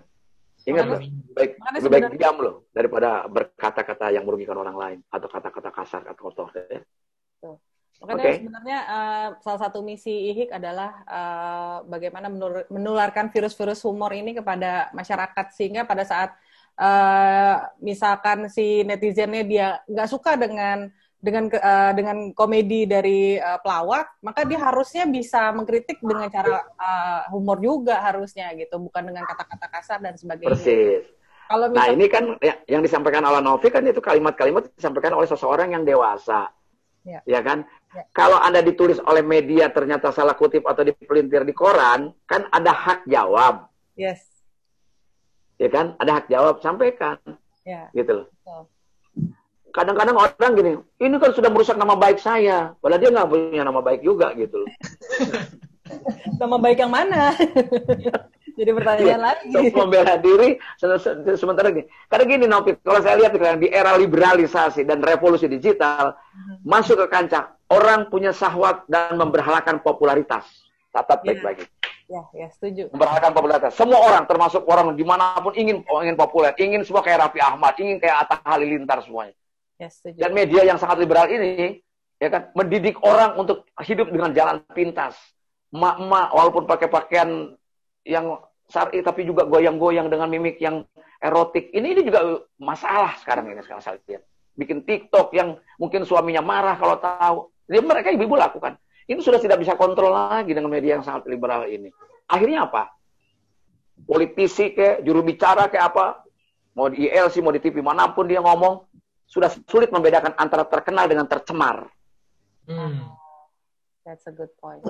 Ingat loh, baik, lebih baik diam loh daripada berkata-kata yang merugikan orang lain atau kata-kata kasar atau kotor. Ya. Makanya okay. sebenarnya uh, salah satu misi IHIK adalah uh, bagaimana menularkan virus-virus humor ini kepada masyarakat sehingga pada saat uh, misalkan si netizennya dia nggak suka dengan dengan uh, dengan komedi dari uh, pelawak, maka dia harusnya bisa mengkritik dengan cara uh, humor juga harusnya gitu, bukan dengan kata-kata kasar dan sebagainya. Persis. Kalau. Nah ini kan ya, yang disampaikan oleh Novi kan itu kalimat-kalimat disampaikan oleh seseorang yang dewasa, ya, ya kan? Ya. Kalau anda ditulis oleh media ternyata salah kutip atau dipelintir di koran, kan ada hak jawab. Yes. Ya kan? Ada hak jawab, sampaikan. Ya. Gitu loh. Betul kadang-kadang orang gini, ini kan sudah merusak nama baik saya. Padahal dia nggak punya nama baik juga gitu *laughs* nama baik yang mana? *laughs* Jadi pertanyaan ya, lagi. Membela diri sementara gini. Karena gini Novi, kalau saya lihat di era liberalisasi dan revolusi digital, hmm. masuk ke kancah, orang punya sahwat dan memberhalakan popularitas. Catat ya. baik-baik. Ya, ya, setuju. Memberhalakan popularitas. Semua orang, termasuk orang di mana pun ingin ingin populer, ingin semua kayak Raffi Ahmad, ingin kayak Atta Halilintar semuanya. Yes, Dan media yang sangat liberal ini ya kan mendidik orang untuk hidup dengan jalan pintas. Mak-mak walaupun pakai pakaian yang syar'i tapi juga goyang-goyang dengan mimik yang erotik. Ini ini juga masalah sekarang ini sekarang saya lihat. Bikin TikTok yang mungkin suaminya marah kalau tahu. Jadi mereka ibu-ibu lakukan. Ini sudah tidak bisa kontrol lagi dengan media yang sangat liberal ini. Akhirnya apa? Politisi kayak juru bicara kayak apa? Mau di ILC, mau di TV mana pun dia ngomong, sudah sulit membedakan antara terkenal dengan tercemar. Hmm. That's a good point.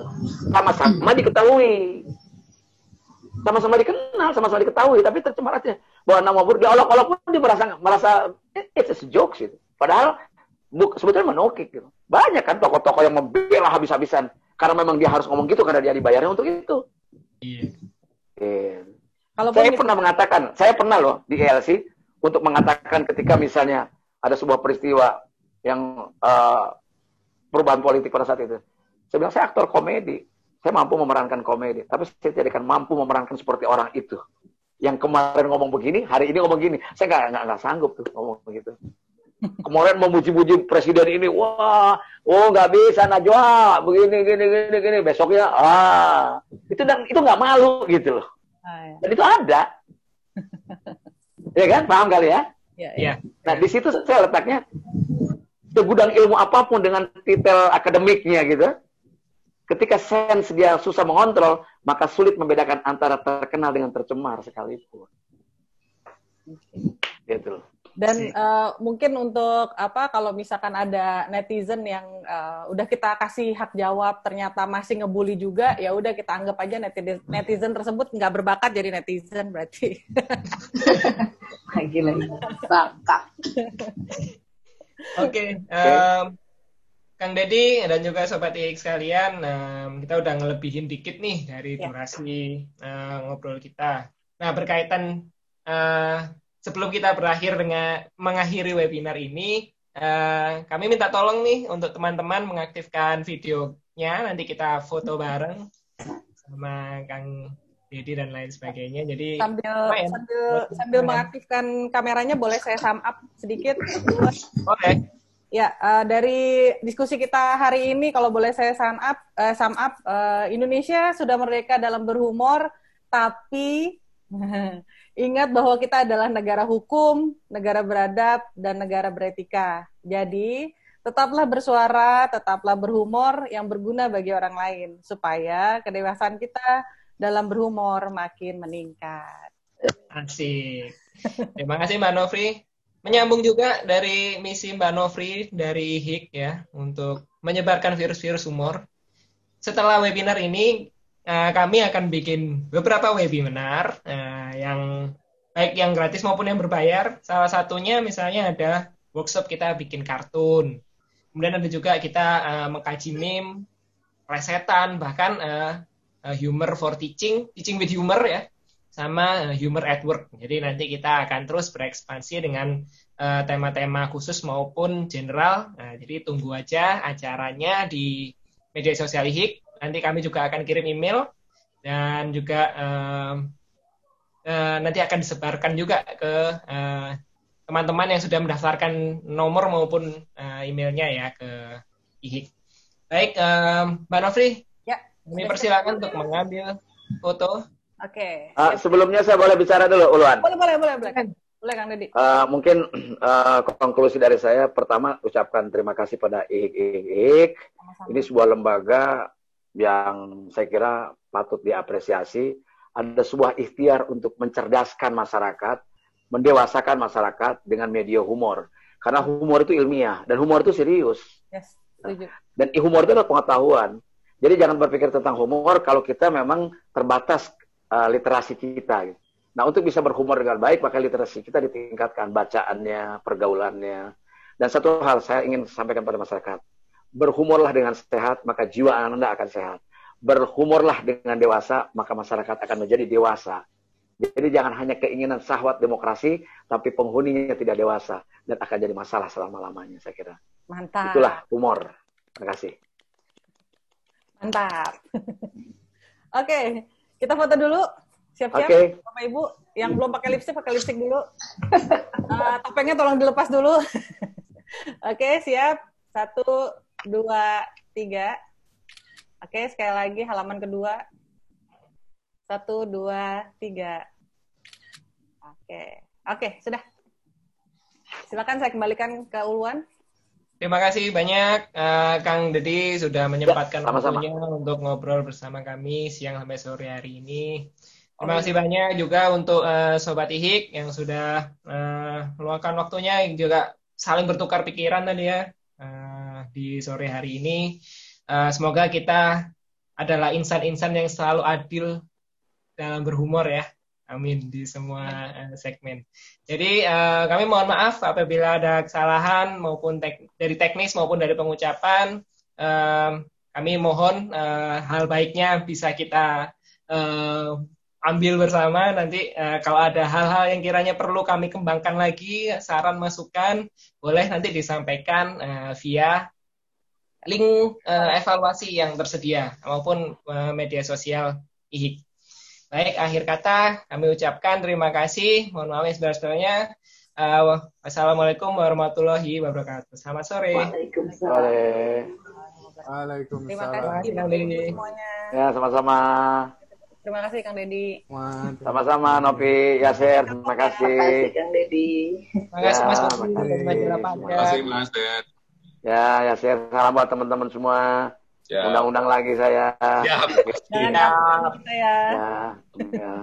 Sama-sama diketahui. Sama-sama dikenal, sama-sama diketahui, tapi tercemar aja. Bahwa nama buruk diolok-olok pun dia merasa merasa it's a joke gitu. Padahal buk, sebetulnya menokik gitu. Banyak kan tokoh-tokoh yang membela habis-habisan karena memang dia harus ngomong gitu karena dia dibayarnya untuk itu. Iya. Yeah. Kalau saya pernah mengatakan, saya pernah loh di ELC untuk mengatakan ketika misalnya ada sebuah peristiwa yang uh, perubahan politik pada saat itu. Saya bilang, saya aktor komedi. Saya mampu memerankan komedi. Tapi saya tidak akan mampu memerankan seperti orang itu. yang kemarin ngomong begini, hari ini ngomong gini. Saya nggak nggak nggak sanggup tuh ngomong begitu. Kemarin memuji-muji presiden ini, wah, oh nggak bisa Najwa, begini, gini, gini, gini. Besoknya, ah, itu dan itu nggak malu gitu loh. Ah, ya. Dan itu ada, *laughs* ya kan? Paham kali ya? Iya. Ya. Nah di situ saya letaknya segudang ilmu apa pun dengan titel akademiknya gitu, ketika sense dia susah mengontrol, maka sulit membedakan antara terkenal dengan tercemar sekalipun. Gitu Dan uh, mungkin untuk apa kalau misalkan ada netizen yang uh, udah kita kasih hak jawab ternyata masih ngebully juga, ya udah kita anggap aja netizen, netizen tersebut nggak berbakat jadi netizen berarti. *laughs* Lagi lagi bakat. Oke, um, Kang Deddy dan juga Sobat IX sekalian, um, kita udah ngelebihin dikit nih dari ya. durasi uh, ngobrol kita. Nah, berkaitan uh, sebelum kita berakhir dengan mengakhiri webinar ini, uh, kami minta tolong nih untuk teman-teman mengaktifkan videonya. Nanti kita foto bareng sama Kang Deddy dan lain sebagainya. Jadi sambil main. sambil sambil mengaktifkan kameranya boleh saya sum up sedikit. Oke. Okay. Ya, uh, dari diskusi kita hari ini, kalau boleh saya sum up, uh, sum up uh, Indonesia sudah merdeka dalam berhumor, tapi *laughs* ingat bahwa kita adalah negara hukum, negara beradab, dan negara beretika. Jadi, tetaplah bersuara, tetaplah berhumor yang berguna bagi orang lain, supaya kedewasaan kita dalam berhumor makin meningkat. Asik. Terima kasih Mbak Novri menyambung juga dari misi Mbak Novri dari HIK ya untuk menyebarkan virus-virus humor. Setelah webinar ini uh, kami akan bikin beberapa webinar uh, yang baik yang gratis maupun yang berbayar. Salah satunya misalnya ada workshop kita bikin kartun. Kemudian ada juga kita uh, mengkaji meme, resetan, bahkan uh, humor for teaching, teaching with humor ya sama eh, humor at work. Jadi nanti kita akan terus berekspansi dengan eh, tema-tema uh, khusus maupun general. Nah, jadi tunggu aja acaranya di media sosial HIK. Nanti kami juga akan kirim email dan juga uh, uh, nanti akan disebarkan juga ke teman-teman uh, yang sudah mendaftarkan nomor maupun uh, emailnya ya ke HIK. Baik, um, Mbak Nofri, ya, kami persilakan untuk mengambil foto. Oke. Okay. Uh, sebelumnya saya boleh bicara dulu, Uluan. Boleh, boleh, boleh, boleh. Boleh, Kang Deddy. Uh, mungkin uh, konklusi dari saya, pertama ucapkan terima kasih pada IHIK. Ini sebuah lembaga yang saya kira patut diapresiasi. Ada sebuah ikhtiar untuk mencerdaskan masyarakat, mendewasakan masyarakat dengan media humor. Karena humor itu ilmiah, dan humor itu serius. Yes, Dan humor itu adalah pengetahuan. Jadi jangan berpikir tentang humor kalau kita memang terbatas uh, literasi kita. Gitu. Nah, untuk bisa berhumor dengan baik, maka literasi kita ditingkatkan, bacaannya, pergaulannya. Dan satu hal saya ingin sampaikan pada masyarakat, berhumorlah dengan sehat, maka jiwa Anda akan sehat. Berhumorlah dengan dewasa, maka masyarakat akan menjadi dewasa. Jadi jangan hanya keinginan sahwat demokrasi, tapi penghuninya tidak dewasa dan akan jadi masalah selama-lamanya, saya kira. Mantap. Itulah humor. Terima kasih. Mantap. *laughs* Oke, okay. Kita foto dulu. Siap-siap, okay. Bapak Ibu. Yang belum pakai lipstick, pakai lipstick dulu. uh, *laughs* topengnya tolong dilepas dulu. *laughs* Oke, okay, siap. Satu, dua, tiga. Oke, sekali lagi halaman kedua. Satu, dua, tiga. Oke, oke, sudah. Silakan saya kembalikan ke Uluan. Terima kasih banyak uh, Kang Dedi sudah menyempatkan ya, waktunya untuk ngobrol bersama kami siang sampai sore hari ini. Terima kasih banyak juga untuk uh, Sobat Ihik yang sudah uh, meluangkan waktunya yang juga saling bertukar pikiran tadi ya di sore hari ini. Uh, semoga kita adalah insan-insan yang selalu adil dalam berhumor ya. Amin di semua uh, segmen. Jadi uh, kami mohon maaf apabila ada kesalahan maupun tek dari teknis maupun dari pengucapan. Uh, kami mohon uh, hal baiknya bisa kita uh, ambil bersama. Nanti uh, kalau ada hal-hal yang kiranya perlu kami kembangkan lagi, saran masukan boleh nanti disampaikan uh, via link uh, evaluasi yang tersedia maupun uh, media sosial IHIK. Baik, akhir kata kami ucapkan terima kasih. Mohon maaf ya saudara-saudaranya. Uh, wassalamualaikum warahmatullahi wabarakatuh. Selamat sore. Waalaikumsalam. Waalaikumsalam. Terima kasih Kang Deddy semuanya. Ya, sama-sama. Terima kasih Kang Deddy. Sama-sama Novi, Yaser, terima kasih. Terima kasih Kang Deddy. Terima kasih Mas Bobi. Terima kasih Mas Ded. Ya, Yaser, salam buat teman-teman semua. Ya. Undang-undang lagi saya. Siap. Jangan Ya. kita ya. Ya, ya.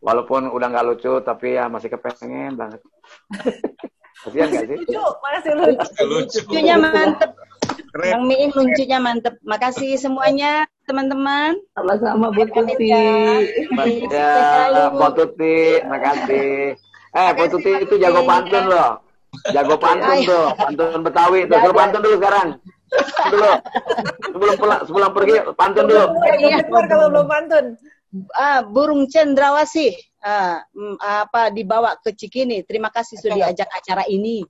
Walaupun udah nggak lucu, tapi ya masih kepengen banget. *laughs* Kasihan nggak sih? Lucu, makasih lucu. Lucu. Lucunya mantep. Bang Miin lucunya mantep. Makasih semuanya teman-teman. Sama-sama Bu Tuti. Ya, Pak Tuti, makasih. Eh, Pak Tuti itu jago pantun loh. Jago pantun tuh, pantun Betawi tuh. Suruh pantun dulu sekarang. Dulu. Sebelum pulang, sebelum pergi pantun dulu. Iya, keluar kalau belum pantun. Ah, burung cendrawasih. Mm, apa dibawa ke Cikini. Terima kasih sudah diajak acara ini.